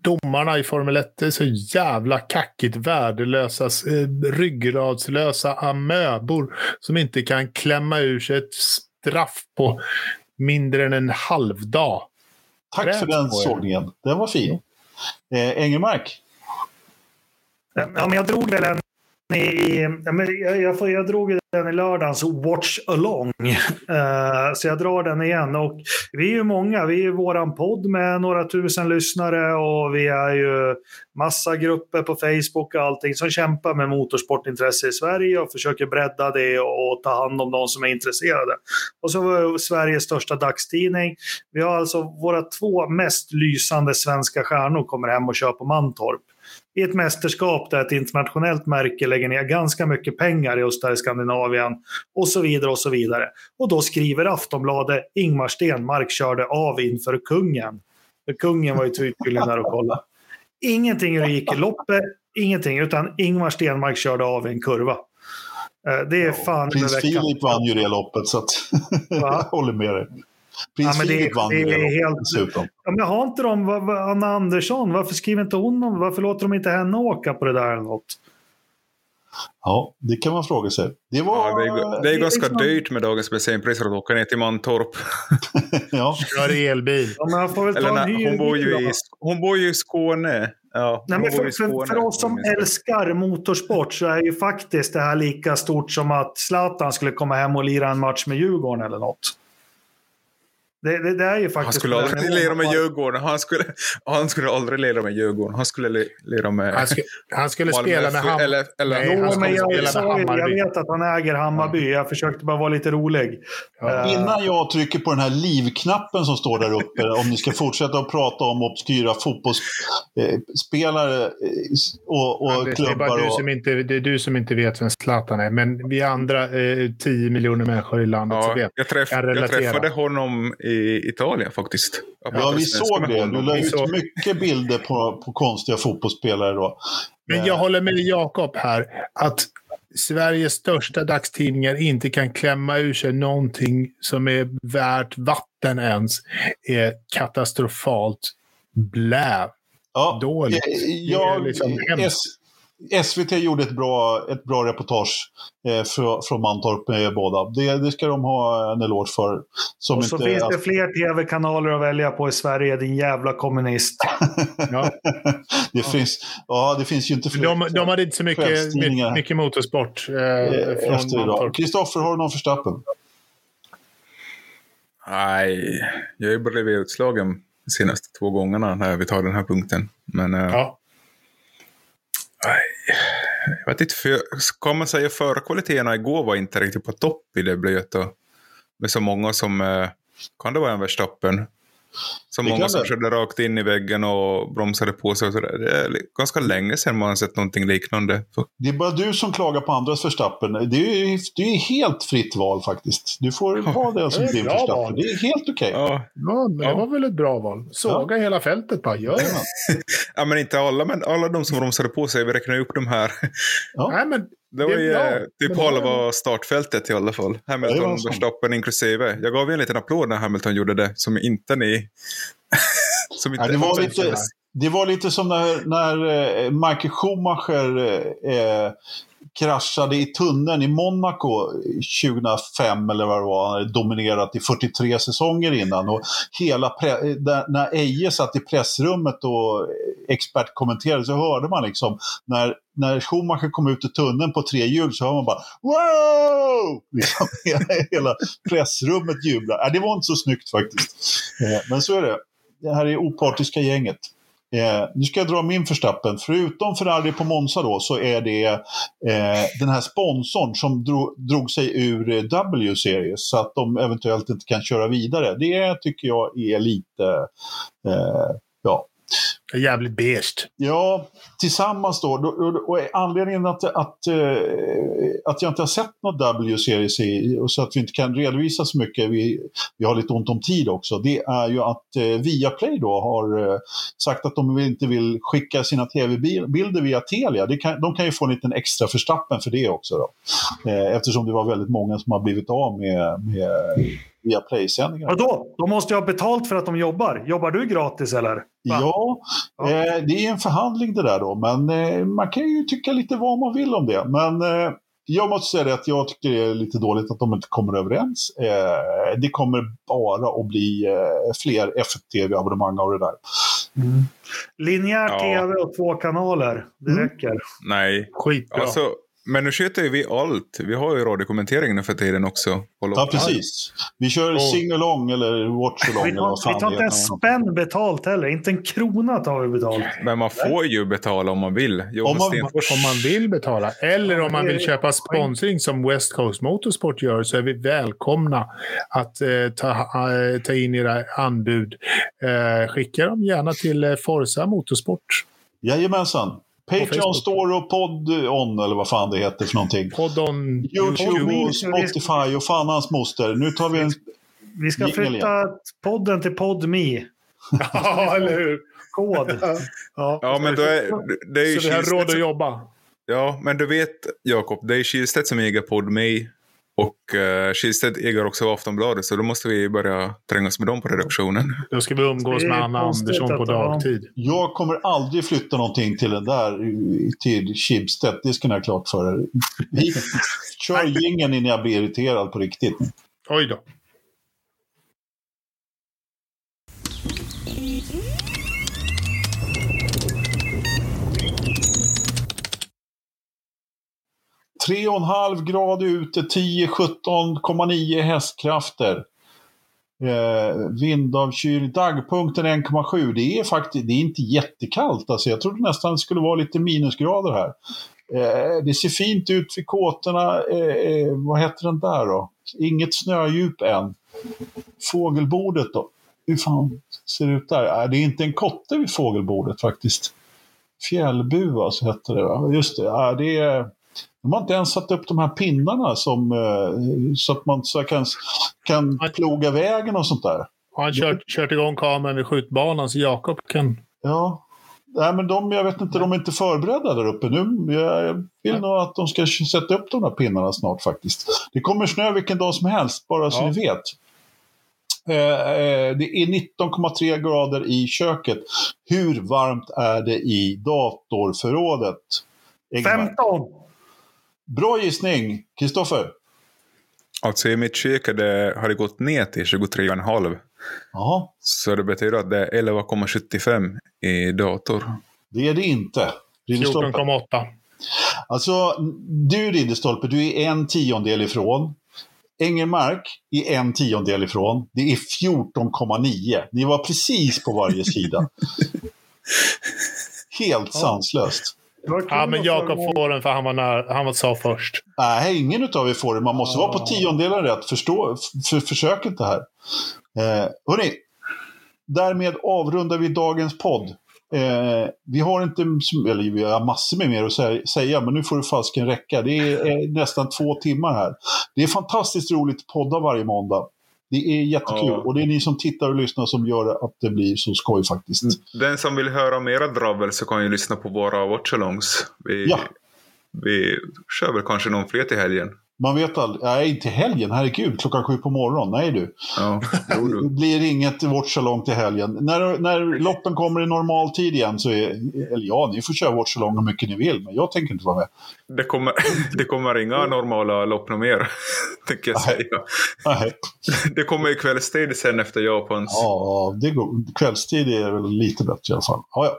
Domarna i Formel 1 är så jävla kackigt värdelösa, eh, ryggradslösa amöbor som inte kan klämma ur sig ett straff på mindre än en halv dag. Tack Fränt för den sågningen. Den var fin. Eh, Engelmark? Ja, men jag drog väl en i, ja, men jag, jag, får- jag drog den i lördagens Watch Along. Uh, så jag drar den igen. Och vi är ju många. Vi är ju våran podd med några tusen lyssnare och vi är ju massa grupper på Facebook och allting som kämpar med motorsportintresse i Sverige och försöker bredda det och, ta hand om de som är intresserade. Och så var vi Sveriges största dagstidning. Vi har alltså våra två mest lysande svenska stjärnor kommer hem och kör på Mantorp i ett mästerskap där ett internationellt märke lägger ner ganska mycket pengar just där i Skandinavien och så vidare och så vidare. Och då skriver Aftonbladet Ingmar Stenmark körde av inför kungen. För kungen var ju tydligen där och kollade. Ingenting hur det gick i loppet, ingenting, utan Ingmar Stenmark körde av i en kurva. Eh, Det är fan Prins. Filip vann ju det loppet, så att jag håller med dig. Prins Ja, men det- Filip vann det det är helt- dessutom. Ja, men har inte de, Anna Andersson, varför skriver inte hon om, varför låter de inte henne åka på det där eller något? Ja, det kan man fråga sig. Det var... Ja, det, är, det är ganska liksom- dyrt med dagens bensinpriser att åka ner till Mantorp. ja. Kör elbil. Ja, men jag får väl Eller nej, hon, bor ju i, hon bor ju i Skåne. Ja, Nej, men för, i Skåne, för, för oss som älskar motorsport så är ju faktiskt det här lika stort som att Zlatan skulle komma hem och lira en match med Djurgården eller något. Det, det, det är ju faktiskt... Han skulle aldrig lira med Djurgården. Han skulle, han skulle aldrig lira med Djurgården. Han skulle li- lira med Han, sk han skulle spela med FF, Ham eller, eller, Nej, Jo, han men skulle jag, jag Hammarby. vet att han äger Hammarby. Jag försökte bara vara lite rolig. Ja. Eh, Innan jag trycker på den här livknappen som står där uppe, om ni ska fortsätta att prata om obskyra fotbollsspelare och, och Anders, det, är bara klubbar. du Och, som inte, det är du som inte vet vem Zlatan är. Men vi andra eh, 10 miljoner människor i landet så ja, vet. jag, träff, jag relatera. träffade honom i Italien faktiskt. Jag ja, vi såg det. Du la ut mycket bilder på, på konstiga fotbollsspelare då. Men jag håller med Jakob här. Att Sveriges största dagstidningar inte kan klämma ur sig någonting som är värt vatten ens är katastrofalt blä. Ja, Dåligt. eh, Det är Jag, liksom hemskt. SVT gjorde ett bra, ett bra reportage eh, från, från Mantorp med båda. Det, det ska de ha en eloge för. Som och så inte, finns det fler tv-kanaler att välja på i Sverige, din jävla kommunist. Ja. det, finns, ja, det finns ju inte fler. De, de hade inte så mycket, mycket motorsport eh, eh, från efter idag. Mantorp. Kristoffer, har du någon förstappen? Nej, jag har ju blivit utslagen de senaste två gångerna när vi tar den här punkten. Men eh, Ja jag vet inte, för, kan man säga förkvaliteterna igår var inte riktigt på topp i det blöta. Med så många som, eh, kan det vara en Verstappen? Som Det många som det. körde rakt in i väggen och bromsade på sig. Och så där. Det är ganska länge sedan man har sett någonting liknande. Det är bara du som klagar på andras Verstappen. Det är ju det är helt fritt val faktiskt. Du får ha det som det är din val. Det är helt okej. Ja, Ja, men Ja. det var väl ett bra val. Såga hela fältet bara. Gör det. ja, men inte alla, men alla de som bromsade på sig. Vi räknar upp de här. Ja. Nej, men Det var ju eh, typ halva startfältet i alla fall. Hamilton. Verstappen inklusive. Jag gav ju en liten applåd när Hamilton gjorde det, som inte ni... som inte Ja, det, var lite, det var lite som när, när eh, Michael Schumacher eh, kraschade i tunneln i Monaco 2005 eller vad det var. Han hade dominerat i 43 säsonger innan. Och hela där, när Eje satt i pressrummet och expertkommenterade så hörde man liksom när, när Schumacher kom ut ur tunneln på tre hjul så hör man bara wow! Liksom, hela, pressrummet jublar. Äh, det var inte så snyggt faktiskt. Eh, men så är det. Det här är opartiska gänget. Eh, nu ska jag dra min förstappen. Förutom Ferrari på Monza då så är det eh, den här sponsorn som dro, drog sig ur eh, W-series så att de eventuellt inte kan köra vidare. Det tycker jag är lite, eh, ja, det är jävligt beige. Ja, tillsammans då. Och anledningen att, att, eh, att jag inte har sett något W-series och så att vi inte kan redovisa så mycket, vi, vi har lite ont om tid också, det är ju att eh, Viaplay då har eh, sagt att de inte vill skicka sina tv-bilder via Telia. Det kan, de kan ju få en liten extra förstappen för det också då. Eftersom det var väldigt många som har blivit av med, med Viaplay-sändningar. Vadå? De måste ju ha betalt för att de jobbar. Jobbar du gratis eller? Va? Ja, Ja. eh, det är en förhandling det där då, men eh, man kan ju tycka lite vad man vill om det. Men eh, jag måste säga det att jag tycker det är lite dåligt att de inte kommer överens. Eh, det kommer bara att bli eh, fler FTV-abonnemang av det där. Linjär Ja. tv och två kanaler. Det Mm. räcker. Nej. Skitbra. Alltså, men nu sköter ju vi allt. Vi har ju radiokommentering nu för tiden också. Ja, precis. Vi kör Och- sing-along eller watch-along Vi tar, vi tar inte en spänn betalt heller. Inte en krona tar vi betalt. Men man får ju betala om man vill. Jonas Om man- Stenfors. Om man vill betala. Eller om man vill köpa sponsring som West Coast Motorsport gör så är vi välkomna att eh, ta, eh, ta in era anbud. Eh, skicka dem gärna till eh, Forza Motorsport. Jajamensan. Patreon. Store och Pod-On eller vad fan det heter för någonting. Poddon YouTube och Spotify och fan hans moster. Nu tar vi en... Vi ska flytta podden till PodMe. Ja, eller hur? Kod. Ja. Ja, men då är, det är ju Så vi har råd att jobba. Ja, men du vet Jakob, det är Kihlstedt som äger PodMe. Och uh, äger också Aftonbladet, så då måste vi börja trängas med dem på redaktionen. Då ska vi umgås med Anna Andersson på dagtid. Jag kommer aldrig flytta någonting till den där, till Schibsted. Det ska ni ha klart för er. Vi kör jingeln innan jag blir irriterad på riktigt. Oj då. Tre och en halv grad ute, 10, 17,9 hästkrafter. Eh, vindavkylning, dagpunkten 1,7. Det är faktiskt det är inte jättekallt. Alltså, jag trodde nästan det skulle vara lite minusgrader här. Eh, det ser fint ut vid kåtorna. Eh, eh, vad heter den där då? Inget snödjup än. Fågelbordet då? Hur fan ser det ut där? Eh, det är inte en kotte vid fågelbordet faktiskt. Fjällbua så hette det. va? Just det. Eh, det är, de har inte ens satt upp de här pinnarna som, eh, så att man så kan, kan ploga vägen och sånt där. Har han kört, kört igång kameran vid skjutbanan så Jakob kan... Ja. Nej, men de, jag vet inte, de är inte förberedda där uppe nu. Jag, jag vill nog att de ska sätta upp de där pinnarna snart faktiskt. Det kommer snö vilken dag som helst, bara så Ja. ni vet. Eh, eh, det är 19,3 grader i köket. Hur varmt är det i datorförrådet? Ingmar? 15! Bra gissning, Kristoffer. Alltså i mitt kök det, har det gått ner till 23,5. Ja, Så det betyder att det är 11,75 i dator. det är det inte. Ridderstolpe. 14,8. Alltså, du Ridderstolpe, du är en tiondel ifrån. Engelmark är en tiondel ifrån. Det är 14,9. Ni var precis på varje sida. Helt sanslöst. Ja, men Jakob får den för han var när, han var sa först. Nej, ingen av er får det. Man måste vara på tiondelen rätt. Förstå, för, försök inte här. Eh, hörni, därmed avrundar vi dagens podd. Eh, vi har inte, eller vi har massor med mer att sä- säga, men nu får det fasken räcka. Det är eh, nästan två timmar här. Det är fantastiskt roligt att podda varje måndag. Det är jättekul Ja. och det är ni som tittar och lyssnar som gör att det blir så skoj faktiskt. Den som vill höra mera dravel så kan ju lyssna på våra watchalongs. Vi, Ja. vi kör väl kanske någon fler till helgen. Man vet aldrig, nej inte helgen, herregud, klockan sju på morgonen, nej du. Ja, jo, Det du. blir inget watchalong till helgen. När, när loppen kommer i normal tid igen så är, eller ja, ni får köra watchalong hur mycket ni vill, men jag tänker inte vara med. Det kommer, det kommer inga normala lopp mer, tänker jag Nej. säga. Nej. Det kommer ju kvällstid sen efter Japans. Ja, det går. kvällstid är väl lite bättre i alla fall. Ja, ja.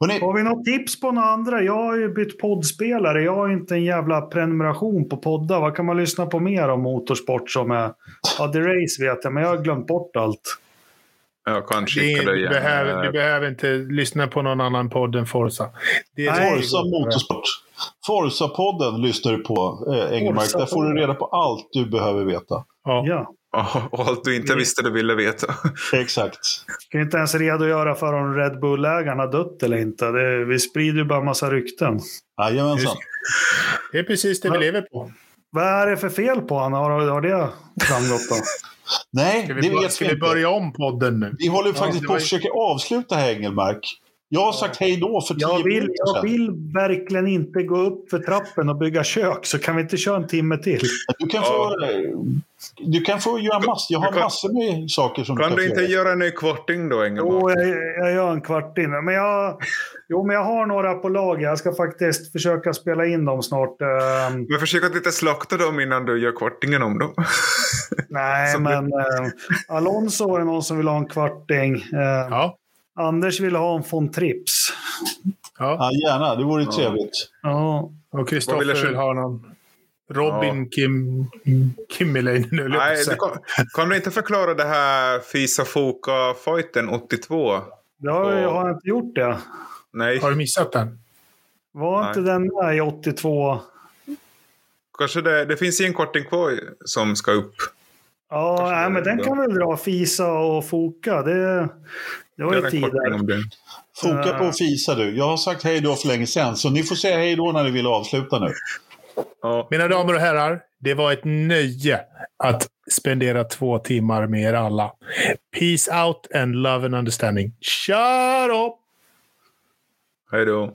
Hörrni, Har vi något tips på några andra? Jag har ju bytt poddspelare. Jag har inte en jävla prenumeration på poddar. Vad kan man lyssna på mer om motorsport som är... Ja, The Race vet jag, men jag har glömt bort allt. Jag kan Det skicka det du, behöver, du behöver inte lyssna på någon annan podd än Forza. Det är. Forza Motorsport. Forza-podden lyssnar du på, eh, Engelmark. Där får du reda på allt du behöver veta. Ja. Ja. Och allt du inte visste du ville veta. Exakt. Ska inte ens redogöra för om Red Bull-ägaren har dött eller inte. Det, vi sprider ju bara massa rykten. Jajamensan. Det är precis det vi lever på. Vad är det för fel på honom? Har, har det framgått då? Nej, Ska det vi, bör- vet ska vi vi inte. börja om podden nu? Vi håller faktiskt på att försöka avsluta här, Engelmark. Jag har sagt hej då för tio Jag vill, minuter jag sedan. vill verkligen inte gå upp för trappen och bygga kök, så kan vi inte köra en timme till? Du kan, få, du kan få göra massor. Jag har kan- massor med saker som Kan du du kan inte få göra. göra en ny kvarting då, Engelmark? Jo, jag, jag gör en kvart in. Men jag, jo, men jag har några på lager. Jag ska faktiskt försöka spela in dem snart. Ehm, Men försök att inte slakta dem innan du gör kvartingen om dem. nej, Som men eh, Alonso var det någon som vill ha en kvarting. Eh, Ja. Anders ville ha en von Trips. ja. Ja, gärna, det vore trevligt. Ja, Och Kristoffer vill ha någon Robin Kim, Kimmelin nu. höll jag på Nej, säga. du kan, kan du inte förklara det här Fisa Foka-fighten 82? det har jag har jag inte gjort det. Nej, Har du missat den? Var Nej. inte den med i 82? kanske det, det finns en kvarting kvar som ska upp. Ja, Kanske nej, men den kan väl dra Fisa och Foka. Det, det var ju en tider. Foka på och fisa du. Jag har sagt hej då för länge sedan, så ni får säga hej då när ni vill avsluta nu. Ja. Mina damer och herrar, det var ett nöje att spendera två timmar med er alla. Peace out and love and understanding. Shut up! Hej då.